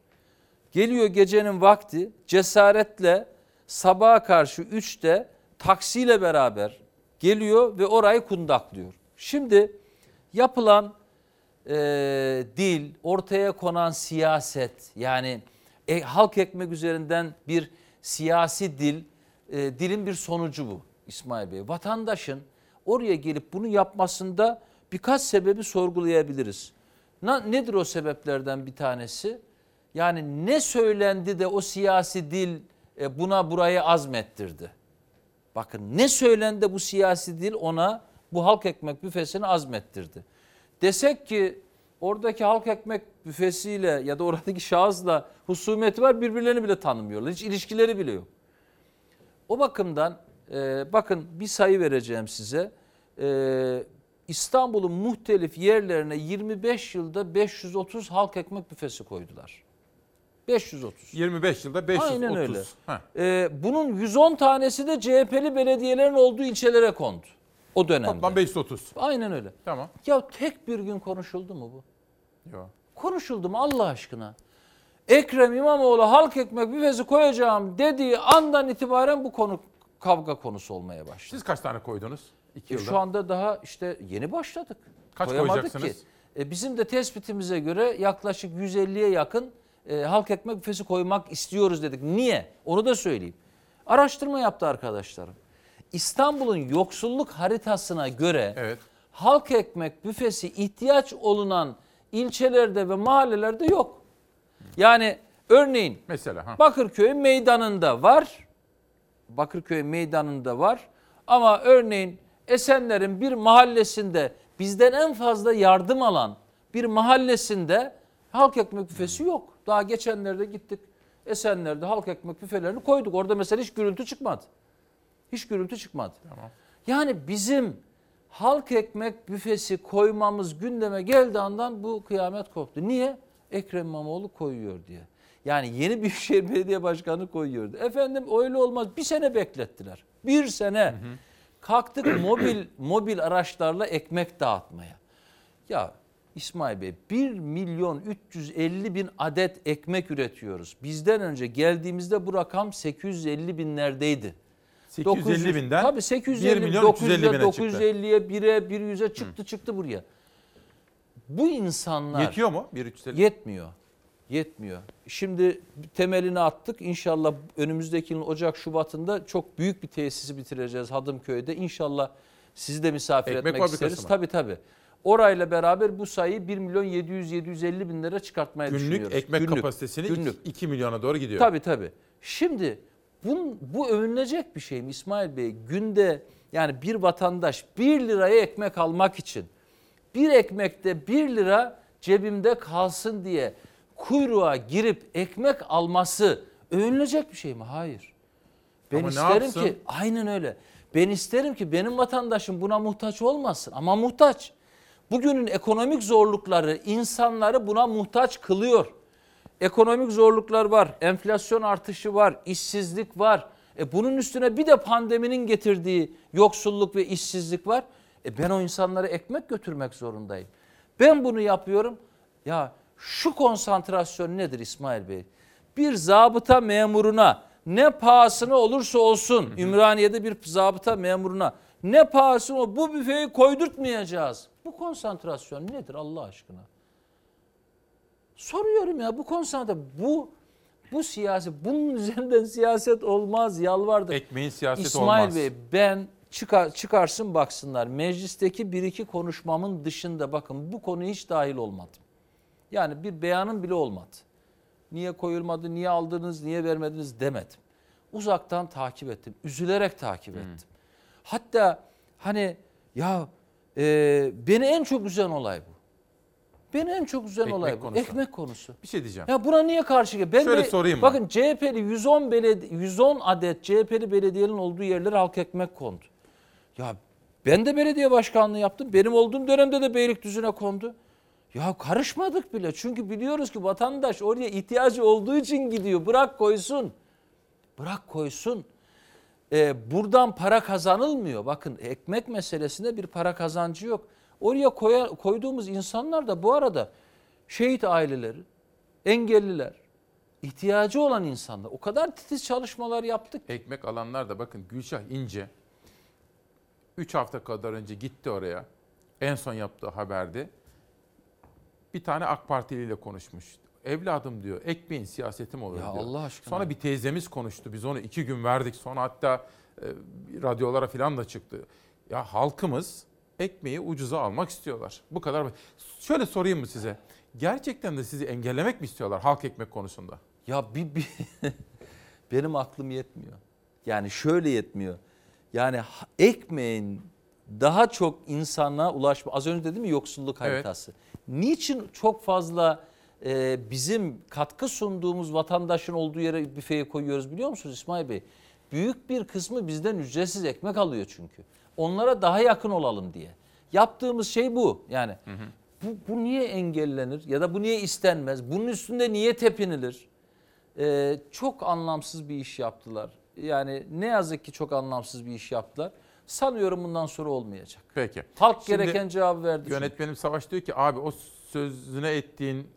Geliyor gecenin vakti cesaretle sabaha karşı 3'te taksiyle beraber geliyor ve orayı kundaklıyor. Şimdi yapılan e, dil, ortaya konan siyaset yani e, halk ekmek üzerinden bir siyasi dil, e, dilin bir sonucu bu İsmail Bey. Vatandaşın oraya gelip bunu yapmasında birkaç sebebi sorgulayabiliriz. Na, nedir o sebeplerden bir tanesi? Yani ne söylendi de o siyasi dil e, buna burayı azmettirdi? Bakın ne söylendi bu siyasi dil ona bu halk ekmek büfesini azmettirdi. Desek ki oradaki halk ekmek büfesiyle ya da oradaki şahısla husumeti var birbirlerini bile tanımıyorlar. Hiç ilişkileri bile yok. O bakımdan e, bakın bir sayı vereceğim size. E, İstanbul'un muhtelif yerlerine 25 yılda 530 halk ekmek büfesi koydular. 530. 25 yılda 530. Aynen öyle. Ee, bunun 110 tanesi de CHP'li belediyelerin olduğu ilçelere kondu o dönemde. Toplam 530. Aynen öyle. Tamam. Ya tek bir gün konuşuldu mu bu? Yok. Konuşuldu mu Allah aşkına? Ekrem İmamoğlu halk ekmek büfesi koyacağım dediği andan itibaren bu konu kavga konusu olmaya başladı. Siz kaç tane koydunuz? İki E, yılda. Şu anda daha işte yeni başladık. Kaç Koyamadık koyacaksınız? Ki. E, bizim de tespitimize göre yaklaşık 150'ye yakın e, halk ekmek büfesi koymak istiyoruz dedik. Niye? Onu da söyleyeyim. Araştırma yaptı arkadaşlarım. İstanbul'un yoksulluk haritasına göre halk ekmek büfesi ihtiyaç olunan ilçelerde ve mahallelerde yok. Yani örneğin Mesela ha. Bakırköy meydanında var. Bakırköy meydanında var. Ama örneğin Esenler'in bir mahallesinde bizden en fazla yardım alan bir mahallesinde halk ekmek büfesi yok. Daha geçenlerde gittik Esenler'de halk ekmek büfelerini koyduk. Orada mesela hiç gürültü çıkmadı. Hiç gürültü çıkmadı. Yani bizim halk ekmek büfesi koymamız gündeme geldiği andan bu kıyamet koptu. Niye? Ekrem İmamoğlu koyuyor diye. Yani yeni Büyükşehir Belediye Başkanı koyuyordu. Efendim öyle olmaz. Bir sene beklettiler. Bir sene. Kalktık mobil mobil araçlarla ekmek dağıtmaya. Ya İsmail Bey 1 milyon 350 bin adet ekmek üretiyoruz. Bizden önce geldiğimizde bu rakam 850 binlerdeydi. 850 binden Tabii 850 1 milyon 350 900'e, bine çıktı. 950'ye 1'e 100'e çıktı çıktı buraya. Bu insanlar Yetiyor mu? 1 350. Yetmiyor. Yetmiyor. Şimdi temelini attık. İnşallah önümüzdeki yılın Ocak Şubat'ında çok büyük bir tesisi bitireceğiz Hadımköy'de. İnşallah sizi de misafir Ekmek etmek isteriz. mı? Tabii tabii. Orayla beraber bu sayıyı 1 milyon 700-750 bin lira çıkartmaya Günlük düşünüyoruz. ekmek kapasitesini Günlük. 2 milyona doğru gidiyor. Tabii tabii. Şimdi bu, bu övünülecek bir şey mi İsmail Bey? Günde yani bir vatandaş 1 liraya ekmek almak için bir ekmekte 1 lira cebimde kalsın diye kuyruğa girip ekmek alması övünülecek bir şey mi? Hayır. Ben Ama isterim ki aynen öyle. Ben isterim ki benim vatandaşım buna muhtaç olmasın ama muhtaç. Bugünün ekonomik zorlukları insanları buna muhtaç kılıyor. Ekonomik zorluklar var, enflasyon artışı var, işsizlik var. E bunun üstüne bir de pandeminin getirdiği yoksulluk ve işsizlik var. E ben o insanlara ekmek götürmek zorundayım. Ben bunu yapıyorum. Ya şu konsantrasyon nedir İsmail Bey? Bir zabıta memuruna ne pahasına olursa olsun Ümraniye'de bir zabıta memuruna ne pahasına bu büfeyi koydurtmayacağız. Bu konsantrasyon nedir Allah aşkına? Soruyorum ya bu konsantre bu bu siyaset bunun üzerinden siyaset olmaz yalvardım. Ekmeğin siyaseti İsmail olmaz. Bey ben çıkar, çıkarsın baksınlar meclisteki bir iki konuşmamın dışında bakın bu konuya hiç dahil olmadım. Yani bir beyanım bile olmadı. Niye koyulmadı, niye aldınız, niye vermediniz demedim. Uzaktan takip ettim, üzülerek takip ettim. Hatta hani ya e, beni en çok üzen olay bu. Beni en çok üzen Ekmek olay bu. konusu. Ekmek konusu. Bir şey diyeceğim. Ya buna niye karşı gel? Ben Şöyle de- sorayım mı? Bakın CHP'li 110 beledi 110 adet CHP'li belediyenin olduğu yerlere halk ekmek kondu. Ya ben de belediye başkanlığı yaptım. Benim olduğum dönemde de Beylikdüzü'ne kondu. Ya karışmadık bile. Çünkü biliyoruz ki vatandaş oraya ihtiyacı olduğu için gidiyor. Bırak koysun. Bırak koysun. Ee, buradan para kazanılmıyor. Bakın ekmek meselesinde bir para kazancı yok. Oraya koya, koyduğumuz insanlar da bu arada şehit aileleri, engelliler, ihtiyacı olan insanlar. O kadar titiz çalışmalar yaptık. Ekmek alanlar da bakın Gülşah İnce 3 hafta kadar önce gitti oraya. En son yaptığı haberde bir tane AK Partili ile konuşmuş. Evladım diyor ekmeğin siyaseti mi olur Ya diyor. Allah aşkına. Sonra bir teyzemiz konuştu. Biz onu iki gün verdik. Sonra hatta e, radyolara falan da çıktı. Ya halkımız ekmeği ucuza almak istiyorlar. Bu kadar. Şöyle sorayım mı size? Gerçekten de sizi engellemek mi istiyorlar halk ekmek konusunda? Ya bir, bir benim aklım yetmiyor. Yani şöyle yetmiyor. Yani ekmeğin daha çok insana ulaşma. Az önce dedim ya yoksulluk Evet. haritası. Niçin çok fazla e, bizim katkı sunduğumuz vatandaşın olduğu yere büfeye koyuyoruz biliyor musunuz İsmail Bey? Büyük bir kısmı bizden ücretsiz ekmek alıyor çünkü. Onlara daha yakın olalım diye. Yaptığımız şey bu. Yani bu, bu niye engellenir ya da bu niye istenmez? Bunun üstünde niye tepinilir? Ee, çok anlamsız bir iş yaptılar. Yani ne yazık ki çok anlamsız bir iş yaptılar. Sanıyorum bundan sonra olmayacak. Peki. Halk Şimdi gereken cevabı verdi. Yönetmenim Savaş diyor ki abi o sözüne ettiğin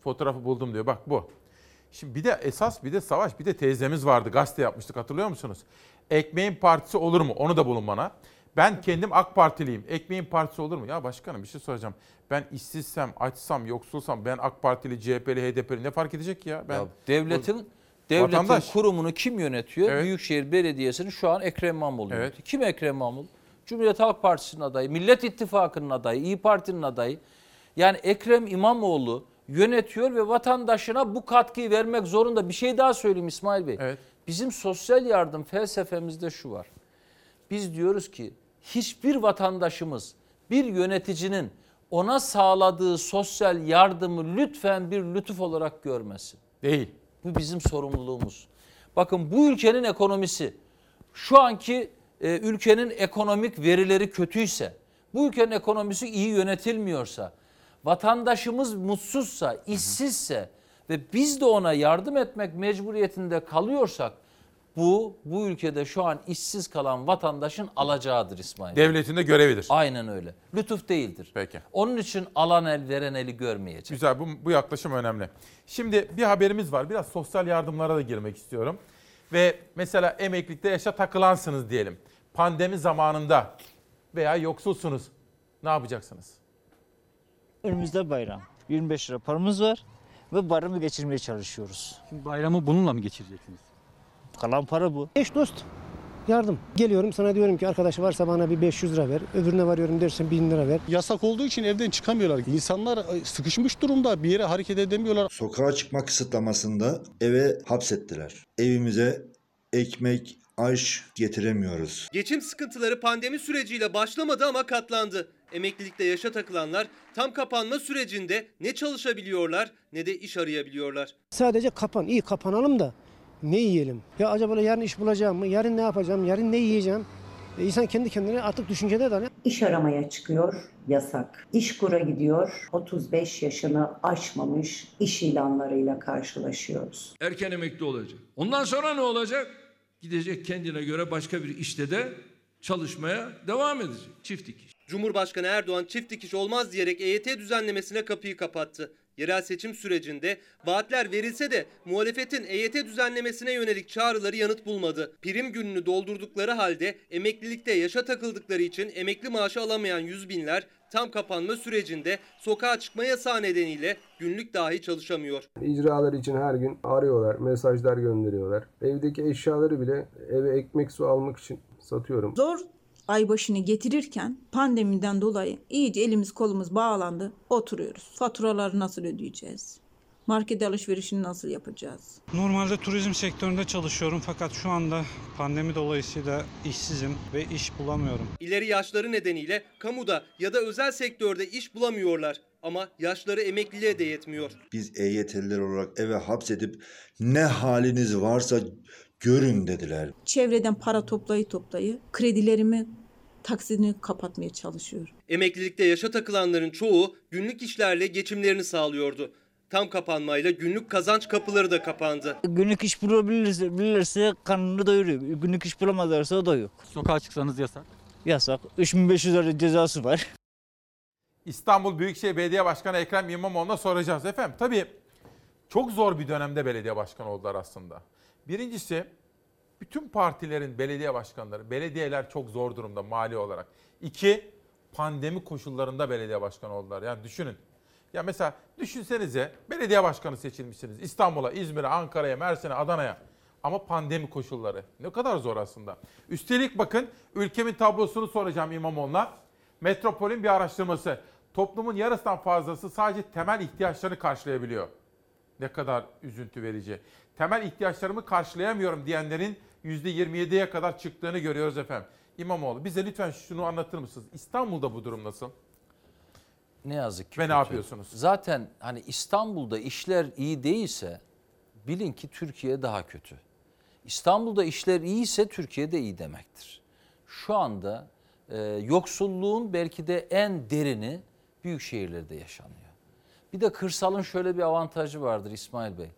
fotoğrafı buldum diyor. Bak bu. Şimdi bir de esas bir de Savaş bir de teyzemiz vardı. Gazete yapmıştık hatırlıyor musunuz? Ekmeğin partisi olur mu? Onu da bulun bana. Ben kendim AK Partiliyim. Ekmeğin partisi olur mu? Ya başkanım bir şey soracağım. Ben işsizsem, açsam, yoksulsam ben AK Partili, CHP'li, HDP'li ne fark edecek ki ya? Ben Ya devletin devletin Vatandaş. kurumunu kim yönetiyor? Evet. Büyükşehir Belediyesi'ni şu an Ekrem İmamoğlu Evet. yönetiyor. Kim Ekrem İmamoğlu? Cumhuriyet Halk Partisi'nin adayı, Millet İttifakı'nın adayı, İyi Parti'nin adayı. Yani Ekrem İmamoğlu yönetiyor ve vatandaşına bu katkıyı vermek zorunda. Bir şey daha söyleyeyim İsmail Bey. Bizim sosyal yardım felsefemizde şu var. Biz diyoruz ki hiçbir vatandaşımız bir yöneticinin ona sağladığı sosyal yardımı lütfen bir lütuf olarak görmesin. Değil. Bu bizim sorumluluğumuz. Bakın bu ülkenin ekonomisi şu anki e, ülkenin ekonomik verileri kötüyse, bu ülkenin ekonomisi iyi yönetilmiyorsa, vatandaşımız mutsuzsa, işsizse ve biz de ona yardım etmek mecburiyetinde kalıyorsak bu bu ülkede şu an işsiz kalan vatandaşın alacağıdır İsmail. Devletin de görevidir. Aynen öyle. Lütuf değildir. Peki. Onun için alan el veren eli görmeyecek. Güzel bu, bu yaklaşım önemli. Şimdi bir haberimiz var. Biraz sosyal yardımlara da girmek istiyorum. Ve mesela emeklilikte yaşa takılansınız diyelim. Pandemi zamanında veya yoksulsunuz. Ne yapacaksınız? Önümüzde bayram. 25 lira paramız var. ve bayramı geçirmeye çalışıyoruz. Şimdi bayramı bununla mı geçireceksiniz? Kalan para bu. Eş dost yardım. Geliyorum sana diyorum ki arkadaş varsa bana bir 500 lira ver. Öbürüne varıyorum dersen 1000 lira ver. Yasak olduğu için evden çıkamıyorlar. İnsanlar e, sıkışmış durumda bir yere hareket edemiyorlar. Sokağa çıkma kısıtlamasında eve hapsettiler. Evimize ekmek, aş getiremiyoruz. Geçim sıkıntıları pandemi süreciyle başlamadı ama katlandı. Emeklilikte yaşa takılanlar tam kapanma sürecinde ne çalışabiliyorlar ne de iş arayabiliyorlar. Sadece kapan. iyi kapanalım da ne yiyelim? Ya acaba yarın iş bulacağım mı? Yarın ne yapacağım? Yarın ne yiyeceğim? E insan kendi kendine artık düşüncede de İş aramaya çıkıyor, yasak. İşkur'a gidiyor, 35 yaşını aşmamış iş ilanlarıyla karşılaşıyoruz. Erken emekli olacak. Ondan sonra ne olacak? Gidecek kendine göre başka bir işte de çalışmaya devam edecek. Çift dikiş. Cumhurbaşkanı Erdoğan çift dikiş olmaz diyerek EYT düzenlemesine kapıyı kapattı. Yerel seçim sürecinde vaatler verilse de muhalefetin EYT düzenlemesine yönelik çağrıları yanıt bulmadı. Prim gününü doldurdukları halde emeklilikte yaşa takıldıkları için emekli maaşı alamayan yüz binler tam kapanma sürecinde sokağa çıkma yasağı nedeniyle günlük dahi çalışamıyor. İcralar için her gün arıyorlar, mesajlar gönderiyorlar. Evdeki eşyaları bile eve ekmek su almak için satıyorum. Zor ay başını getirirken pandemiden dolayı iyice elimiz kolumuz bağlandı. Oturuyoruz. Faturaları nasıl ödeyeceğiz? Market alışverişini nasıl yapacağız? Normalde turizm sektöründe çalışıyorum fakat şu anda pandemi dolayısıyla işsizim ve iş bulamıyorum. İleri yaşları nedeniyle kamuda ya da özel sektörde iş bulamıyorlar. Ama yaşları emekliliğe de yetmiyor. Biz EYT'liler olarak eve hapsedip ne haliniz varsa görün dediler. Çevreden para toplayı toplayı kredilerimi taksidini kapatmaya çalışıyorum. Emeklilikte yaşa takılanların çoğu günlük işlerle geçimlerini sağlıyordu. Tam kapanmayla günlük kazanç kapıları da kapandı. Günlük iş bulabilirse bilirse karnını doyuruyor. Günlük iş bulamazlarsa o da yok. Sokağa çıksanız yasak. Yasak. 3500 lira cezası var. İstanbul Büyükşehir Belediye Başkanı Ekrem İmamoğlu'na soracağız efendim. Tabii çok zor bir dönemde belediye başkanı oldular aslında. Birincisi bütün partilerin belediye başkanları, belediyeler çok zor durumda mali olarak. İki, pandemi koşullarında belediye başkanı oldular. Yani düşünün. Ya mesela düşünsenize belediye başkanı seçilmişsiniz. İstanbul'a, İzmir'e, Ankara'ya, Mersin'e, Adana'ya. Ama pandemi koşulları. Ne kadar zor aslında. Üstelik bakın ülkemin tablosunu soracağım İmamoğlu'na. Metropol'ün bir araştırması. Toplumun yarısından fazlası sadece temel ihtiyaçlarını karşılayabiliyor. Ne kadar üzüntü verici. Temel ihtiyaçlarımı karşılayamıyorum diyenlerin %27'ye kadar çıktığını görüyoruz efendim. İmamoğlu bize lütfen şunu anlatır mısınız? İstanbul'da bu durum nasıl? Ne yazık ki. Ve ne kötü. yapıyorsunuz? Zaten hani İstanbul'da işler iyi değilse bilin ki Türkiye daha kötü. İstanbul'da işler iyiyse Türkiye'de iyi demektir. Şu anda e, yoksulluğun belki de en derini büyük şehirlerde yaşanıyor. Bir de kırsalın şöyle bir avantajı vardır İsmail Bey.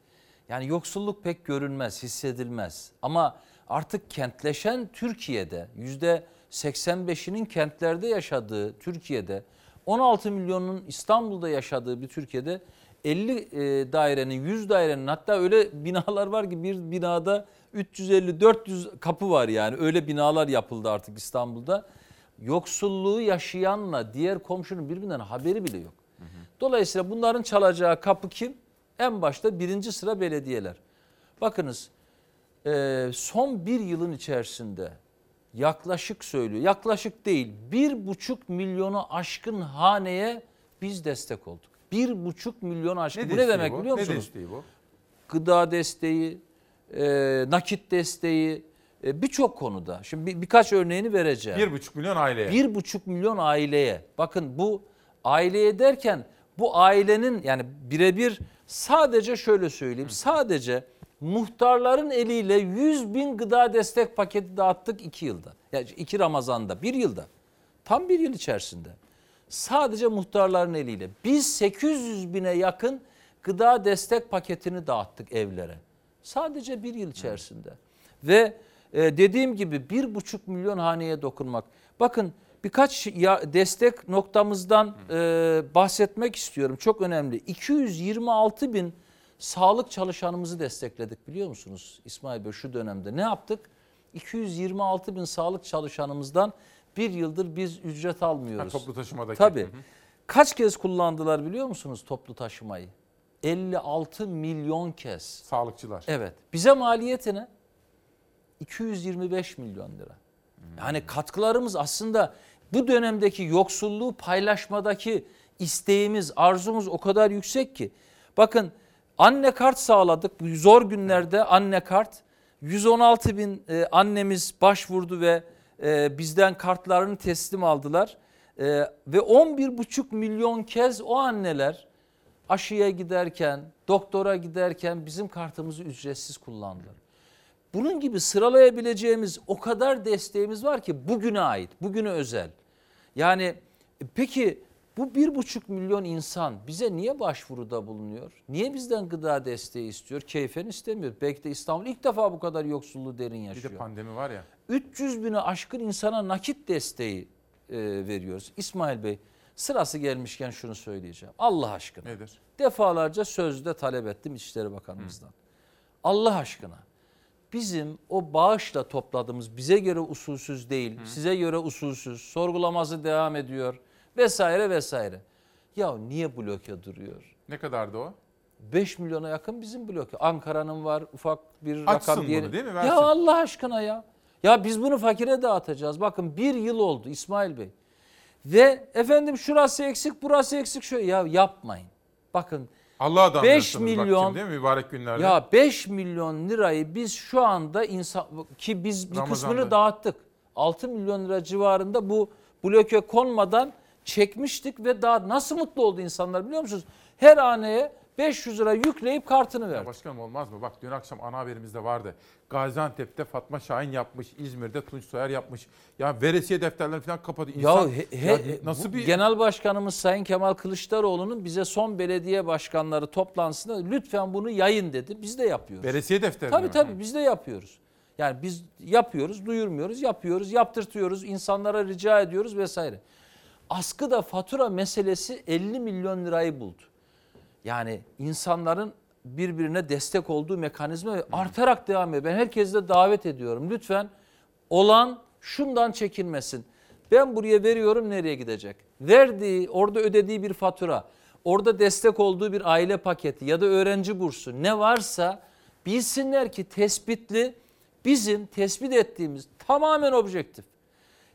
Yani yoksulluk pek görünmez, hissedilmez. Ama artık kentleşen Türkiye'de yüzde 85'inin kentlerde yaşadığı Türkiye'de 16 milyonun İstanbul'da yaşadığı bir Türkiye'de 50 e, dairenin 100 dairenin hatta öyle binalar var ki bir binada 350-400 kapı var yani öyle binalar yapıldı artık İstanbul'da. Yoksulluğu yaşayanla diğer komşunun birbirinden haberi bile yok. Dolayısıyla bunların çalacağı kapı kim? En başta birinci sıra belediyeler. Bakınız e, son bir yılın içerisinde yaklaşık söylüyor. Yaklaşık değil bir buçuk milyonu aşkın haneye biz destek olduk. Bir buçuk milyon aşkın. Ne bu ne demek bu? biliyor Ne musunuz? desteği bu? Gıda desteği, e, nakit desteği, e, birçok konuda. Şimdi bir, birkaç örneğini vereceğim. Bir buçuk milyon aileye. Bir buçuk milyon aileye. Bakın bu aileye derken bu ailenin yani birebir sadece şöyle söyleyeyim. Sadece muhtarların eliyle 100 bin gıda destek paketi dağıttık iki yılda. Yani iki Ramazan'da, bir yılda. Tam bir yıl içerisinde. Sadece muhtarların eliyle. Biz 800 bine yakın gıda destek paketini dağıttık evlere. Sadece bir yıl içerisinde. Ve e, dediğim gibi bir buçuk milyon haneye dokunmak. Bakın birkaç ya, destek noktamızdan e, bahsetmek istiyorum. Çok önemli. 226 bin sağlık çalışanımızı destekledik biliyor musunuz İsmail Bey şu dönemde. Ne yaptık? 226 bin sağlık çalışanımızdan bir yıldır biz ücret almıyoruz. Ha, toplu taşımadaki. Tabii. Hı hı. Kaç kez kullandılar biliyor musunuz toplu taşımayı? 56 milyon kez. Sağlıkçılar. Evet. Bize maliyeti ne? 225 milyon lira. Yani katkılarımız aslında bu dönemdeki yoksulluğu paylaşmadaki isteğimiz, arzumuz o kadar yüksek ki. Bakın anne kart sağladık. Zor günlerde anne kart. 116 bin e, annemiz başvurdu ve e, bizden kartlarını teslim aldılar. E, ve 11,5 milyon kez o anneler aşıya giderken, doktora giderken bizim kartımızı ücretsiz kullandılar. Bunun gibi sıralayabileceğimiz o kadar desteğimiz var ki bugüne ait, bugüne özel. Yani e, peki bu bir buçuk milyon insan bize niye başvuruda bulunuyor? Niye bizden gıda desteği istiyor? Keyfen istemiyor. Belki de İstanbul ilk defa bu kadar yoksulluğu derin Bir yaşıyor. de pandemi var ya. 300 bini aşkın insana nakit desteği e, veriyoruz. İsmail Bey sırası gelmişken şunu söyleyeceğim. Allah aşkına. Nedir? Defalarca sözde talep ettim İçişleri Bakanımızdan. Allah aşkına bizim o bağışla topladığımız bize göre usulsüz değil, size göre usulsüz, sorgulaması devam ediyor vesaire vesaire. Ya niye bloke duruyor? Ne kadardı o? 5 milyona yakın bizim bloke. Ankara'nın var ufak bir Açsın rakam bunu diyelim. değil mi? Ya Versin. Allah aşkına ya. Ya biz bunu fakire dağıtacağız. Bakın bir yıl oldu İsmail Bey. Ve efendim şurası eksik burası eksik şöyle. Ya yapmayın. Bakın Allah'a da 5 anlıyorsunuz bak milyon değil mi mübarek günlerde? ya 5 milyon lirayı biz şu anda insan ki biz bir Ramazan'da. kısmını dağıttık. 6 milyon lira civarında bu bloke konmadan çekmiştik ve daha nasıl mutlu oldu insanlar biliyor musunuz? Her haneye 500 lira yükleyip kartını Ya verdik. başkanım olmaz mı? Bak dün akşam ana haberimizde vardı. Gaziantep'te Fatma Şahin yapmış, İzmir'de Tunç Soyer yapmış. Ya veresiye defterlerini falan kapadı. İnsan, ya, he- he- ya nasıl bir Genel Başkanımız Sayın Kemal Kılıçdaroğlu'nun bize son belediye başkanları toplantısında lütfen bunu yayın dedi. Biz de yapıyoruz. veresiye defteri Tabii mi? tabii biz de yapıyoruz. Yani biz yapıyoruz, duyurmuyoruz, yapıyoruz, yaptırtıyoruz, insanlara rica ediyoruz vesaire. Askıda fatura meselesi 50 milyon lirayı buldu. Yani insanların birbirine destek olduğu mekanizma artarak devam ediyor. Ben herkese de davet ediyorum. Lütfen olan şundan çekinmesin. Ben buraya veriyorum nereye gidecek? Verdiği, orada ödediği bir fatura, orada destek olduğu bir aile paketi ya da öğrenci bursu ne varsa bilsinler ki tespitli bizim tespit ettiğimiz tamamen objektif.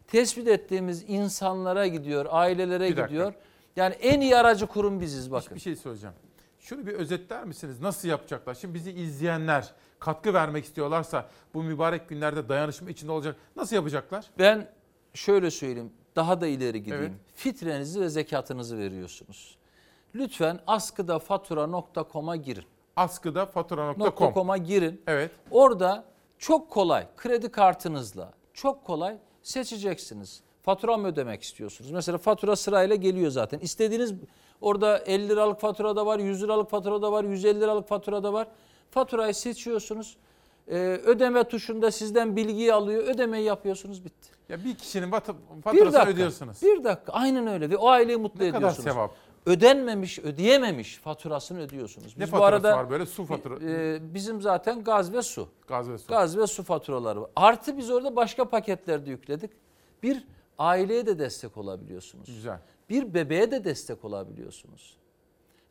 Tespit ettiğimiz insanlara gidiyor, ailelere gidiyor. Yani en iyi aracı kurum biziz bakın. Bir şey söyleyeceğim. Şunu bir özetler misiniz? Nasıl yapacaklar? Şimdi bizi izleyenler katkı vermek istiyorlarsa bu mübarek günlerde dayanışma içinde olacak. Nasıl yapacaklar? Ben şöyle söyleyeyim, daha da ileri gideyim. Evet. Fitrenizi ve zekatınızı veriyorsunuz. Lütfen askıdafatura.com'a girin. Askıda fatura.com. .com'a girin. Evet. Orada çok kolay kredi kartınızla çok kolay seçeceksiniz. Fatura mı ödemek istiyorsunuz? Mesela fatura sırayla geliyor zaten. İstediğiniz orada 50 liralık fatura da var, 100 liralık fatura da var, 150 liralık fatura da var. Faturayı seçiyorsunuz. Ee, ödeme tuşunda sizden bilgiyi alıyor. Ödemeyi yapıyorsunuz bitti. Ya bir kişinin Bir faturasını dakika, ödüyorsunuz. Bir dakika aynen öyle ve o aileyi mutlu Ne kadar ediyorsunuz. sevap. Ödenmemiş, ödeyememiş faturasını ödüyorsunuz. Ne Biz faturası var böyle? Su fatura- e, bizim zaten gaz ve su. Gaz ve su. Gaz ve su faturaları var. Artı biz orada başka paketler de yükledik. Bir aileye de destek olabiliyorsunuz. Güzel. Bir bebeğe de destek olabiliyorsunuz.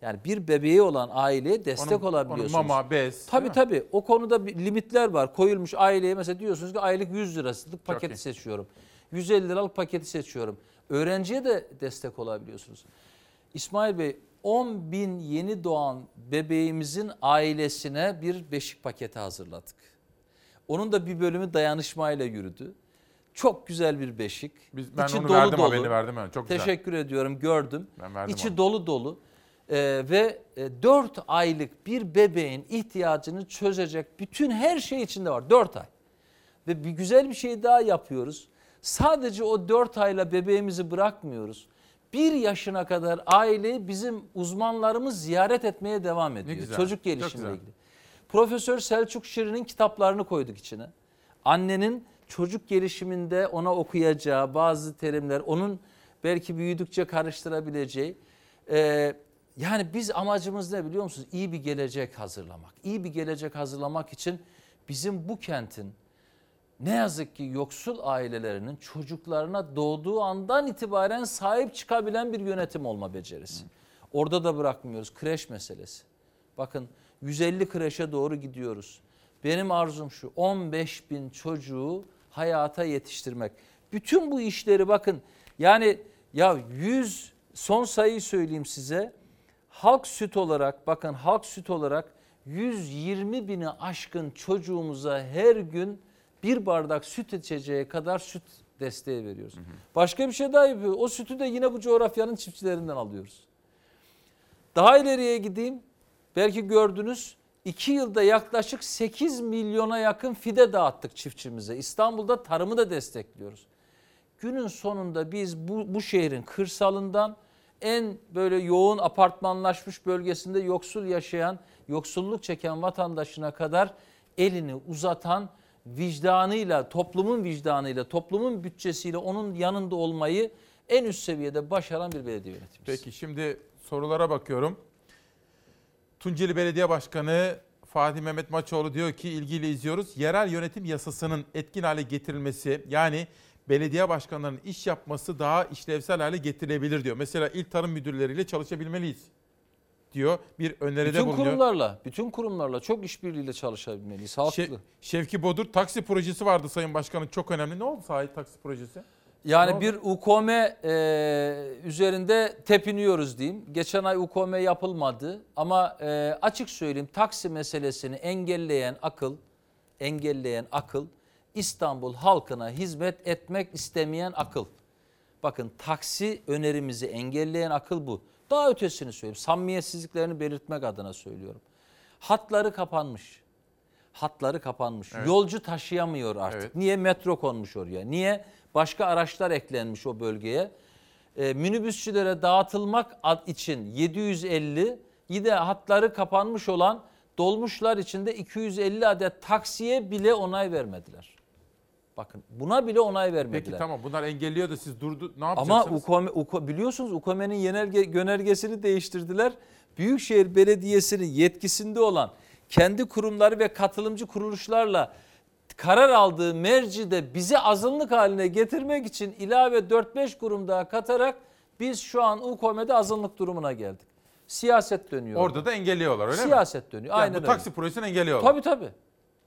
Yani bir bebeği olan aileye destek Onun- olabiliyorsunuz. onun mama, bez, Tabii tabii. O konuda bir limitler var. Koyulmuş aileye mesela diyorsunuz ki aylık 100 lirasılık paketi seçiyorum. 150 liralık paketi seçiyorum. Öğrenciye de destek olabiliyorsunuz. İsmail Bey 10 bin yeni doğan bebeğimizin ailesine bir beşik paketi hazırladık. Onun da bir bölümü dayanışmayla yürüdü. Çok güzel bir beşik. Biz- ben İçi onu dolu verdim, dolu. haberini verdim ben. Çok güzel. Teşekkür ediyorum gördüm. Ben verdim İçi onu. dolu dolu. Ee, ve 4 aylık bir bebeğin ihtiyacını çözecek bütün her şey içinde var. 4 ay. Ve bir güzel bir şey daha yapıyoruz. Sadece o 4 ayla bebeğimizi bırakmıyoruz. 1 yaşına kadar aileyi bizim uzmanlarımız ziyaret etmeye devam ediyor. güzel, Çocuk gelişimiyle ilgili. Profesör Selçuk Şirin'in kitaplarını koyduk içine. Annenin çocuk gelişiminde ona okuyacağı bazı terimler, onun belki büyüdükçe karıştırabileceği. Ee, yani biz amacımız ne biliyor musunuz? İyi bir gelecek hazırlamak. İyi bir gelecek hazırlamak için bizim bu kentin ne yazık ki yoksul ailelerinin çocuklarına doğduğu andan itibaren sahip çıkabilen bir yönetim olma becerisi. Orada da bırakmıyoruz kreş meselesi. Bakın 150 kreşe doğru gidiyoruz. Benim arzum şu 15 bin çocuğu hayata yetiştirmek. Bütün bu işleri bakın yani ya 100 son sayıyı söyleyeyim size. Halk süt olarak bakın halk süt olarak 120 bini aşkın çocuğumuza her gün bir bardak süt içeceği kadar süt desteği veriyoruz. Başka bir şey daha yapıyor. O sütü de yine bu coğrafyanın çiftçilerinden alıyoruz. Daha ileriye gideyim. Belki gördünüz. 2 yılda yaklaşık 8 milyona yakın fide dağıttık çiftçimize. İstanbul'da tarımı da destekliyoruz. Günün sonunda biz bu, bu şehrin kırsalından en böyle yoğun apartmanlaşmış bölgesinde yoksul yaşayan, yoksulluk çeken vatandaşına kadar elini uzatan vicdanıyla, toplumun vicdanıyla, toplumun bütçesiyle onun yanında olmayı en üst seviyede başaran bir belediye yönetimi. Peki şimdi sorulara bakıyorum. Tunceli Belediye Başkanı Fatih Mehmet Maçoğlu diyor ki ilgili izliyoruz. Yerel yönetim yasasının etkin hale getirilmesi yani belediye başkanlarının iş yapması daha işlevsel hale getirilebilir diyor. Mesela il tarım müdürleriyle çalışabilmeliyiz diyor. Bir öneride bütün bulunuyor. kurumlarla, bütün kurumlarla çok işbirliğiyle çalışabilmeliyiz. Haklı. Şe- Şevki Bodur taksi projesi vardı Sayın Başkanım çok önemli. Ne oldu sahi taksi projesi? Yani bir UKOM e, üzerinde tepiniyoruz diyeyim. Geçen ay UKOM yapılmadı ama e, açık söyleyeyim taksi meselesini engelleyen akıl, engelleyen akıl İstanbul halkına hizmet etmek istemeyen akıl. Bakın taksi önerimizi engelleyen akıl bu. Daha ötesini söyleyeyim. Samimiyetsizliklerini belirtmek adına söylüyorum. Hatları kapanmış. Hatları kapanmış. Evet. Yolcu taşıyamıyor artık. Evet. Niye metro konmuş oraya? Niye başka araçlar eklenmiş o bölgeye? Ee, minibüsçülere dağıtılmak için 750, yine hatları kapanmış olan dolmuşlar içinde 250 adet taksiye bile onay vermediler. Bakın buna bile onay vermediler. Peki tamam bunlar engelliyor da siz durdu ne Ama yapacaksınız? UKOME, UKO- biliyorsunuz UKOME'nin yönerge, yönergesini değiştirdiler. Büyükşehir Belediyesi'nin yetkisinde olan kendi kurumları ve katılımcı kuruluşlarla karar aldığı mercide bizi azınlık haline getirmek için ilave 4-5 kurum daha katarak biz şu an UKOME'de azınlık durumuna geldik. Siyaset dönüyor. Orada da engelliyorlar öyle mi? Siyaset dönüyor. Yani Aynen bu öyle. taksi projesini engelliyorlar. Tabii tabii.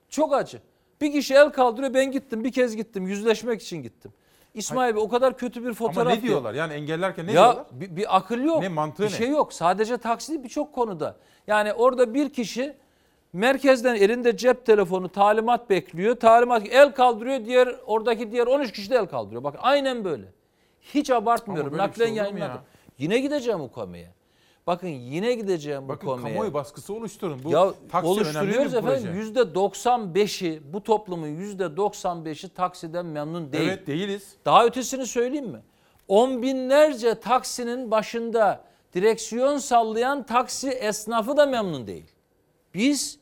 Çok acı. Bir kişi el kaldırıyor ben gittim bir kez gittim yüzleşmek için gittim. İsmail Bey o kadar kötü bir fotoğraf. Ama ne diyorlar? Yani engellerken ne ya diyorlar? bir, bir akıl yok. Ne mantığı bir ne? şey yok. Sadece taksi birçok konuda. Yani orada bir kişi merkezden elinde cep telefonu talimat bekliyor. Talimat el kaldırıyor. Diğer oradaki diğer 13 kişi de el kaldırıyor. Bak aynen böyle. Hiç abartmıyorum. Bir Naklen şey ya? Yine gideceğim UKOME'ye. Bakın yine gideceğim Bakın UKOME'ye. kamuoyu baskısı oluşturun. Bu ya taksi oluşturuyoruz efendim. Yüzde 95'i bu toplumun yüzde 95'i taksiden memnun değil. Evet değiliz. Daha ötesini söyleyeyim mi? On binlerce taksinin başında direksiyon sallayan taksi esnafı da memnun değil. Biz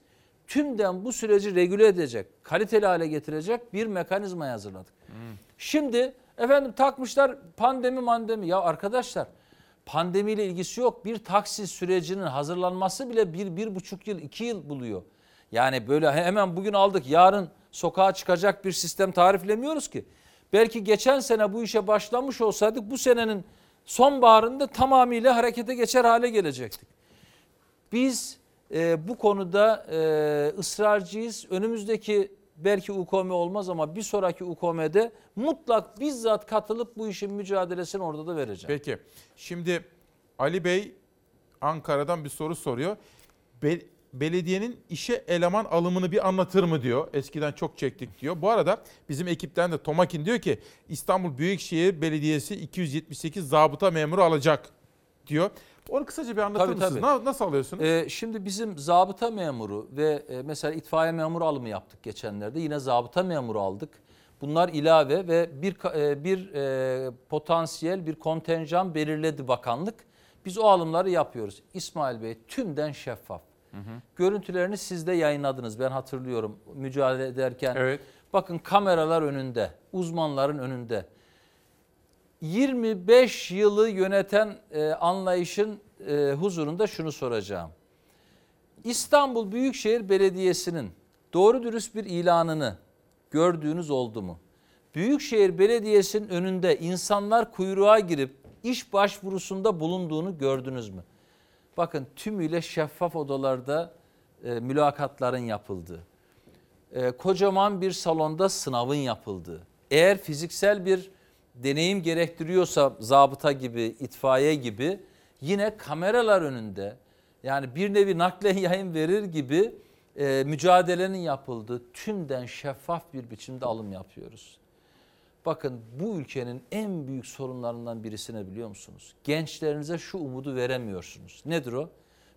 tümden bu süreci regüle edecek, kaliteli hale getirecek bir mekanizma hazırladık. Şimdi efendim takmışlar pandemi mandemi. Ya arkadaşlar pandemiyle ilgisi yok. Bir taksi sürecinin hazırlanması bile bir, bir buçuk yıl, iki yıl buluyor. Yani böyle hemen bugün aldık yarın sokağa çıkacak bir sistem tariflemiyoruz ki. Belki geçen sene bu işe başlamış olsaydık bu senenin sonbaharında tamamıyla harekete geçer hale gelecektik. Biz e, bu konuda e, ısrarcıyız. Önümüzdeki belki UKOME olmaz ama bir sonraki UKOME'de mutlak bizzat katılıp bu işin mücadelesini orada da vereceğim. Peki şimdi Ali Bey Ankara'dan bir soru soruyor. Be- belediyenin işe eleman alımını bir anlatır mı diyor. Eskiden çok çektik diyor. Bu arada bizim ekipten de Tomakin diyor ki İstanbul Büyükşehir Belediyesi 278 zabıta memuru alacak diyor. Onu kısaca bir anlatır Tabii, mısınız? tabii. Na- Nasıl alıyorsunuz? Ee, şimdi bizim zabıta memuru ve e, mesela itfaiye memuru alımı yaptık geçenlerde. Yine zabıta memuru aldık. Bunlar ilave ve bir e, bir e, potansiyel bir kontenjan belirledi bakanlık. Biz o alımları yapıyoruz. İsmail Bey tümden şeffaf. Görüntülerini siz de yayınladınız. Ben hatırlıyorum mücadele ederken. Evet. Bakın kameralar önünde, uzmanların önünde. 25 yılı yöneten e, anlayışın e, huzurunda şunu soracağım. İstanbul Büyükşehir Belediyesi'nin doğru dürüst bir ilanını gördüğünüz oldu mu? Büyükşehir Belediyesi'nin önünde insanlar kuyruğa girip iş başvurusunda bulunduğunu gördünüz mü? bakın tümüyle şeffaf odalarda e, mülakatların yapıldığı, e, kocaman bir salonda sınavın yapıldığı, eğer fiziksel bir deneyim gerektiriyorsa zabıta gibi, itfaiye gibi yine kameralar önünde yani bir nevi naklen yayın verir gibi e, mücadelenin yapıldığı tümden şeffaf bir biçimde alım yapıyoruz. Bakın bu ülkenin en büyük sorunlarından birisine biliyor musunuz? Gençlerinize şu umudu veremiyorsunuz. Nedir o?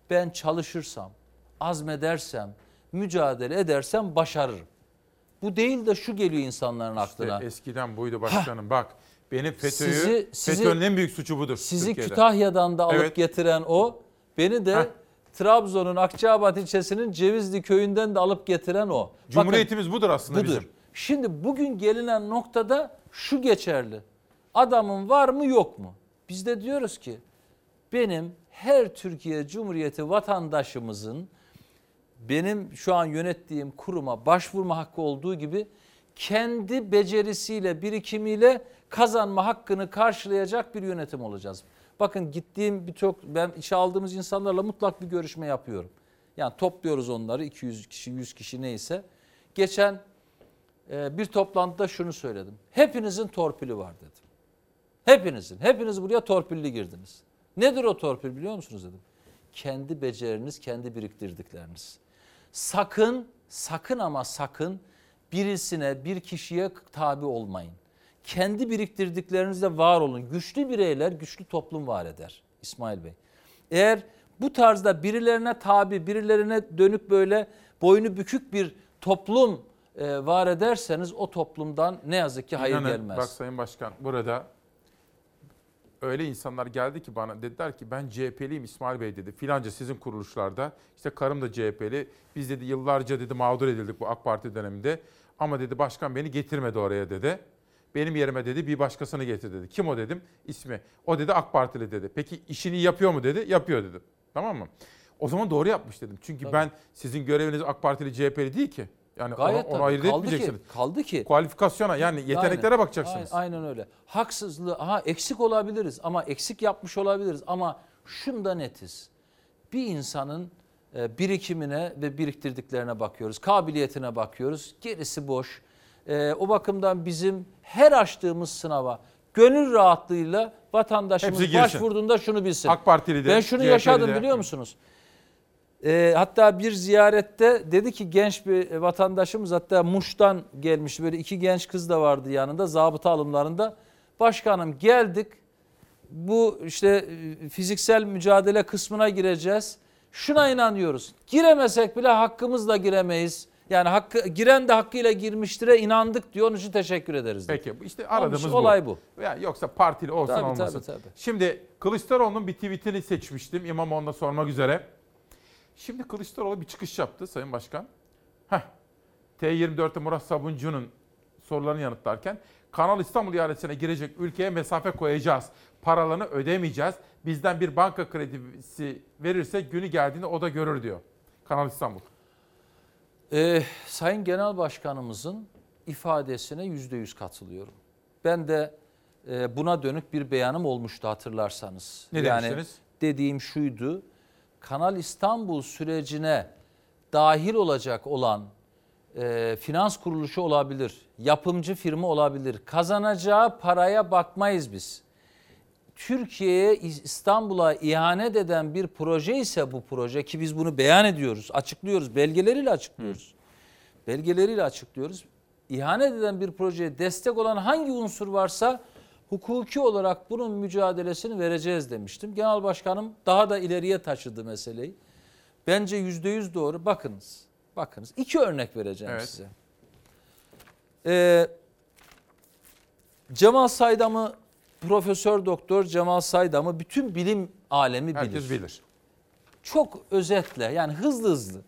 Ben çalışırsam, azmedersem, mücadele edersem başarırım. Bu değil de şu geliyor insanların aklına. İşte eskiden buydu başkanım. Bak benim FETÖ'yü, Sizi- sizi- FETÖ'nün en büyük suçu budur. Sizi Türkiye'de. Kütahya'dan da alıp Evet. getiren o. Beni de Heh. Trabzon'un Akçabat ilçesinin Cevizli köyünden de alıp getiren o. Cumhuriyetimiz budur aslında budur. bizim. Şimdi bugün gelinen noktada şu geçerli. Adamın var mı yok mu? Biz de diyoruz ki benim her Türkiye Cumhuriyeti vatandaşımızın benim şu an yönettiğim kuruma başvurma hakkı olduğu gibi kendi becerisiyle, birikimiyle kazanma hakkını karşılayacak bir yönetim olacağız. Bakın gittiğim birçok ben işe aldığımız insanlarla mutlak bir görüşme yapıyorum. Yani topluyoruz onları 200 kişi, 100 kişi neyse. Geçen e, bir toplantıda şunu söyledim. Hepinizin torpili var dedim. Hepinizin. Hepiniz buraya torpilli girdiniz. Nedir o torpil biliyor musunuz dedim. Kendi beceriniz, kendi biriktirdikleriniz. Sakın, sakın ama sakın birisine, bir kişiye tabi olmayın. Kendi biriktirdiklerinizle var olun. Güçlü bireyler güçlü toplum var eder İsmail Bey. Eğer bu tarzda birilerine tabi, birilerine dönük böyle boynu bükük bir toplum e, var ederseniz o toplumdan ne yazık ki hayır İnanın, gelmez. Bak Sayın Başkan burada öyle insanlar geldi ki bana dediler ki ben CHP'liyim İsmail Bey dedi. Filanca sizin kuruluşlarda işte karım da CHP'li. Biz dedi yıllarca dedi mağdur edildik bu AK Parti döneminde. Ama dedi başkan beni getirmedi oraya dedi. Benim yerime dedi bir başkasını getir dedi. Kim o dedim? İsmi. O dedi AK Partili dedi. Peki işini yapıyor mu dedi? Yapıyor dedim. Tamam mı? O zaman doğru yapmış dedim. Çünkü Tabii. ben sizin göreviniz AK Partili CHP'li değil ki. Yani Gayet onu, onu tabii. ayırt kaldı etmeyeceksiniz. Ki, kaldı ki. Kualifikasyona yani yeteneklere Aynen. bakacaksınız. Aynen, aynen öyle. Haksızlığı, aha eksik olabiliriz ama eksik yapmış olabiliriz ama şunda netiz. Bir insanın e, birikimine ve biriktirdiklerine bakıyoruz. Kabiliyetine bakıyoruz. Gerisi boş. E, o bakımdan bizim her açtığımız sınava gönül rahatlığıyla vatandaşımız başvurduğunda şunu bilsin. AK Partili de, Ben şunu CHP'li yaşadım de. biliyor musunuz? E, hatta bir ziyarette dedi ki genç bir vatandaşımız hatta Muş'tan gelmiş böyle iki genç kız da vardı yanında zabıta alımlarında. Başkanım geldik bu işte e, fiziksel mücadele kısmına gireceğiz. Şuna inanıyoruz. Giremesek bile hakkımızla giremeyiz. Yani hakkı, giren de hakkıyla girmiştir'e inandık diyor. Onun için teşekkür ederiz. Peki işte aradığımız için bu. olay bu. Yani yoksa partili olsun Tabii, olmasın. tabii, tabii. Şimdi Kılıçdaroğlu'nun bir tweetini seçmiştim İmamoğlu'na sormak üzere. Şimdi Kılıçdaroğlu bir çıkış yaptı Sayın Başkan. Heh. T24'te Murat Sabuncu'nun sorularını yanıtlarken Kanal İstanbul ihalesine girecek ülkeye mesafe koyacağız. Paralarını ödemeyeceğiz. Bizden bir banka kredisi verirse günü geldiğinde o da görür diyor. Kanal İstanbul. Ee, Sayın Genel Başkanımızın ifadesine yüzde yüz katılıyorum. Ben de e, buna dönük bir beyanım olmuştu hatırlarsanız. Ne yani demiştiniz? dediğim şuydu. Kanal İstanbul sürecine dahil olacak olan e, finans kuruluşu olabilir, yapımcı firma olabilir. Kazanacağı paraya bakmayız biz. Türkiye'ye İstanbul'a ihanet eden bir proje ise bu proje ki biz bunu beyan ediyoruz, açıklıyoruz, belgeleriyle açıklıyoruz. Belgeleriyle açıklıyoruz. İhanet eden bir projeye destek olan hangi unsur varsa hukuki olarak bunun mücadelesini vereceğiz demiştim. Genel Başkanım daha da ileriye taşıdı meseleyi. Bence yüzde yüz doğru. Bakınız, bakınız. İki örnek vereceğim Evet. size. Ee, Cemal Saydam'ı Profesör Doktor Cemal Saydam'ı bütün bilim alemi Herkes bilir. bilir. Çok özetle yani hızlı hızlı.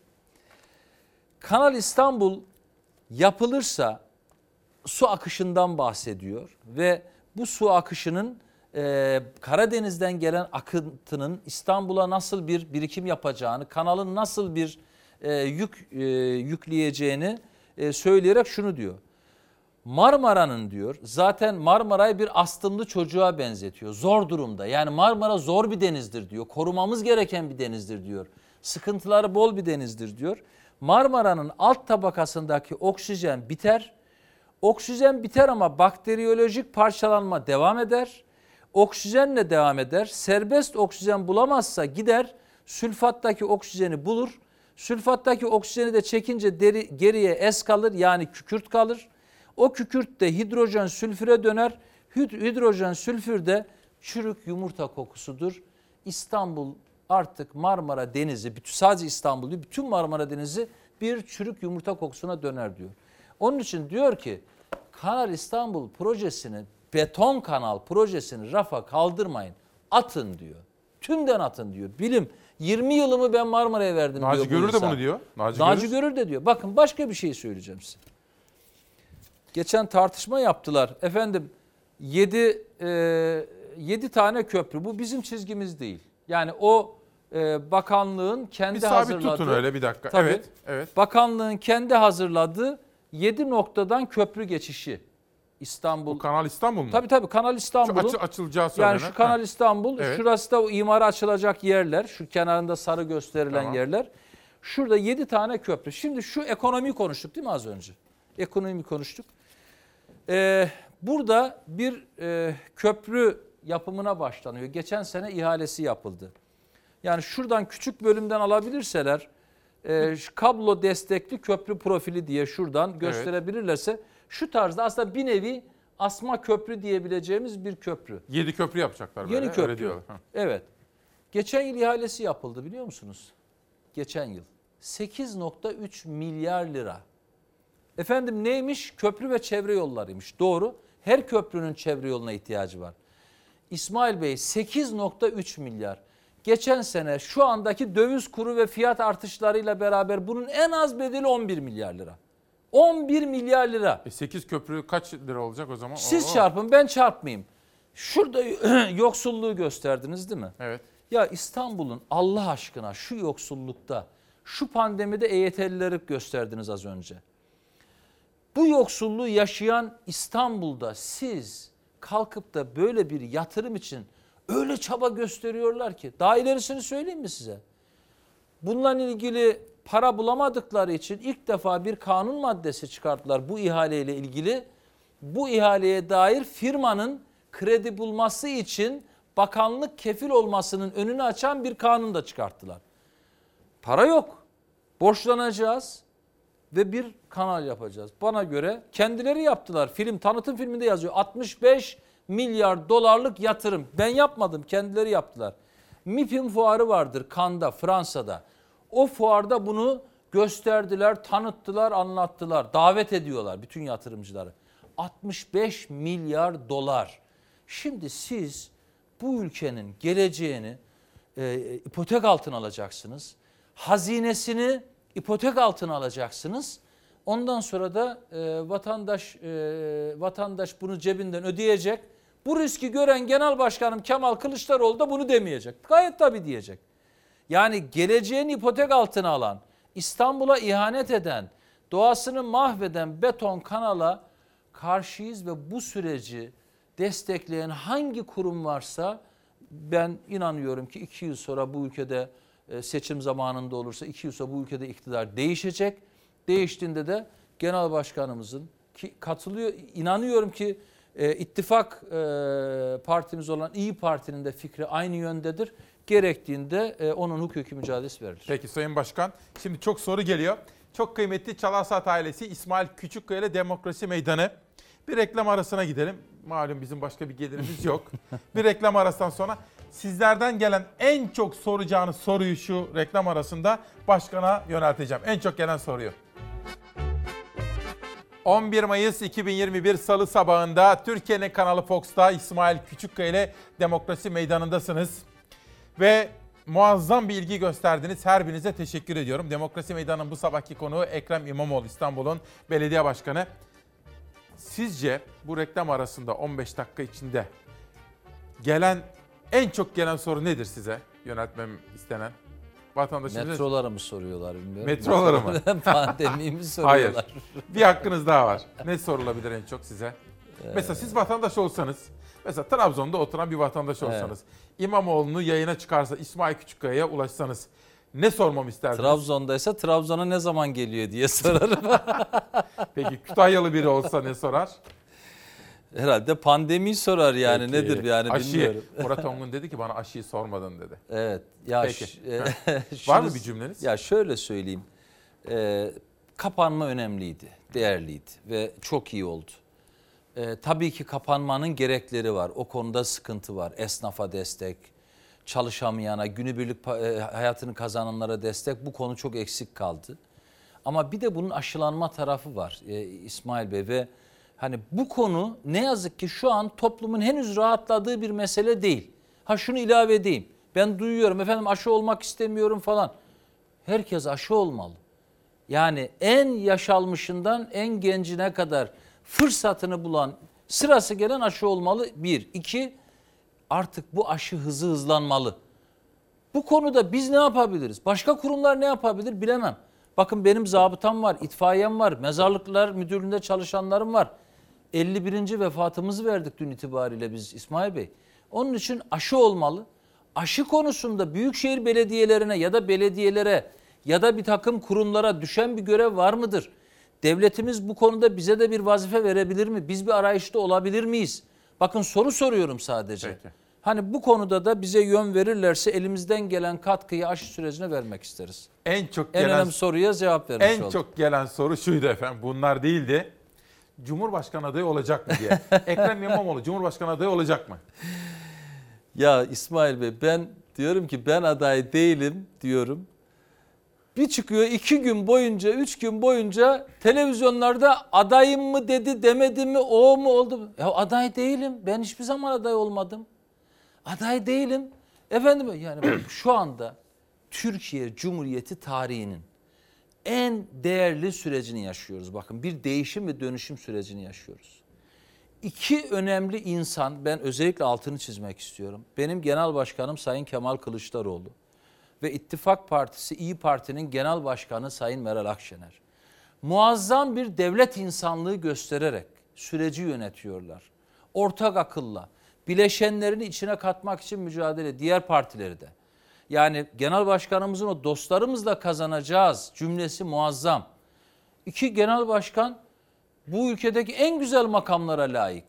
Kanal İstanbul yapılırsa su akışından bahsediyor ve bu su akışının e, Karadeniz'den gelen akıntının İstanbul'a nasıl bir birikim yapacağını, kanalın nasıl bir e, yük e, yükleyeceğini e, söyleyerek şunu diyor. Marmara'nın diyor zaten Marmara'yı bir astımlı çocuğa benzetiyor. Zor durumda. Yani Marmara zor bir denizdir diyor. Korumamız gereken bir denizdir diyor. Sıkıntıları bol bir denizdir diyor. Marmara'nın alt tabakasındaki oksijen biter. Oksijen biter ama bakteriyolojik parçalanma devam eder. Oksijenle devam eder. Serbest oksijen bulamazsa gider sülfattaki oksijeni bulur. Sülfattaki oksijeni de çekince deri, geriye es kalır yani kükürt kalır. O kükürt de hidrojen sülfüre döner. Hid- Hidrojen sülfür de çürük yumurta kokusudur. İstanbul artık Marmara Denizi, sadece İstanbul değil, bütün Marmara Denizi bir çürük yumurta kokusuna döner diyor. Onun için diyor ki Kanal İstanbul projesini, beton kanal projesini rafa kaldırmayın. Atın diyor. Tümden atın diyor. Bilim 20 yılımı ben Marmara'ya verdim Naci diyor. bu Görür de bunu diyor. Naci Naci, Görür. Görür de diyor. Bakın başka bir şey söyleyeceğim size. Geçen tartışma yaptılar. Efendim 7 7 tane köprü. Bu bizim çizgimiz değil. Yani o e, bakanlığın kendi Bir sabit hazırladığı. tutun öyle bir dakika. Tabii. Evet, evet. Bakanlığın kendi hazırladığı 7 noktadan köprü geçişi. İstanbul. Kanal İstanbul mu? Tabii tabii Kanal İstanbul'un. Şu açı- açılacağı Yani söylenen. şu Kanal Ha. İstanbul, Evet. şurası da o imara açılacak yerler. Şu kenarında sarı gösterilen Tamam. yerler. Şurada 7 tane köprü. Şimdi şu ekonomiyi konuştuk değil mi az önce? Ekonomiyi konuştuk. Ee, burada bir e, köprü yapımına başlanıyor. Geçen sene ihalesi yapıldı. Yani şuradan küçük bölümden alabilirseler e, kablo destekli köprü profili diye şuradan gösterebilirlerse şu tarzda aslında bir nevi asma köprü diyebileceğimiz bir köprü. 7 köprü yapacaklar böyle. Yeni öyle köprü. diyorlar. Ha. Evet. Geçen yıl ihalesi yapıldı biliyor musunuz? Geçen yıl. 8.3 milyar lira. Efendim neymiş? Köprü ve çevre yollarıymış. Doğru. Her köprünün çevre yoluna ihtiyacı var. İsmail Bey 8.3 milyar. Geçen sene şu andaki döviz kuru ve fiyat artışlarıyla beraber bunun en az bedeli 11 milyar lira. 11 milyar lira. E 8 köprü kaç lira olacak o zaman? Siz Oo. çarpın ben çarpmayayım. Şurada yoksulluğu gösterdiniz değil mi? Evet. Ya İstanbul'un Allah aşkına şu yoksullukta, şu pandemide EYT'lileri gösterdiniz az önce. Bu yoksulluğu yaşayan İstanbul'da siz kalkıp da böyle bir yatırım için öyle çaba gösteriyorlar ki. Daha ilerisini söyleyeyim mi size? Bununla ilgili para bulamadıkları için ilk defa bir kanun maddesi çıkarttılar bu ihaleyle ilgili. Bu ihaleye dair firmanın kredi bulması için bakanlık kefil olmasının önünü açan bir kanun da çıkarttılar. Para yok. Borçlanacağız ve bir kanal yapacağız. Bana göre kendileri yaptılar. Film tanıtım filminde yazıyor. 65 milyar dolarlık yatırım. Ben yapmadım, kendileri yaptılar. MIPIM fuarı vardır Cannes'da, Fransa'da. O fuarda bunu gösterdiler, tanıttılar, anlattılar. Davet ediyorlar bütün yatırımcıları. 65 milyar dolar. Şimdi siz bu ülkenin geleceğini e, ipotek altına alacaksınız. Hazinesini ipotek altına alacaksınız. Ondan sonra da e, vatandaş e, vatandaş bunu cebinden ödeyecek. Bu riski gören Genel Başkanım Kemal Kılıçdaroğlu da bunu demeyecek. Gayet tabii diyecek. Yani geleceğini ipotek altına alan, İstanbul'a ihanet eden, doğasını mahveden beton kanala karşıyız ve bu süreci destekleyen hangi kurum varsa ben inanıyorum ki iki yıl sonra bu ülkede seçim zamanında olursa iki yıl sonra bu ülkede iktidar değişecek. Değiştiğinde de genel başkanımızın ki katılıyor inanıyorum ki e, ittifak e, partimiz olan İyi Parti'nin de fikri aynı yöndedir. Gerektiğinde e, onun hukuki mücadelesi verilir. Peki Sayın Başkan. Şimdi çok soru geliyor. Çok kıymetli Çalarsat ailesi İsmail Küçükkaya ile Demokrasi Meydanı. Bir reklam arasına gidelim. Malum bizim başka bir gelirimiz yok. bir reklam arasından sonra sizlerden gelen en çok soracağınız soruyu şu reklam arasında başkana yönelteceğim. En çok gelen soruyu. 11 Mayıs 2021 Salı sabahında Türkiye'nin kanalı Fox'ta İsmail Küçükkaya ile Demokrasi Meydanı'ndasınız. Ve muazzam bir ilgi gösterdiniz. Her birinize teşekkür ediyorum. Demokrasi Meydanı'nın bu sabahki konuğu Ekrem İmamoğlu İstanbul'un belediye başkanı. Sizce bu reklam arasında 15 dakika içinde gelen en çok gelen soru nedir size yöneltmem istenen? vatandaşımız... Metroları mı soruyorlar bilmiyorum. Metroları mı? Pandemiyi mi soruyorlar? Hayır. Bir hakkınız daha var. Ne sorulabilir en çok size? Mesela siz vatandaş olsanız, mesela Trabzon'da oturan bir vatandaş Evet. olsanız, İmamoğlu'nu yayına çıkarsa İsmail Küçükkaya'ya ulaşsanız ne sormamı isterdiniz? Trabzon'daysa Trabzon'a ne zaman geliyor diye sorarım. Peki Kütahyalı biri olsa ne sorar? Herhalde pandemiyi sorar yani Peki, nedir yani aşıyı. bilmiyorum. Murat Ongun dedi ki bana aşıyı sormadın dedi. Evet. Ya Peki. e, Var mı bir cümleniz? Ya şöyle söyleyeyim. Ee, kapanma önemliydi, değerliydi ve çok iyi oldu. Ee, tabii ki kapanmanın gerekleri var. O konuda sıkıntı var. Esnafa destek, çalışamayana, günübirlik e, hayatını kazananlara destek. Bu konu çok eksik kaldı. Ama bir de bunun aşılanma tarafı var e, İsmail Bey ve hani bu konu ne yazık ki şu an toplumun henüz rahatladığı bir mesele değil. Ha şunu ilave edeyim. Ben duyuyorum efendim aşı olmak istemiyorum falan. Herkes aşı olmalı. Yani en yaşalmışından en gencine kadar fırsatını bulan, sırası gelen aşı olmalı. Bir. iki artık bu aşı hızı hızlanmalı. Bu konuda biz ne yapabiliriz? Başka kurumlar ne yapabilir bilemem. Bakın benim zabıtam var, itfaiyem var, mezarlıklar müdürlüğünde çalışanlarım var. 51. vefatımızı verdik dün itibariyle biz İsmail Bey. Onun için aşı olmalı. Aşı konusunda büyükşehir belediyelerine ya da belediyelere ya da bir takım kurumlara düşen bir görev var mıdır? Devletimiz bu konuda bize de bir vazife verebilir mi? Biz bir arayışta olabilir miyiz? Bakın soru soruyorum sadece. Hani bu konuda da bize yön verirlerse elimizden gelen katkıyı aşı sürecine vermek isteriz. En çok En gelen önemli soruya cevap vermiş En olduk. çok gelen soru şuydu efendim. Bunlar değildi. Cumhurbaşkanı adayı olacak mı diye. Ekrem İmamoğlu Cumhurbaşkanı adayı olacak mı? Ya İsmail Bey ben diyorum ki ben aday değilim diyorum. Bir çıkıyor iki gün boyunca, üç gün boyunca televizyonlarda adayım mı dedi demedi mi o mu oldu mu? Ya aday değilim ben hiçbir zaman aday olmadım. Aday değilim. Efendim yani şu anda Türkiye Cumhuriyeti tarihinin en değerli sürecini yaşıyoruz. Bakın bir değişim ve dönüşüm sürecini yaşıyoruz. İki önemli insan ben özellikle altını çizmek istiyorum. Benim genel başkanım Sayın Kemal Kılıçdaroğlu ve İttifak Partisi İyi Parti'nin genel başkanı Sayın Meral Akşener. Muazzam bir devlet insanlığı göstererek süreci yönetiyorlar. Ortak akılla, bileşenlerini içine katmak için mücadele diğer partileri de. Yani genel başkanımızın o dostlarımızla kazanacağız cümlesi muazzam. İki genel başkan bu ülkedeki en güzel makamlara layık.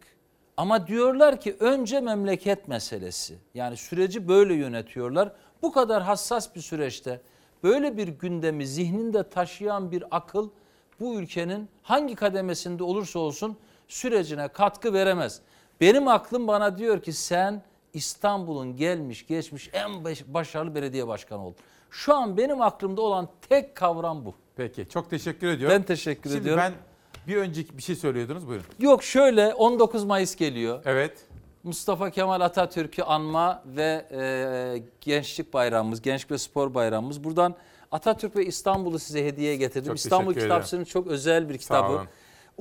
Ama diyorlar ki önce memleket meselesi. Yani süreci böyle yönetiyorlar. Bu kadar hassas bir süreçte böyle bir gündemi zihninde taşıyan bir akıl bu ülkenin hangi kademesinde olursa olsun sürecine katkı veremez. Benim aklım bana diyor ki sen İstanbul'un gelmiş geçmiş en baş- başarılı belediye başkanı oldun. Şu an benim aklımda olan tek kavram bu. Peki çok teşekkür ediyorum. Ben teşekkür Şimdi ediyorum. ben bir önceki bir şey söylüyordunuz buyurun. Yok şöyle 19 Mayıs geliyor. Evet. Mustafa Kemal Atatürk'ü anma ve e, gençlik bayramımız, gençlik ve spor bayramımız. Buradan Atatürk ve İstanbul'u size hediye getirdim. Çok İstanbul teşekkür Kitapçısı'nın çok özel bir kitabı.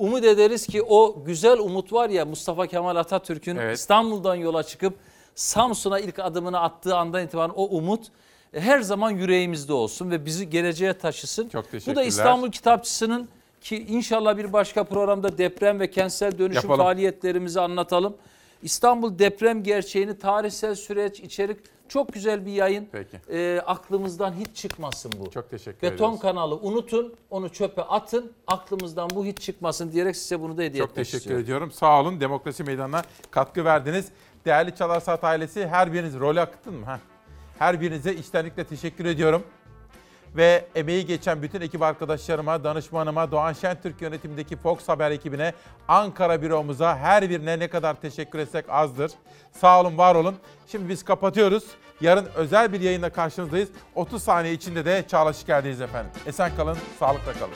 Umut ederiz ki o güzel umut var ya Mustafa Kemal Atatürk'ün İstanbul'dan yola çıkıp Samsun'a ilk adımını attığı andan itibaren o umut her zaman yüreğimizde olsun ve bizi geleceğe taşısın. Çok Bu teşekkürler. da İstanbul Kitapçısı'nın ki inşallah bir başka programda deprem ve kentsel dönüşüm Yapalım. faaliyetlerimizi anlatalım. İstanbul deprem gerçeğini, tarihsel süreç, içerik çok güzel bir yayın. Peki. Ee, aklımızdan hiç çıkmasın bu. Çok teşekkür Beton ediyoruz. kanalı unutun, onu çöpe atın. Aklımızdan bu hiç çıkmasın diyerek size bunu da hediye Çok etmek teşekkür istiyorum. ediyorum. Sağ olun. Demokrasi Meydanı'na katkı verdiniz. Değerli Çalar Saat ailesi her biriniz rol aktın mı? Heh. Her birinize içtenlikle teşekkür ediyorum. Ve emeği geçen bütün ekip arkadaşlarıma, danışmanıma, Doğan Şentürk yönetimindeki Fox Haber ekibine, Ankara büromuza her birine ne kadar teşekkür etsek azdır. Sağ olun, var olun. Şimdi biz kapatıyoruz. Yarın özel bir yayınla karşınızdayız. 30 saniye içinde de Çağla Şiker'deyiz efendim. Esen kalın, sağlıkla kalın.